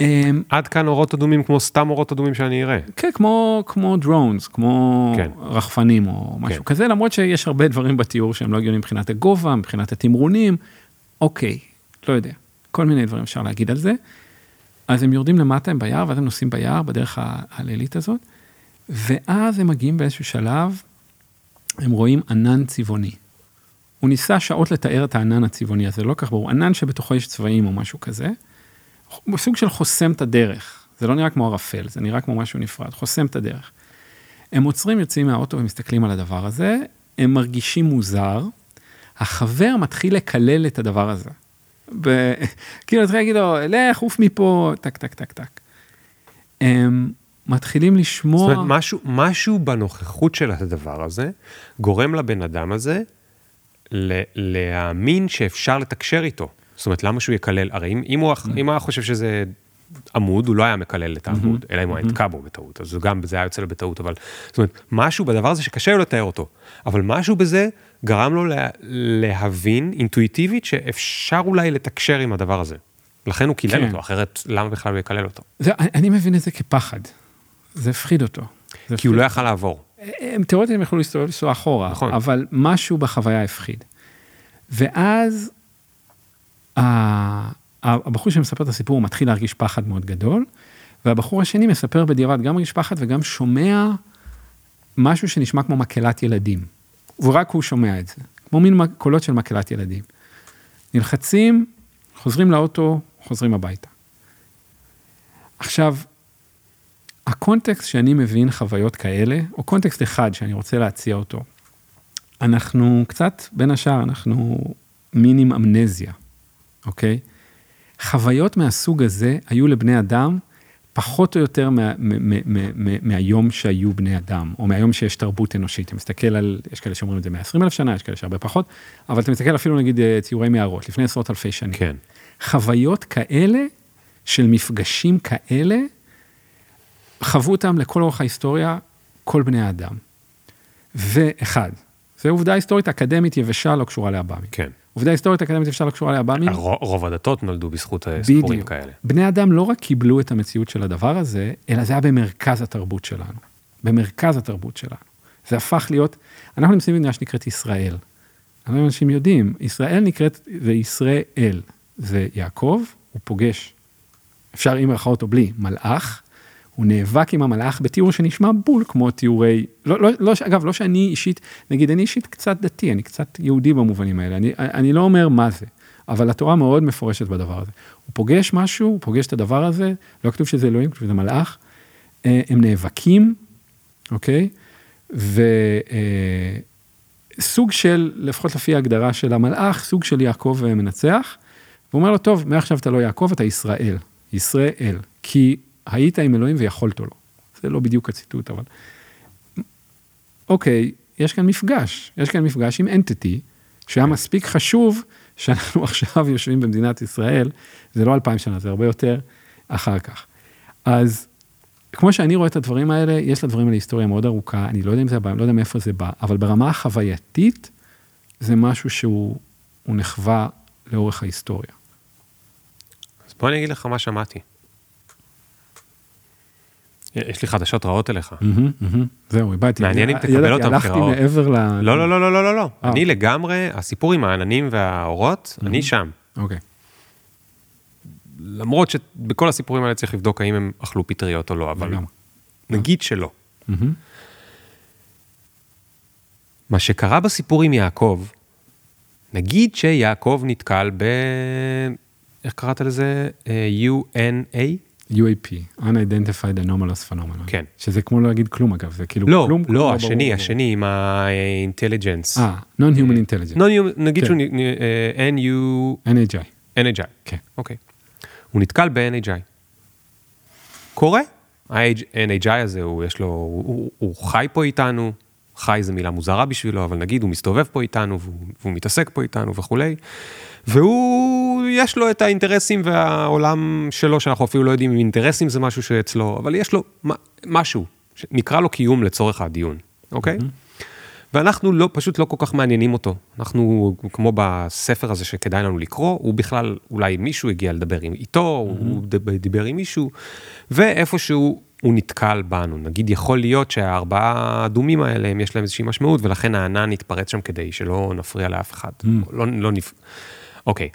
אמ, עד כאן אורות אדומים כמו סתם אורות אדומים שאני אראה. כן, כמו, כמו drones, כמו כן. רחפנים או משהו כן. כזה, למרות שיש הרבה דברים בתיאור שהם לא הגיוניים מבחינת הגובה, מבחינת התמרונים, אוקיי, לא יודע, כל מיני דברים אפשר להגיד על זה. אז הם יורדים למטה, הם ביער, ואז הם נוסעים ביער בדרך הלילית הזאת, ואז הם מגיעים באיזשהו שלב, הם רואים ענן צבעוני. הוא ניסה שעות לתאר את הענן הצבעוני הזה, לא כך ברור, ענן שבתוכו יש צבעים או משהו כזה, סוג של חוסם את הדרך, זה לא נראה כמו ערפל, זה נראה כמו משהו נפרד, חוסם את הדרך. הם עוצרים, יוצאים מהאוטו ומסתכלים על הדבר הזה, הם מרגישים מוזר, החבר מתחיל לקלל את הדבר הזה. ב... כאילו, אתה להגיד לו, לך, עוף מפה, טק, טק, טק, טק. הם מתחילים לשמוע... זאת אומרת, משהו, משהו בנוכחות של הדבר הזה גורם לבן אדם הזה ל- להאמין שאפשר לתקשר איתו. זאת אומרת, למה שהוא יקלל? הרי אם, אם, הוא, אם היה חושב שזה עמוד, הוא לא היה מקלל את העמוד, אלא אם הוא היה נתקע בו בטעות, אז גם זה היה יוצא לו בטעות, אבל זאת אומרת, משהו בדבר הזה שקשה לו לתאר אותו, אבל משהו בזה גרם לו לה, להבין אינטואיטיבית שאפשר אולי לתקשר עם הדבר הזה. לכן הוא קילל כן. אותו, אחרת למה בכלל הוא יקלל אותו? זה, אני, מבין את זה כפחד. זה הפחיד אותו. זה כי הוא לא יכל לעבור. הם תיאורטית הם יכלו להסתובב לנסוע אחורה, נכון. אבל משהו בחוויה הפחיד. ואז הבחור שמספר את הסיפור מתחיל להרגיש פחד מאוד גדול, והבחור השני מספר בדיעבד גם מרגיש פחד וגם שומע משהו שנשמע כמו מקהלת ילדים. ורק הוא שומע את זה, כמו מין קולות של מקהלת ילדים. נלחצים, חוזרים לאוטו, חוזרים הביתה. עכשיו, הקונטקסט שאני מבין חוויות כאלה, או קונטקסט אחד שאני רוצה להציע אותו, אנחנו קצת, בין השאר, אנחנו מין עם אמנזיה, אוקיי? חוויות מהסוג הזה היו לבני אדם פחות או יותר מה, מה, מה, מה, מהיום שהיו בני אדם, או מהיום שיש תרבות אנושית. אתה מסתכל על, יש כאלה שאומרים את זה 120 אלף שנה, יש כאלה שהרבה פחות, אבל אתה מסתכל אפילו נגיד אה, ציורי מערות, לפני עשרות אלפי שנים. כן. חוויות כאלה, של מפגשים כאלה, חוו אותם לכל אורך ההיסטוריה כל בני האדם. ואחד, זו עובדה היסטורית אקדמית יבשה לא קשורה לעב"מים. כן. עובדה היסטורית אקדמית יבשה לא קשורה לעב"מים. רוב, הדתות נולדו בזכות סיפורים. כאלה. בני אדם לא רק קיבלו את המציאות של הדבר הזה, אלא זה היה במרכז התרבות שלנו. במרכז התרבות שלנו. זה הפך להיות, אנחנו נמצאים במדינה שנקראת ישראל. אני לא אם אנשים יודעים, ישראל נקראת, זה ישראל. זה יעקב, הוא פוגש, אפשר עם מירכאות או בלי, מלאך, הוא נאבק עם המלאך בתיאור שנשמע בול כמו תיאורי, לא, לא, לא, אגב, לא שאני אישית, נגיד, אני אישית קצת דתי, אני קצת יהודי במובנים האלה, אני, אני לא אומר מה זה, אבל התורה מאוד מפורשת בדבר הזה. הוא פוגש משהו, הוא פוגש את הדבר הזה, לא כתוב שזה אלוהים, כתוב שזה מלאך, אה, הם נאבקים, אוקיי? וסוג של, לפחות לפי ההגדרה של המלאך, סוג של יעקב מנצח, והוא אומר לו, טוב, מעכשיו אתה לא יעקב, אתה ישראל, ישראל, כי היית עם אלוהים ויכולת לו. זה לא בדיוק הציטוט, אבל... אוקיי, יש כאן מפגש, יש כאן מפגש עם אנטיטי, שהיה מספיק חשוב שאנחנו עכשיו יושבים במדינת ישראל, זה לא אלפיים שנה, זה הרבה יותר אחר כך. אז כמו שאני רואה את הדברים האלה, יש לדברים האלה היסטוריה מאוד ארוכה, אני לא יודע אם זה בא, אני לא יודע מאיפה זה בא, אבל ברמה החווייתית, זה משהו שהוא נחווה לאורך ההיסטוריה. אז בוא אני אגיד לך מה שמעתי. יש לי חדשות רעות אליך. זהו, איבדתי. מעניין אם תקבל אותם הלכתי כרעות. מעבר ל... לא, לא, לא, לא, לא, לא, לא. אה. אני לגמרי, הסיפור עם העננים והאורות, אני שם. אוקיי. למרות שבכל הסיפורים האלה צריך לבדוק האם הם אכלו פטריות או לא, אבל. נגיד שלא. מה שקרה בסיפור עם יעקב, נגיד שיעקב נתקל ב... איך קראת לזה? אה, UNA? UAP, Unidentified Anomalous Phenomenon. כן. שזה כמו לא להגיד כלום אגב, זה כאילו לא, כלום. לא, ברור, השני, ברור. השני עם ה-intelligence. אה, Non-Human Intelligence, לא, נגיד כן. שהוא אה, NU... NHI. NHI. כן. אוקיי. הוא נתקל ב-NHI. קורה. ה-NHI הזה, הוא יש לו, הוא, הוא, הוא חי פה איתנו, חי זו מילה מוזרה בשבילו, אבל נגיד הוא מסתובב פה איתנו, והוא, והוא מתעסק פה איתנו וכולי, והוא, יש לו את האינטרסים והעולם שלו, שאנחנו אפילו לא יודעים אם אינטרסים זה משהו שאצלו, אבל יש לו משהו, נקרא לו קיום לצורך הדיון, אוקיי? ואנחנו לא, פשוט לא כל כך מעניינים אותו. אנחנו, כמו בספר הזה שכדאי לנו לקרוא, הוא בכלל, אולי מישהו הגיע לדבר עם איתו, mm-hmm. הוא דיבר עם מישהו, ואיפשהו הוא נתקל בנו. נגיד, יכול להיות שהארבעה האדומים האלה, יש להם איזושהי משמעות, ולכן הענן יתפרץ שם כדי שלא נפריע לאף אחד. Mm. לא, לא נפ... אוקיי.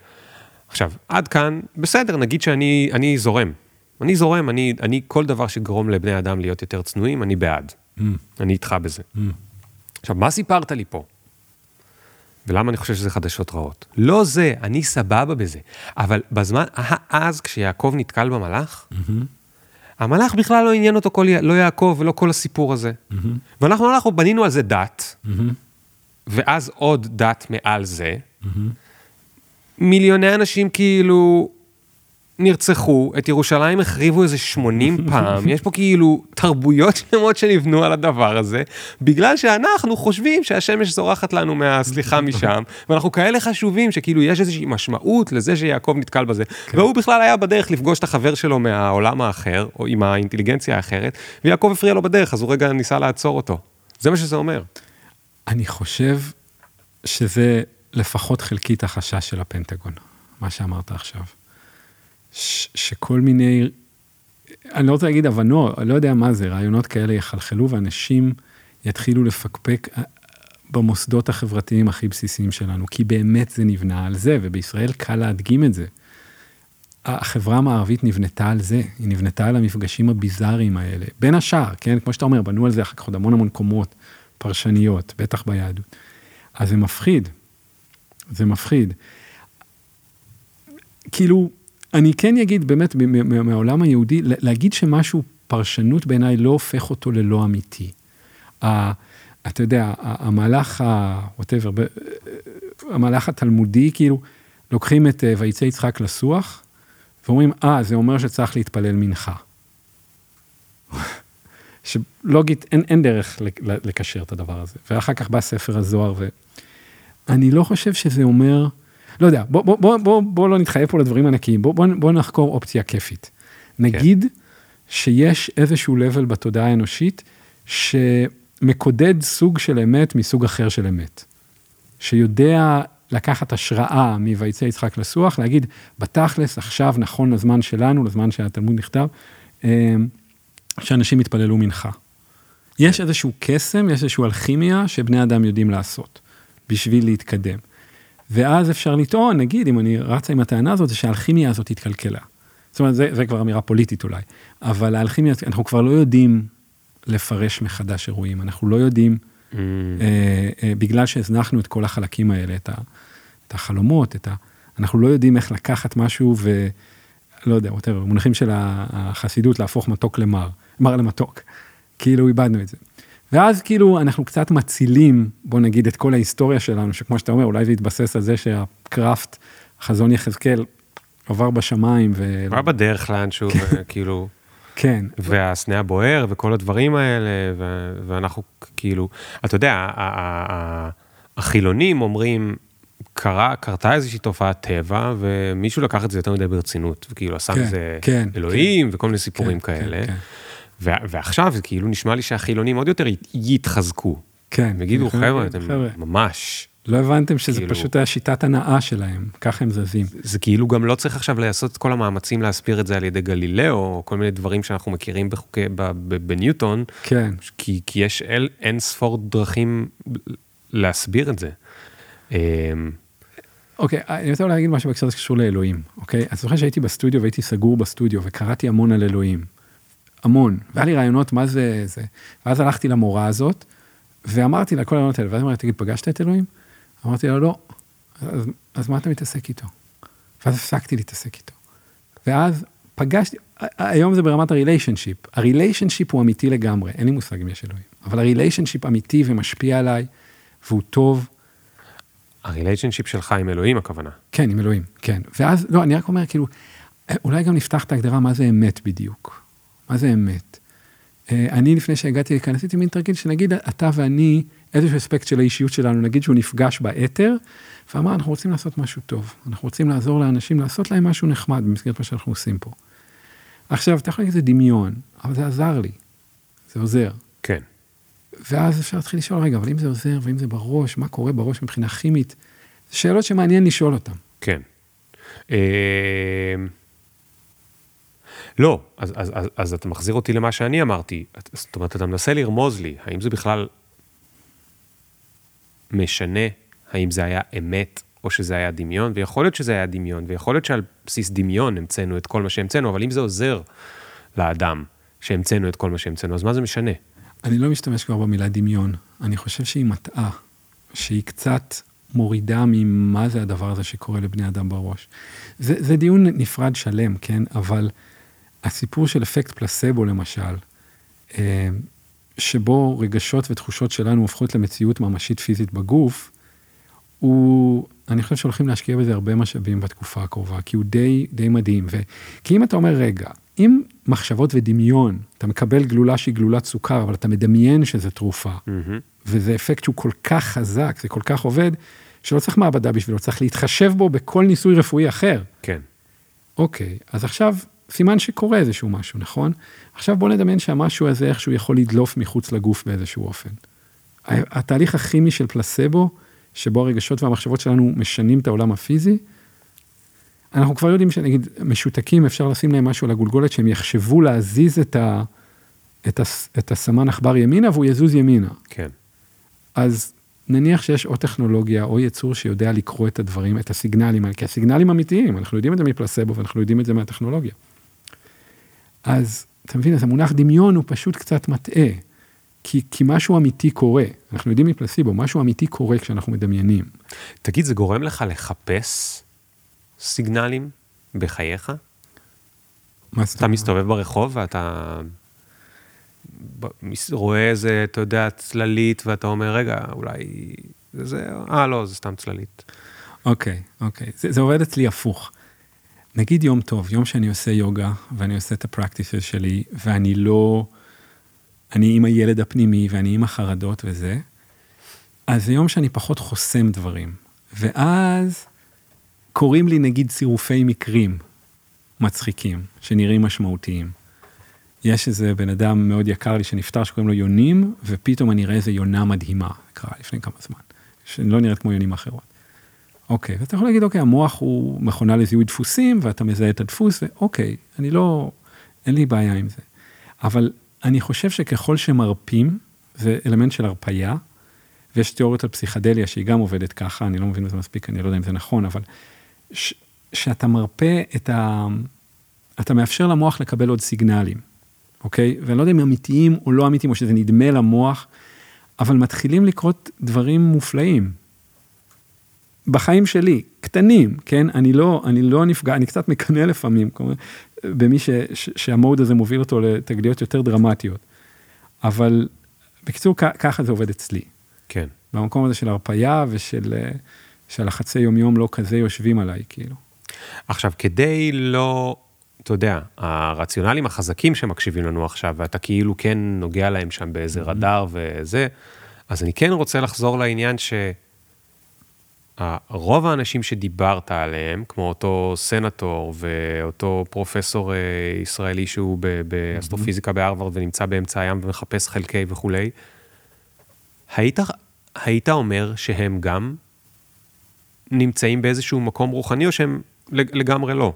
עכשיו, עד כאן, בסדר, נגיד שאני אני זורם. אני זורם, אני, אני, כל דבר שגרום לבני אדם להיות יותר צנועים, אני בעד. Mm. אני איתך בזה. Mm. עכשיו, מה סיפרת לי פה? ולמה אני חושב שזה חדשות רעות? לא זה, אני סבבה בזה. אבל בזמן, אז כשיעקב נתקל במלאך, המלאך בכלל לא עניין אותו כל, לא יעקב ולא כל הסיפור הזה. ואנחנו אנחנו בנינו על זה דת, ואז עוד דת מעל זה. מיליוני אנשים כאילו נרצחו, את ירושלים החריבו איזה 80 פעם, יש פה כאילו תרבויות שלמות שנבנו על הדבר הזה, בגלל שאנחנו חושבים שהשמש זורחת לנו מהסליחה משם, ואנחנו כאלה חשובים שכאילו יש איזושהי משמעות לזה שיעקב נתקל בזה, והוא בכלל היה בדרך לפגוש את החבר שלו מהעולם האחר, או עם האינטליגנציה האחרת, ויעקב הפריע לו בדרך, אז הוא רגע ניסה לעצור אותו. זה מה שזה אומר. אני חושב שזה לפחות חלקית החשש של הפנטגון, מה שאמרת עכשיו. ש- שכל מיני, אני לא רוצה להגיד הבנות, אני לא יודע מה זה, רעיונות כאלה יחלחלו ואנשים יתחילו לפקפק אה, במוסדות החברתיים הכי בסיסיים שלנו, כי באמת זה נבנה על זה, ובישראל קל להדגים את זה. החברה המערבית נבנתה על זה, היא נבנתה על המפגשים הביזאריים האלה. בין השאר, כן, כמו שאתה אומר, בנו על זה אחר כך עוד המון המון קומות פרשניות, בטח ביהדות. אז זה מפחיד, זה מפחיד. כאילו, אני כן אגיד באמת מהעולם היהודי, להגיד שמשהו, פרשנות בעיניי לא הופך אותו ללא אמיתי. אתה יודע, המהלך ה... whatever, המהלך התלמודי, כאילו, לוקחים את אה, ויצא יצחק לסוח, ואומרים, אה, זה אומר שצריך להתפלל מנחה. שלוגית, אין, אין דרך לקשר את הדבר הזה. ואחר כך בא ספר הזוהר, ואני לא חושב שזה אומר, לא יודע, בוא, בוא, בוא, בוא, בוא לא נתחייב פה לדברים ענקיים, בוא, בוא, בוא נחקור אופציה כיפית. נגיד כן. שיש איזשהו level בתודעה האנושית, שמקודד סוג של אמת מסוג אחר של אמת. שיודע לקחת השראה מ"ויצא יצחק לסוח", להגיד, בתכלס, עכשיו, נכון לזמן שלנו, לזמן שהתלמוד נכתב, אה, שאנשים יתפללו מנחה. יש איזשהו קסם, יש איזושהי אלכימיה שבני אדם יודעים לעשות, בשביל להתקדם. ואז אפשר לטעון, נגיד, אם אני רצה עם הטענה הזאת, זה שהאלכימיה הזאת התקלקלה. זאת אומרת, זה, זה כבר אמירה פוליטית אולי, אבל האלכימיה, אנחנו כבר לא יודעים לפרש מחדש אירועים, אנחנו לא יודעים Mm. אה, אה, בגלל שהזנחנו את כל החלקים האלה, את, ה, את החלומות, את ה... אנחנו לא יודעים איך לקחת משהו ולא יודע, ווטאבר, במונחים של החסידות להפוך מתוק למר, מר למתוק. כאילו איבדנו את זה. ואז כאילו אנחנו קצת מצילים, בוא נגיד, את כל ההיסטוריה שלנו, שכמו שאתה אומר, אולי זה יתבסס על זה שהקראפט, חזון יחזקאל, עבר בשמיים. ו... עבר בדרך לאנשהו, כן. כאילו... כן. והסנה הבוער וכל הדברים האלה, ואנחנו כאילו, אתה יודע, החילונים אומרים, קרה, קרתה איזושהי תופעת טבע, ומישהו לקח את זה יותר מדי ברצינות, וכאילו עשה כן, מזה כן, אלוהים כן, וכל מיני סיפורים כן, כאלה. כן, כן. ועכשיו זה כאילו נשמע לי שהחילונים עוד יותר יתחזקו. כן. ויגידו, חבר'ה, אתם ממש לא הבנתם שזה כאילו, פשוט היה שיטת הנאה שלהם, ככה הם זזים. זה כאילו גם לא צריך עכשיו לעשות את כל המאמצים להסביר את זה על ידי גלילאו, או כל מיני דברים שאנחנו מכירים בחוקי, בניוטון. כן. כי, כי יש אל, אין ספור דרכים להסביר את זה. אמ, אוקיי, אני רוצה להגיד משהו בקצת שקשור לאלוהים, אוקיי? אני זוכר שהייתי בסטודיו והייתי סגור בסטודיו וקראתי המון על אלוהים. המון. והיה לי רעיונות מה זה זה. ואז הלכתי למורה הזאת, ואמרתי לה כל הרעיונות האלה, ואז אמרתי, תגיד, פגשת את אלוהים? אמרתי לו, לא. אז, אז מה אתה מתעסק איתו? ואז הפסקתי להתעסק איתו. ואז פגשתי, היום זה ברמת הריליישנשיפ. הריליישנשיפ הוא אמיתי לגמרי, אין לי מושג אם יש אלוהים. אבל הריליישנשיפ אמיתי ומשפיע עליי, והוא טוב. הריליישנשיפ שלך עם אלוהים הכוונה. כן, עם אלוהים, כן. ואז, לא, אני רק אומר, כאילו, אולי גם נפתח את ההגדרה מה זה אמת בדיוק. מה זה אמת? אה, אני, לפני שהגעתי לכאן, עשיתי מין תרגיל שנגיד, אתה ואני, איזשהו אספקט של האישיות שלנו, נגיד שהוא נפגש באתר, ואמר, אנחנו רוצים לעשות משהו טוב, אנחנו רוצים לעזור לאנשים לעשות להם משהו נחמד במסגרת מה שאנחנו עושים פה. עכשיו, אתה יכול להגיד זה דמיון, אבל זה עזר לי, זה עוזר. כן. ואז אפשר להתחיל לשאול, רגע, אבל אם זה עוזר, ואם זה בראש, מה קורה בראש מבחינה כימית? שאלות שמעניין לשאול אותן. כן. לא, אז, אז, אז, אז אתה מחזיר אותי למה שאני אמרתי. זאת אומרת, אתה מנסה לרמוז לי, האם זה בכלל משנה האם זה היה אמת או שזה היה דמיון, ויכול להיות שזה היה דמיון, ויכול להיות שעל בסיס דמיון המצאנו את כל מה שהמצאנו, אבל אם זה עוזר לאדם שהמצאנו את כל מה שהמצאנו, אז מה זה משנה? אני לא משתמש כבר במילה דמיון, אני חושב שהיא מטעה, שהיא קצת מורידה ממה זה הדבר הזה שקורה לבני אדם בראש. זה, זה דיון נפרד שלם, כן? אבל הסיפור של אפקט פלסבו למשל, אה, שבו רגשות ותחושות שלנו הופכות למציאות ממשית פיזית בגוף, הוא, אני חושב שהולכים להשקיע בזה הרבה משאבים בתקופה הקרובה, כי הוא די, די מדהים. ו... כי אם אתה אומר, רגע, אם מחשבות ודמיון, אתה מקבל גלולה שהיא גלולת סוכר, אבל אתה מדמיין שזה תרופה, mm-hmm. וזה אפקט שהוא כל כך חזק, זה כל כך עובד, שלא צריך מעבדה בשבילו, צריך להתחשב בו בכל ניסוי רפואי אחר. כן. אוקיי, אז עכשיו סימן שקורה איזשהו משהו, נכון? עכשיו בוא נדמיין שהמשהו הזה איכשהו יכול לדלוף מחוץ לגוף באיזשהו אופן. התהליך הכימי של פלסבו, שבו הרגשות והמחשבות שלנו משנים את העולם הפיזי, אנחנו כבר יודעים שנגיד משותקים אפשר לשים להם משהו על הגולגולת שהם יחשבו להזיז את, ה, את, ה, את הסמן עכבר ימינה והוא יזוז ימינה. כן. אז נניח שיש או טכנולוגיה או יצור שיודע לקרוא את הדברים, את הסיגנלים האלה, כי הסיגנלים אמיתיים, אנחנו יודעים את זה מפלסבו ואנחנו יודעים את זה מהטכנולוגיה. אז אתה מבין, אז המונח דמיון הוא פשוט קצת מטעה, כי, כי משהו אמיתי קורה, אנחנו יודעים מפלסיבו, משהו אמיתי קורה כשאנחנו מדמיינים. תגיד, זה גורם לך לחפש סיגנלים בחייך? מה זאת אתה אומרת? מסתובב ברחוב ואתה רואה איזה, אתה יודע, צללית, ואתה אומר, רגע, אולי זה זה, אה, לא, זה סתם צללית. אוקיי, אוקיי, זה, זה עובד אצלי הפוך. נגיד יום טוב, יום שאני עושה יוגה ואני עושה את הפרקטיסס שלי ואני לא, אני עם הילד הפנימי ואני עם החרדות וזה, אז זה יום שאני פחות חוסם דברים. ואז קוראים לי נגיד צירופי מקרים מצחיקים, שנראים משמעותיים. יש איזה בן אדם מאוד יקר לי שנפטר שקוראים לו יונים, ופתאום אני אראה איזה יונה מדהימה, קרה לפני כמה זמן, שלא נראית כמו יונים אחרות. אוקיי, ואתה יכול להגיד, אוקיי, המוח הוא מכונה לזיהוי דפוסים, ואתה מזהה את הדפוס, ואוקיי, אני לא, אין לי בעיה עם זה. אבל אני חושב שככל שמרפים, זה אלמנט של הרפייה, ויש תיאוריות על פסיכדליה שהיא גם עובדת ככה, אני לא מבין בזה מספיק, אני לא יודע אם זה נכון, אבל ש, שאתה מרפא את ה... אתה מאפשר למוח לקבל עוד סיגנלים, אוקיי? ואני לא יודע אם אמיתיים או לא אמיתיים, או שזה נדמה למוח, אבל מתחילים לקרות דברים מופלאים. בחיים שלי, קטנים, כן? אני לא, אני לא נפגע, אני קצת מקנא לפעמים, כלומר, במי ש, ש, שהמוד הזה מוביל אותו לתגליות יותר דרמטיות. אבל בקיצור, כ- ככה זה עובד אצלי. כן. במקום הזה של הרפייה ושל שהלחצי יומיום לא כזה יושבים עליי, כאילו. עכשיו, כדי לא, אתה יודע, הרציונלים החזקים שמקשיבים לנו עכשיו, ואתה כאילו כן נוגע להם שם באיזה רדאר וזה, אז אני כן רוצה לחזור לעניין שרוב האנשים שדיברת עליהם, כמו אותו סנטור ואותו פרופסור אה, ישראלי שהוא באסטרופיזיקה בהרווארד ונמצא באמצע הים ומחפש חלקי וכולי, היית, היית אומר שהם גם נמצאים באיזשהו מקום רוחני, או שהם לג- לגמרי לא?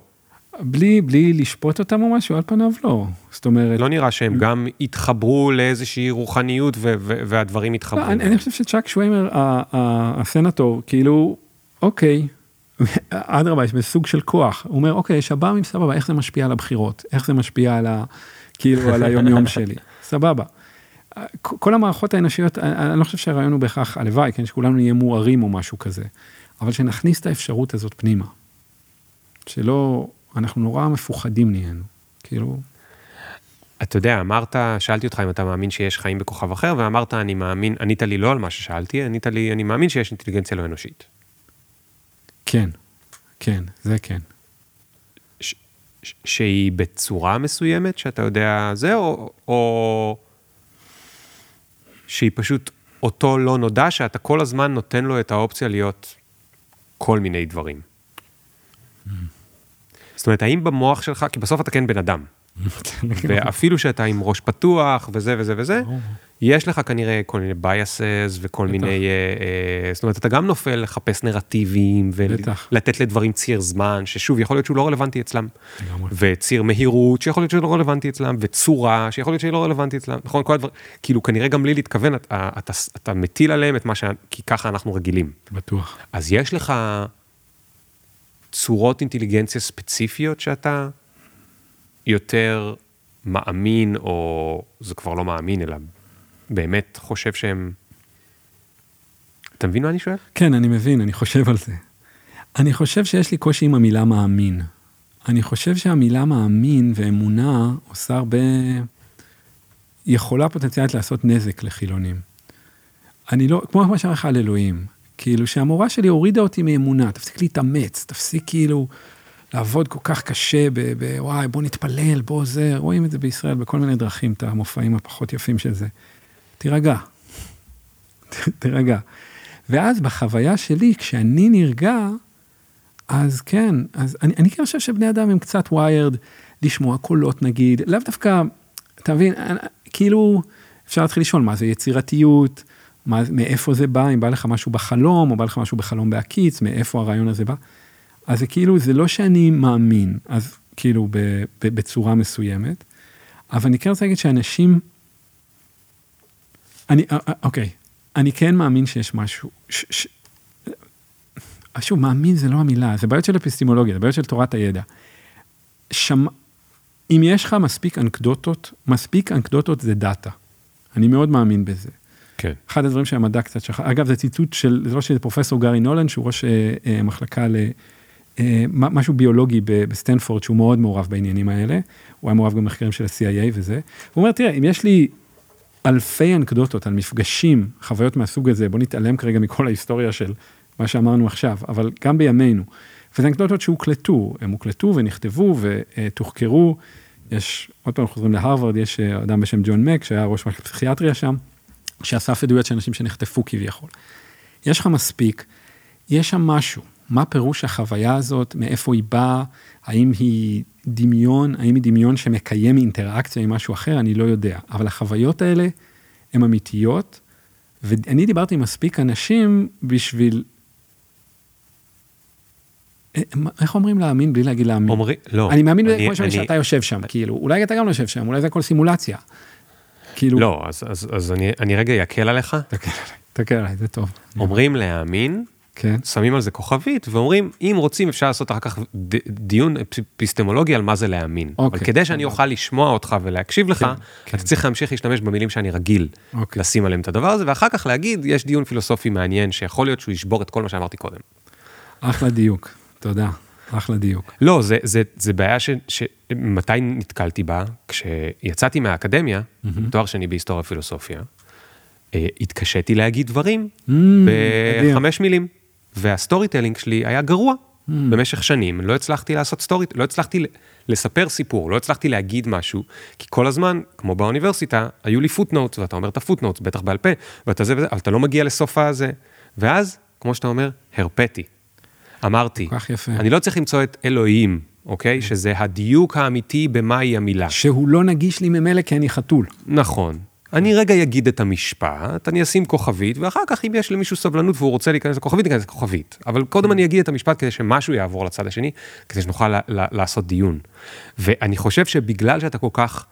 בלי, בלי לשפוט אותם או משהו, על פניו לא. זאת אומרת, לא נראה שהם גם התחברו לאיזושהי רוחניות ו- ו- והדברים התחברו. לא, אני, אני חושב שצ'אק שוויימר, הסנטור, כאילו, אוקיי, אדרבה, יש בסוג של כוח. הוא אומר, אוקיי, שב"מים, סבבה, איך זה משפיע על הבחירות? איך זה משפיע על ה... כאילו, על היומיום שלי? סבבה. כל המערכות האנושיות, אני לא חושב שהרעיון הוא בהכרח, הלוואי, כן, שכולנו נהיה מוארים או משהו כזה, אבל שנכניס את האפשרות הזאת פנימה. שלא, אנחנו נורא מפוחדים נהיינו. כאילו, אתה יודע, אמרת, שאלתי אותך אם אתה מאמין שיש חיים בכוכב אחר, ואמרת, אני מאמין, ענית לי לא על מה ששאלתי, ענית לי, אני מאמין שיש אינטליגנציה לא אנושית. כן, כן, זה כן. ש- שהיא בצורה מסוימת, שאתה יודע זה, או, או שהיא פשוט אותו לא נודע, שאתה כל הזמן נותן לו את האופציה להיות כל מיני דברים. זאת אומרת, האם במוח שלך, כי בסוף אתה כן בן אדם, ואפילו שאתה עם ראש פתוח וזה וזה וזה, יש לך כנראה כל מיני biases וכל. מיני, אה, אה, זאת אומרת, אתה גם נופל לחפש נרטיבים. ולתת לדברים ציר זמן, ששוב, יכול להיות שהוא לא רלוונטי אצלם. וציר מהירות, שיכול להיות שהוא לא רלוונטי אצלם, וצורה, שיכול להיות שהיא לא רלוונטית אצלם, נכון? כל הדברים, כאילו, כנראה גם בלי להתכוון, אתה, אתה מטיל עליהם את מה ש... כי ככה אנחנו רגילים. בטוח. אז יש לך צורות אינטליגנציה ספציפיות שאתה יותר מאמין, או זה כבר לא מאמין, אלא באמת חושב שהם... אתה מבין מה אני שואל? כן, אני מבין, אני חושב על זה. אני חושב שיש לי קושי עם המילה מאמין. אני חושב שהמילה מאמין ואמונה עושה הרבה... יכולה פוטנציאלית לעשות נזק לחילונים. אני לא, כמו מה שאמר לך על אלוהים, כאילו שהמורה שלי הורידה אותי מאמונה, תפסיק להתאמץ, תפסיק כאילו לעבוד כל כך קשה ב... ב וואי, בוא נתפלל, בוא זה, רואים את זה בישראל בכל מיני דרכים, את המופעים הפחות יפים של זה. תירגע, תירגע. ואז בחוויה שלי, כשאני נרגע, אז כן, אז אני, אני כן חושב שבני אדם הם קצת ויירד לשמוע קולות נגיד, לאו דווקא, אתה מבין, אני- כאילו, אפשר להתחיל לשאול מה זה יצירתיות, מה, מאיפה זה בא, אם בא לך משהו בחלום, או בא לך משהו בחלום בהקיץ, מאיפה הרעיון הזה בא. אז זה כאילו, זה לא שאני מאמין, אז כאילו ב, ב, בצורה מסוימת, אבל אני כן רוצה להגיד שאנשים, אני, אה, אה, אוקיי, אני כן מאמין שיש משהו, ש, ש, שוב, מאמין זה לא המילה, זה בעיות של אפיסטמולוגיה, זה בעיות של תורת הידע. שמ... אם יש לך מספיק אנקדוטות, מספיק אנקדוטות זה data. אני מאוד מאמין בזה. כן. אחד הדברים שהמדע קצת שכח, אגב זה ציטוט של, זה לא של פרופסור גארי נולן, שהוא ראש אה, אה, מחלקה ל... אה, משהו ביולוגי בסטנפורד, שהוא מאוד מעורב בעניינים האלה, הוא היה מעורב גם במחקרים של ה-CIA וזה. הוא אומר, תראה, אם יש לי אלפי אנקדוטות על מפגשים, חוויות מהסוג הזה, בוא נתעלם כרגע מכל ההיסטוריה של מה שאמרנו עכשיו, אבל גם בימינו. וזה אנקדוטות שהוקלטו, הם הוקלטו ונכתבו ותוחקרו. יש, עוד פעם חוזרים להרווארד, יש אה, אדם בשם ג'ון מק, שהיה ראש מחלקת פסיכיאטריה שם, שאסף עדויות של אנשים שנחטפו כביכול. יש לך מספיק, יש שם משהו, מה פירוש החוויה הזאת, מאיפה היא באה, האם היא דמיון, האם היא דמיון שמקיים אינטראקציה עם משהו אחר, אני לא יודע. אבל החוויות האלה הן אמיתיות, ואני דיברתי עם מספיק אנשים בשביל... אה, איך אומרים להאמין בלי להגיד להאמין? אומרים, לא. אני מאמין אני- כמו אני- שאתה יושב שם, כאילו, אולי אתה גם לא יושב שם, אולי זה הכל סימולציה. כאילו, לא, אז, אז, אז אני, אני רגע אקל עליך. תסתכל עליי, תסתכל עליי, זה טוב. אומרים להאמין, כן, שמים על זה כוכבית, ואומרים, אם רוצים אפשר לעשות אחר כך ד, דיון אפיסטמולוגי על מה זה להאמין. אוקיי. אבל כדי שאני אוכל לשמוע אותך ולהקשיב לך, כן. אתה צריך להמשיך להשתמש במילים שאני רגיל אוקיי. לשים עליהם את הדבר הזה, ואחר כך להגיד, יש דיון פילוסופי מעניין, שיכול להיות שהוא ישבור את כל מה שאמרתי קודם. אחלה דיוק, תודה, אחלה דיוק. לא, זה, זה, זה בעיה ש, שמתי נתקלתי בה? כשיצאתי מהאקדמיה, תואר שני בהיסטוריה ופילוסופיה, אה, התקשיתי להגיד דברים Mm, אדיר. בחמש מילים, וה storytelling שלי היה גרוע. במשך שנים לא הצלחתי לעשות story, לא הצלחתי לספר סיפור, לא הצלחתי להגיד משהו, כי כל הזמן, כמו באוניברסיטה, היו לי footnotes, ואתה אומר את ה footnotes, בטח בעל פה, ואתה זה וזה, אבל אתה לא מגיע לסוף הזה. ואז, כמו שאתה אומר, הרפיתי. אמרתי, כל כך יפה. אני לא צריך למצוא את אלוהים, אוקיי? שזה הדיוק האמיתי במהי המילה. שהוא לא נגיש לי ממילא כי אני חתול. נכון. אני רגע אגיד את המשפט, אני אשים כוכבית, ואחר כך אם יש למישהו סבלנות והוא רוצה להיכנס לכוכבית, ייכנס לכוכבית. אבל קודם אני אגיד את המשפט כדי שמשהו יעבור לצד השני, כדי שנוכל לעשות דיון. ואני חושב שבגלל שאתה כל כך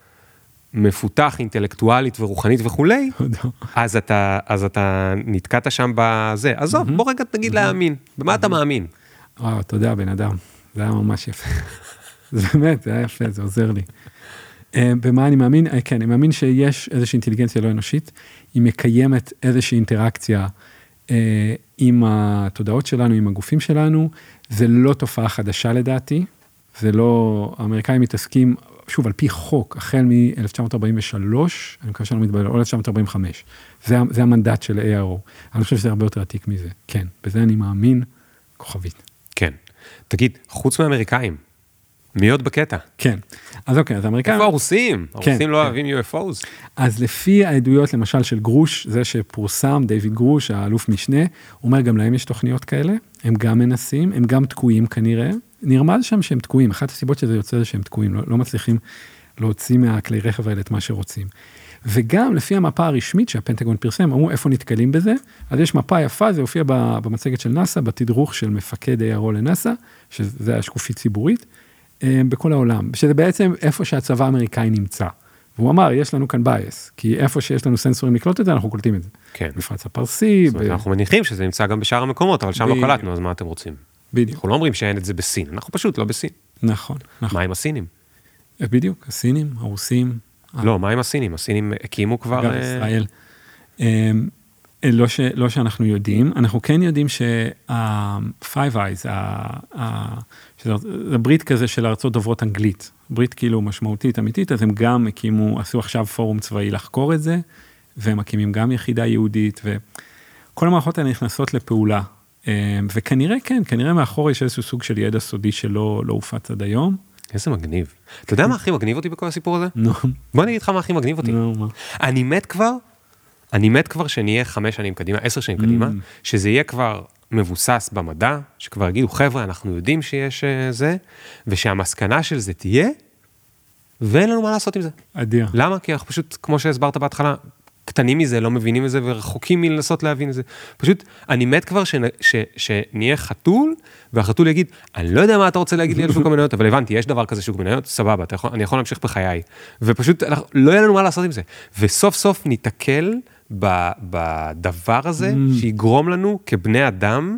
מפותח אינטלקטואלית ורוחנית וכולי, תודה. אז אתה, אז אתה נתקעת שם בזה. עזוב, בוא רגע תגיד להאמין. במה אתה מאמין? וואו, תודה, בן אדם. זה היה ממש יפה. זה באמת, זה היה יפה, זה עוזר לי. אה, במה אני מאמין? אה, כן, אני מאמין שיש איזושהי אינטליגנציה לא אנושית, היא מקיימת איזושהי אינטראקציה אה, עם התודעות שלנו, עם הגופים שלנו. זה לא תופעה חדשה לדעתי, זה לא, האמריקאים מתעסקים, שוב, על פי חוק, החל מ-1943, אני מקווה שאני לא מתבלבל, או 1945. זה, זה המנדט של ARO. אני חושב שזה הרבה יותר עתיק מזה. כן, בזה אני מאמין, כוכבית. כן. תגיד, חוץ מהאמריקאים, מי עוד בקטע? כן. אז אוקיי, אז האמריקאים... איפה הרוסים? הרוסים לא כן. אוהבים UFOs. אז לפי העדויות למשל של גרוש, זה שפורסם, דיוויד גרוש, האלוף משנה, אומר גם להם יש תוכניות כאלה, הם גם מנסים, הם גם תקועים כנראה. נרמז שם שהם תקועים, אחת הסיבות שזה יוצא זה שהם תקועים, לא, לא מצליחים להוציא מהכלי רכב האלה את מה שרוצים. וגם לפי המפה הרשמית שהפנטגון פרסם, אמרו איפה נתקלים בזה, אז יש מפה יפה, זה הופיע ב- במצגת של נאסא, בתדרוך של מפקד ARO לנאסא, שזה השקופית ציבורית, אה, בכל העולם, שזה בעצם איפה שהצבא האמריקאי נמצא. והוא אמר, יש לנו כאן בייס, כי איפה שיש לנו סנסורים לקלוט את זה, אנחנו קולטים את זה. כן. מפרץ הפרסי, זאת אומרת, ב- אנחנו מניחים שזה נמצא גם בשאר המקומות, אבל שם לא בדיוק. קלטנו, אז מה אתם רוצים? בדיוק, אנחנו לא אומרים שאין את זה בסין, אנחנו פשוט לא בסין. נכון, נכון. מה עם הסינים? בדיוק, הסינים, הרוסים, לא, מה עם הסינים? הסינים הקימו כבר... אגב, אה, ישראל. אמ, לא, ש, לא שאנחנו יודעים, אנחנו כן יודעים שה-Five Eyes, ה- שזה זה ברית כזה של ארצות דוברות אנגלית, ברית כאילו משמעותית אמיתית, אז הם גם הקימו, עשו עכשיו פורום צבאי לחקור את זה, והם מקימים גם יחידה יהודית, וכל המערכות האלה נכנסות לפעולה. אמ, וכנראה כן, כנראה מאחור יש איזשהו סוג של ידע סודי שלא לא הופץ עד היום. איזה מגניב. אתה יודע מה הכי מגניב אותי בכל הסיפור הזה? נו, בוא אני אגיד לך מה הכי מגניב אותי. נו, מה? אני מת כבר, אני מת כבר שנהיה חמש שנים קדימה, עשר שנים קדימה, Mm. שזה יהיה כבר מבוסס במדע, שכבר יגידו, חבר'ה, אנחנו יודעים שיש אה, זה, ושהמסקנה של זה תהיה, ואין לנו מה לעשות עם זה. אדיר. למה? כי אנחנו פשוט, כמו שהסברת בהתחלה, קטנים מזה, לא מבינים את זה ורחוקים מלנסות להבין את זה. פשוט, אני מת כבר שנ, ש, שנהיה חתול, והחתול יגיד, אני לא יודע מה אתה רוצה להגיד לי על שוק המניות, אבל הבנתי, יש דבר כזה שוק מניות, סבבה, יכול, אני יכול להמשיך בחיי. ופשוט, אנחנו, לא יהיה לנו מה לעשות עם זה. וסוף סוף ניתקל ב- בדבר הזה שיגרום לנו כבני אדם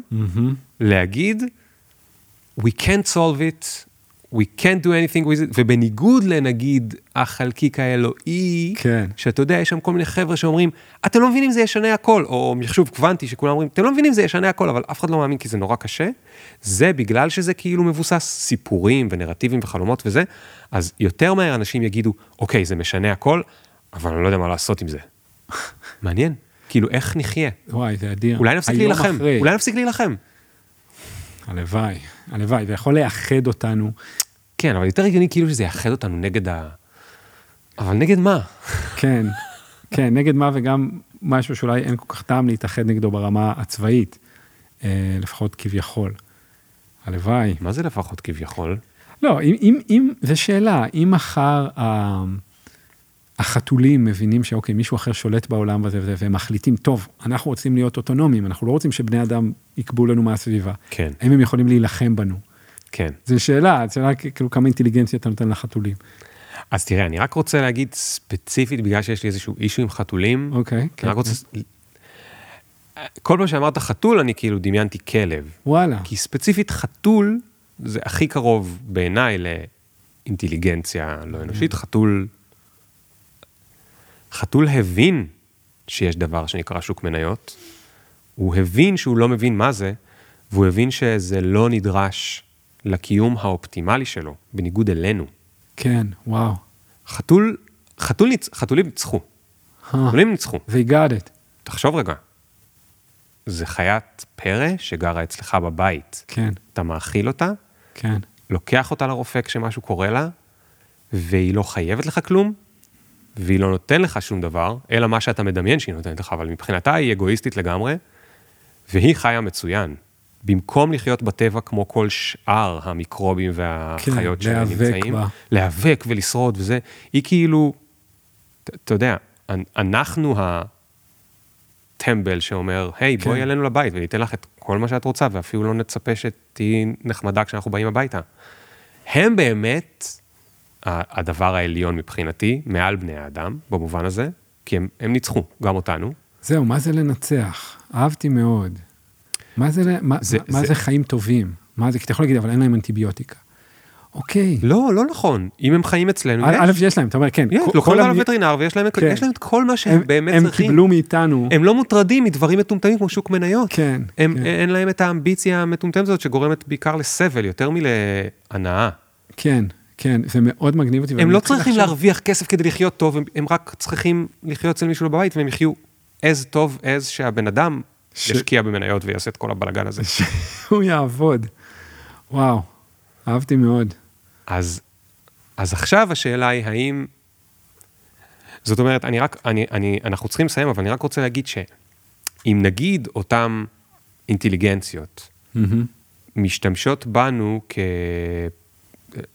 להגיד, we can't solve it, we can't do anything with it, ובניגוד לנגיד החלקיק האלוהי, כן. שאתה יודע, יש שם כל מיני חבר'ה שאומרים, אתם לא מבינים זה ישנה הכל, או מחשוב קוונטי שכולם אומרים, אתם לא מבינים זה ישנה הכל, אבל אף אחד לא מאמין כי זה נורא קשה, זה בגלל שזה כאילו מבוסס סיפורים ונרטיבים וחלומות וזה, אז יותר מהר אנשים יגידו, אוקיי, זה משנה הכל, אבל אני לא יודע מה לעשות עם זה. מעניין, כאילו איך נחיה? וואי, זה אדיר. אולי נפסיק היום להילחם. אולי נפסיק להילחם. הלוואי, הלוואי, זה יכול לאחד אותנו. כן, אבל יותר הגיוני כאילו שזה יאחד אותנו נגד ה... אבל נגד מה? כן, כן, נגד מה וגם משהו שאולי אין כל כך טעם להתאחד נגדו ברמה הצבאית, אה, לפחות כביכול. הלוואי. מה זה לפחות כביכול? לא, אם, אם, אם, זו שאלה, אם מחר ה- החתולים מבינים שאוקיי, מישהו אחר שולט בעולם הזה וזה, והם מחליטים, טוב, אנחנו רוצים להיות אוטונומיים, אנחנו לא רוצים שבני אדם יקבעו לנו מהסביבה. כן, האם הם יכולים להילחם בנו? כן. זו שאלה, שאלה כאילו כמה אינטליגנציה אתה נותן לחתולים. אז תראה, אני רק רוצה להגיד ספציפית, בגלל שיש לי איזשהו אישו עם חתולים, אוקיי, אני כן. רק רוצה... כל פעם שאמרת חתול, אני כאילו דמיינתי כלב. וואלה, כי ספציפית חתול זה הכי קרוב בעיניי לאינטליגנציה לא אנושית. חתול, חתול הבין שיש דבר שנקרא שוק מניות, הוא הבין שהוא לא מבין מה זה, והוא הבין שזה לא נדרש לקיום האופטימלי שלו, בניגוד אלינו. כן, וואו. חתול, חתול ניצ... חתולים ניצחו, אה, חתולים ניצחו. They got it. תחשוב רגע, זה חיית פרא שגרה אצלך בבית. כן, אתה מאכיל אותה, כן. לוקח אותה לרופא כשמשהו קורה לה, והיא לא חייבת לך כלום, והיא לא נותן לך שום דבר, אלא מה שאתה מדמיין שהיא נותנת לך, אבל מבחינתה היא אגואיסטית לגמרי, והיא חיה מצוין. במקום לחיות בטבע כמו כל שאר המיקרובים והחיות כן, להיאבק שנמצאים, בה. להיאבק ולשרוד וזה, היא כאילו, אתה יודע, אנ- אנחנו הטמבל שאומר, היי, בואי כן. אלינו לבית וניתן לך את כל מה שאת רוצה, ואפילו לא נצפה שתהיי נחמדה כשאנחנו באים הביתה. הם באמת הדבר העליון מבחינתי, מעל בני האדם, במובן הזה, כי הם, הם ניצחו, גם אותנו. זהו, מה זה לנצח? אהבתי מאוד. מה זה, ל- מה, זה- מה זה- זה חיים טובים? מה זה, כי אתה יכול להגיד, אבל אין להם אנטיביוטיקה. אוקיי. לא, לא נכון. אם הם חיים אצלנו, א', יש. יש להם, אתה אומר, כן. יש, כל- לוקחים אותם לווטרינר ויש להם, כן. יש להם את כל מה שהם הם, באמת הם צריכים. קיבלו מאיתנו. הם לא מוטרדים מדברים מטומטמים כמו שוק מניות. כן, הם, כן. אין להם את האמביציה המטומטמת הזאת שגורמת בעיקר לסבל, יותר מלהנאה. כן, כן, זה מאוד מגניב אותי. הם לא צריכים לחשוב- להרוויח כסף כדי לחיות טוב, הם, הם רק צריכים לחיות אצל מישהו בבית והם יחיו as טוב as שהבן אדם ש- ישקיע במניות ויעשה את כל הבלגן הזה. שהוא יעבוד. וואו, אהבתי מאוד. אז, אז עכשיו השאלה היא האם... זאת אומרת, אני רק, אני, אני, אנחנו צריכים לסיים, אבל אני רק רוצה להגיד שאם נגיד אותם אינטליגנציות מהמם. משתמשות בנו כ...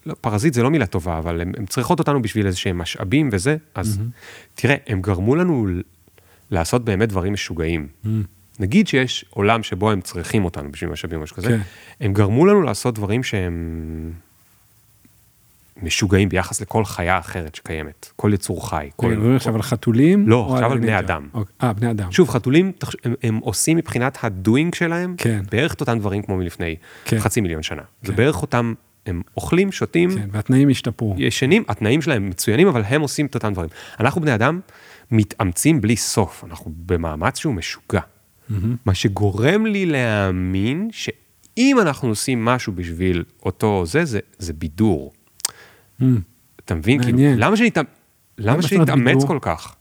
לא, פרזיט זה לא מילה טובה, אבל הן צריכות אותנו בשביל איזה שהם משאבים וזה, אז תראה, הם גרמו לנו לעשות באמת דברים משוגעים. נגיד שיש עולם שבו הם צריכים אותנו בשביל משאבים או משהו כזה, כן. הם גרמו לנו לעשות דברים שהם משוגעים ביחס לכל חיה אחרת שקיימת, כל יצור חי. כל... מדברים עכשיו על חתולים? לא, עכשיו על בני? אדם. אוקיי. אה, בני אדם. שוב, חתולים, הם, הם עושים מבחינת הדוינג שלהם, כן. בערך את אותם דברים כמו מלפני כן. חצי מיליון שנה. זה כן. בערך אותם, הם אוכלים, שותים, כן, והתנאים השתפרו. ישנים, התנאים שלהם מצוינים, אבל הם עושים את אותם דברים. אנחנו בני אדם מתאמצים בלי סוף, אנחנו במאמץ שהוא משוגע. מה שגורם לי להאמין שאם אנחנו עושים משהו בשביל אותו זה, זה, זה בידור. מהמם. אתה מבין? כאילו, מעניין. למה שנתאמץ, למה מה זאת אומרת שנתאמץ? כל כך?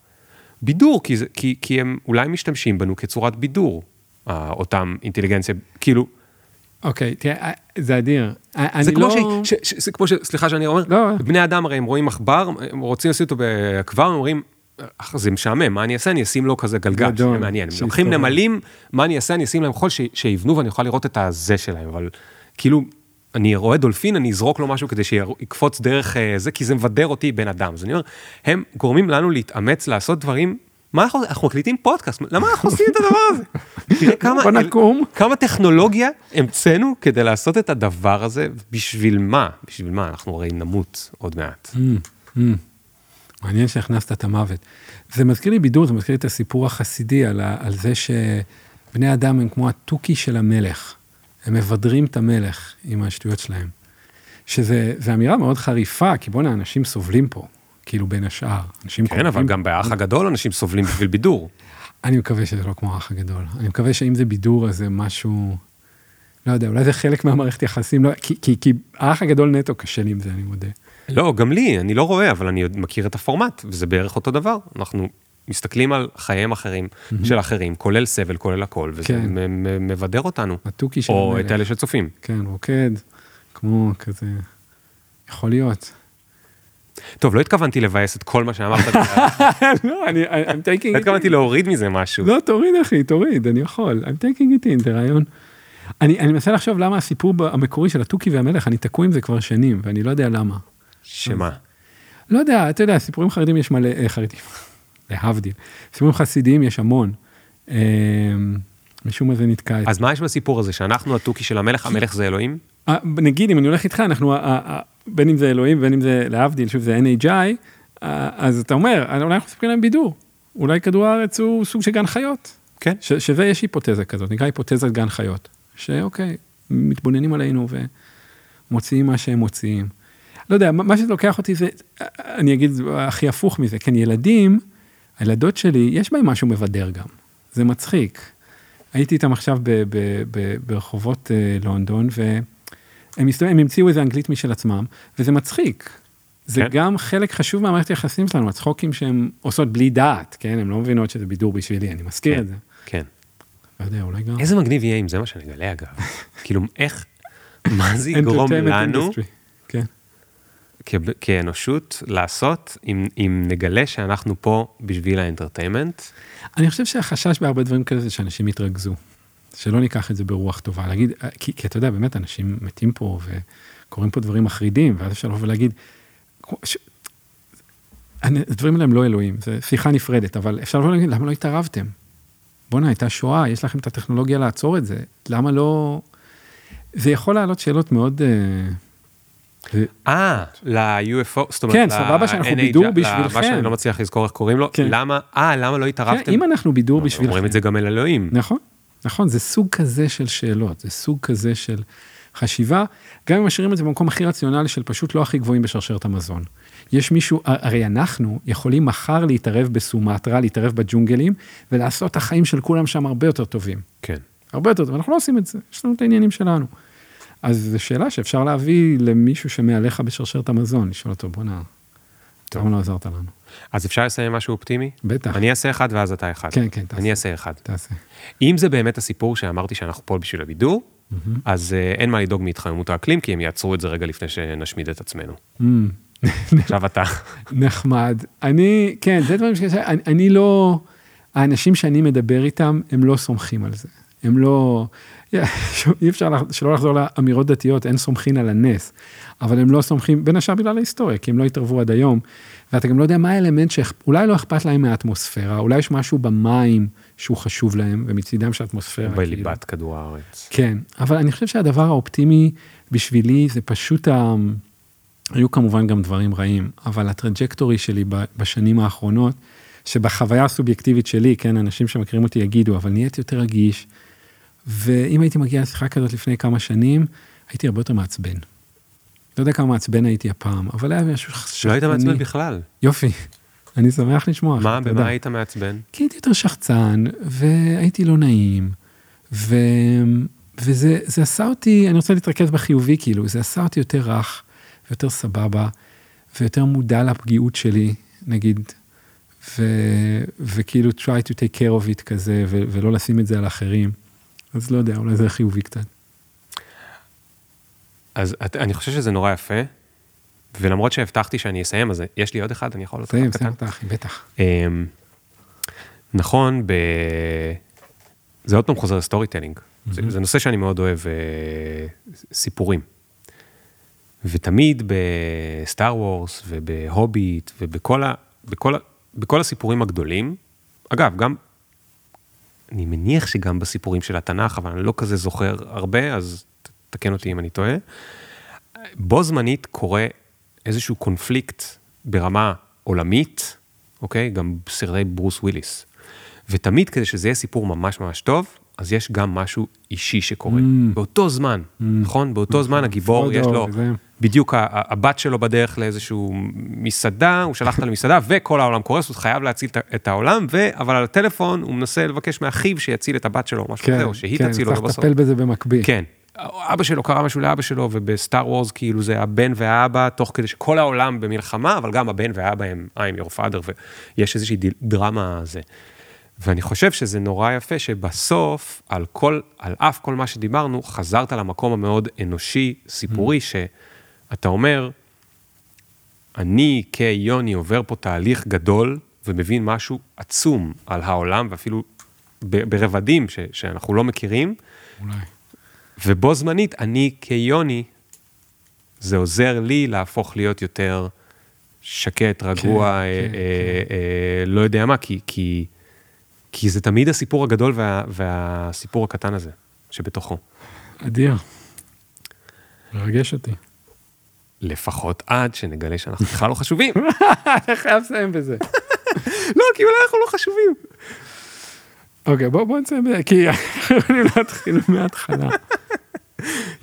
בידור, כי, זה, כי, כי הם אולי משתמשים בנו כצורת בידור, אותם אינטליגנציה, כאילו, אוקיי, תראה, אה, זה אדיר. אה, זה כמו, לא... ש, ש, ש, זה כמו ש... סליחה שאני אומר, לא. בני אדם הרי הם רואים עכבר, הם רוצים לשים אותו בעכבר, הם אומרים, "אח, זה משעמם, מה אני אעשה? אני אשים לו כזה גלגל, שיהיה מעניין. הם. לוקחים נמלים, מה אני אעשה? אני אשים להם חול ש- שיבנו ואני אוכל לראות את הזה שלהם, אבל כאילו, אני רואה דולפין, אני אזרוק לו משהו כדי שיקפוץ דרך אה, זה, כי זה מבדר אותי בן אדם. אז אני אומר, הם גורמים לנו להתאמץ לעשות דברים, מה אנחנו, אנחנו מקליטים פודקאסט, למה אנחנו עושים את הדבר הזה? תראה כמה, בוא נקום. כמה טכנולוגיה המצאנו כדי לעשות את הדבר הזה, בשביל מה? בשביל מה? אנחנו הרי נמות עוד מעט. מהמם, מהמם. מעניין שהכנסת את המוות. זה מזכיר לי בידור, זה מזכיר לי את הסיפור החסידי על, ה, על זה שבני אדם הם כמו התוכי של המלך. הם מבדרים את המלך עם השטויות שלהם. שזה אמירה מאוד חריפה, כי בוא'נה, אנשים סובלים פה, כאילו בין השאר. אנשים כן, אבל גם באח הגדול אנשים סובלים בשביל בידור. אני מקווה שזה לא כמו האח הגדול. אני מקווה שאם זה בידור, אז זה משהו... לא יודע, אולי זה חלק מהמערכת יחסים, לא, כי, כי, כי האח הגדול נטו קשה לי עם זה, אני מודה. לא, גם לי, אני לא רואה, אבל אני מכיר את הפורמט, וזה בערך אותו דבר. אנחנו מסתכלים על חייהם אחרים של אחרים, כולל סבל, כולל הכל, וזה כן. מבדר אותנו. התוכי של או המלך. את אלה שצופים. כן, רוקד, כמו כזה, יכול להיות. טוב, לא התכוונתי לבאס את כל מה שאמרת, לא, אני, I'm taking לא it התכוונתי להוריד מזה משהו. לא, תוריד אחי, תוריד, אני יכול. I'm taking it in, זה רעיון. אני, אני מנסה לחשוב למה הסיפור המקורי של התוכי והמלך, אני תקוע עם זה כבר שנים, ואני לא יודע למה. שמה? לא יודע, אתה יודע, סיפורים חרדים יש מלא, אה, חרדים, להבדיל. סיפורים חסידיים יש המון. אה, משום מה זה נתקע. אז מה יש בסיפור הזה, שאנחנו התוכי של המלך, המלך זה אלוהים? אה, נגיד, אם אני הולך איתך, אנחנו, בין אם זה אלוהים, בין אם זה להבדיל, שוב, זה NHI, אז אתה אומר, אולי אנחנו מספרים להם בידור. אולי כדור הארץ הוא סוג של גן חיות. כן. ש, שזה יש היפותזה כזאת, נקרא היפותזת גן חיות. שאוקיי, מתבוננים עלינו ומוציאים מה שהם מוציאים. לא יודע, מה שזה לוקח אותי זה, אני אגיד הכי הפוך מזה, כן, ילדים, הילדות שלי, יש בהם משהו מבדר גם. זה מצחיק. הייתי איתם עכשיו ב, ב, ב, ברחובות אה, לונדון, והם מסתובבים, הם המציאו איזה אנגלית משל עצמם, וזה מצחיק. זה כן. גם חלק חשוב מהמערכת היחסים שלנו, הצחוקים שהן עושות בלי דעת, כן? הן לא מבינות שזה בידור בשבילי, אני מזכיר כן. את זה. כן. לא יודע, אולי גם... איזה מגניב יהיה אם זה מה שנגלה אגב. כאילו, איך, מה זה יגרום לנו. כן. כ- כאנושות לעשות אם אם נגלה שאנחנו פה בשביל האנטרטיימנט? אני חושב שהחשש בהרבה דברים כאלה זה שאנשים יתרכזו. שלא ניקח את זה ברוח טובה. להגיד, כי, כי אתה יודע, באמת, אנשים מתים פה וקורים פה דברים מחרידים, ואז אפשר לבוא ולהגיד, ש... הדברים האלה הם לא אלוהים, זה שיחה נפרדת, אבל אפשר לבוא ולהגיד, למה לא התערבתם? בואנה, הייתה שואה, יש לכם את הטכנולוגיה לעצור את זה, למה לא... זה יכול לעלות שאלות מאוד... אה, אה, ל-UFO, זאת אומרת, כן, סבבה שאנחנו בידור בשבילכם. מה שאני לא מצליח לזכור איך קוראים לו, כן. למה, אה, למה לא כן, התערבתם? אם אנחנו בידור בשבילכם. אומרים את זה גם אל אלוהים. נכון, נכון, זה סוג כזה של שאלות, זה סוג כזה של חשיבה, גם אם משאירים את זה במקום הכי רציונלי של פשוט לא הכי גבוהים בשרשרת המזון. יש מישהו, הרי אנחנו יכולים מחר להתערב בסומטרה, להתערב בג'ונגלים, ולעשות את החיים של כולם שם הרבה יותר טובים. כן. הרבה יותר טוב, אנחנו לא עושים את זה, יש לנו את העניינים שלנו. אז זו שאלה שאפשר להביא למישהו שמעליך בשרשרת המזון, לשאול אותו, בואנה. למה לא עזרת לנו? אז אפשר לסיים משהו אופטימי? בטח, אני אעשה אחד ואז אתה אחד. כן, כן, תעשה. אני אעשה אחד. תעשה. אם זה באמת הסיפור שאמרתי שאנחנו פה בשביל הבידור, מהמם. אז אה, אין מה לדאוג מהתחממות האקלים, כי הם יעצרו את זה רגע לפני שנשמיד את עצמנו. עכשיו אתה. נחמד. אני, כן, זה דברים שקשה, אני, אני לא, האנשים שאני מדבר איתם, הם לא סומכים על זה. הם לא, אי אפשר שלא לחזור לאמירות דתיות, אין סומכין על הנס, אבל הם לא סומכים, בין השאר בגלל ההיסטוריה, כי הם לא התערבו עד היום, ואתה גם לא יודע מה האלמנט שאולי לא אכפת להם מהאטמוספירה, אולי יש משהו במים שהוא חשוב להם, ומצידם של האטמוספירה. כאילו. בליבת כדור הארץ. כן, אבל אני חושב שהדבר האופטימי בשבילי זה פשוט ה... היו כמובן גם דברים רעים, אבל הטראג'קטורי שלי בשנים האחרונות, שבחוויה הסובייקטיבית שלי, כן, אנשים שמכירים אותי יגידו, אבל נהייתי יותר רגיש, ואם הייתי מגיע לשיחה כזאת לפני כמה שנים, הייתי הרבה יותר מעצבן. לא יודע כמה מעצבן הייתי הפעם, אבל היה משהו לא היית שחצני. מעצבן בכלל. יופי, אני שמח לשמוע. מה. במה היית מעצבן? כי הייתי יותר שחצן, והייתי לא נעים, ו... וזה זה עשה אותי, אני רוצה להתרכז בחיובי כאילו, זה עשה אותי יותר רך, ויותר סבבה, ויותר מודע לפגיעות שלי, נגיד, ו... וכאילו try to take care of it כזה, ו... ולא לשים את זה על אחרים. אז לא יודע, אולי זה חיובי קצת. אז את- אני חושב שזה נורא יפה, ולמרות שהבטחתי שאני אסיים, אז יש לי עוד אחד, אני יכול לעשות סיים, אחד קטן? סיים בטח. אמ, נכון, ב... זה עוד פעם חוזר ל storytelling. זה, זה נושא שאני מאוד אוהב, אה, סיפורים. ותמיד בסטאר וורס ובהוביט ובכל ה, בכל, ה- בכל הסיפורים הגדולים, אגב, גם, אני מניח שגם בסיפורים של התנ"ך, אבל אני לא כזה זוכר הרבה, אז תקן אותי אם אני טועה. בו זמנית קורה איזשהו קונפליקט ברמה עולמית, אוקיי? גם סרטי ברוס וויליס. ותמיד כדי שזה יהיה סיפור ממש ממש טוב, אז יש גם משהו אישי שקורה. Mm. באותו זמן, נכון? באותו זמן הגיבור, פרודו יש לו וזה. בדיוק הבת שלו בדרך לאיזשהו מסעדה, הוא שלח אותה למסעדה, וכל העולם קורס, הוא חייב להציל את- העולם, ו... אבל על הטלפון הוא מנסה לבקש מאחיו שיציל את הבת שלו, או משהו כזה, או שהיא כן, תציל אותו צריך בסוף. לטפל בזה במקביל. כן. אבא שלו קרה משהו לאבא שלו, ובסטאר וורס כאילו זה הבן והאבא, תוך כדי שכל העולם במלחמה, אבל גם הבן והאבא הם I'm your father, ויש איזושהי דיל- דרמה זה. ואני חושב שזה נורא יפה שבסוף, על כל, על אף כל מה שדיברנו, חזרת למקום המאוד אנושי, סיפורי, שאתה אומר, אני כיוני עובר פה תהליך גדול ומבין משהו עצום על העולם, ואפילו ברבדים ש, שאנחנו לא מכירים, אולי. ובו זמנית, אני כיוני, זה עוזר לי להפוך להיות יותר שקט, רגוע, כן, אה, כן, אה, אה, לא יודע מה, כי, כי, כי זה תמיד הסיפור הגדול וה, והסיפור הקטן הזה שבתוכו. אדיר. מרגש אותי. לפחות עד שנגלה שאנחנו בכלל לא חשובים. אני חייב לסיים בזה. לא, כי אולי אנחנו לא חשובים. אוקיי, בוא נסיים כי יכולים להתחיל מההתחלה.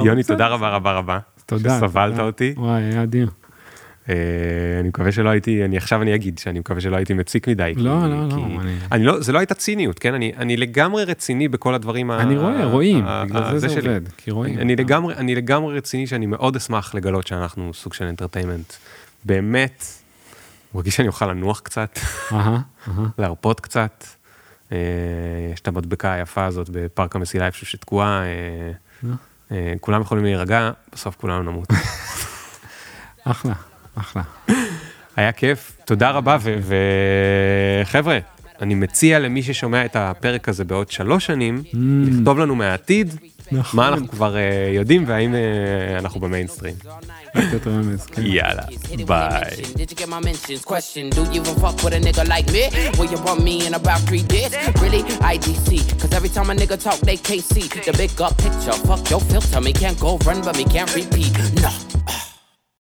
יוני. תודה רבה רבה רבה. תודה. שסבלת. אותי. וואי, היה אדיר. אה, אני מקווה שלא הייתי, אני עכשיו אני אגיד שאני מקווה שלא הייתי מציק מדי. לא, לא, לא, אני- לא, זה לא הייתה ציניות, כן? אני, לגמרי רציני בכל הדברים ה... אני רואה, רואים, בגלל זה זה. עובד, כי רואים. אני לגמרי, רציני שאני מאוד אשמח לגלות שאנחנו סוג של אנטרטיימנט. באמת, מרגיש שאני אוכל לנוח קצת. להרפות קצת. אה, יש את המדבקה היפה הזאת בפארק המסילה איפשהו שתקועה. אה, אה, כולם יכולים להירגע, בסוף כולנו נמות. אחלה, אחלה. היה כיף, תודה רבה, וחבר'ה, אני מציע למי ששומע את הפרק הזה בעוד שלוש שנים, לכתוב לנו מהעתיד, נכון. מה אנחנו כבר אה, יודעים והאם אה, אנחנו במיינסטרים. כן. יאללה, ביי. Did you get my mentions? Question, do you even fuck with a nigga like me? Will you want me in about three days? Really? IDC. Cause every time a nigga talk, they KC. The big up picture, fuck your filter. Me can't go run, but me can't repeat. No.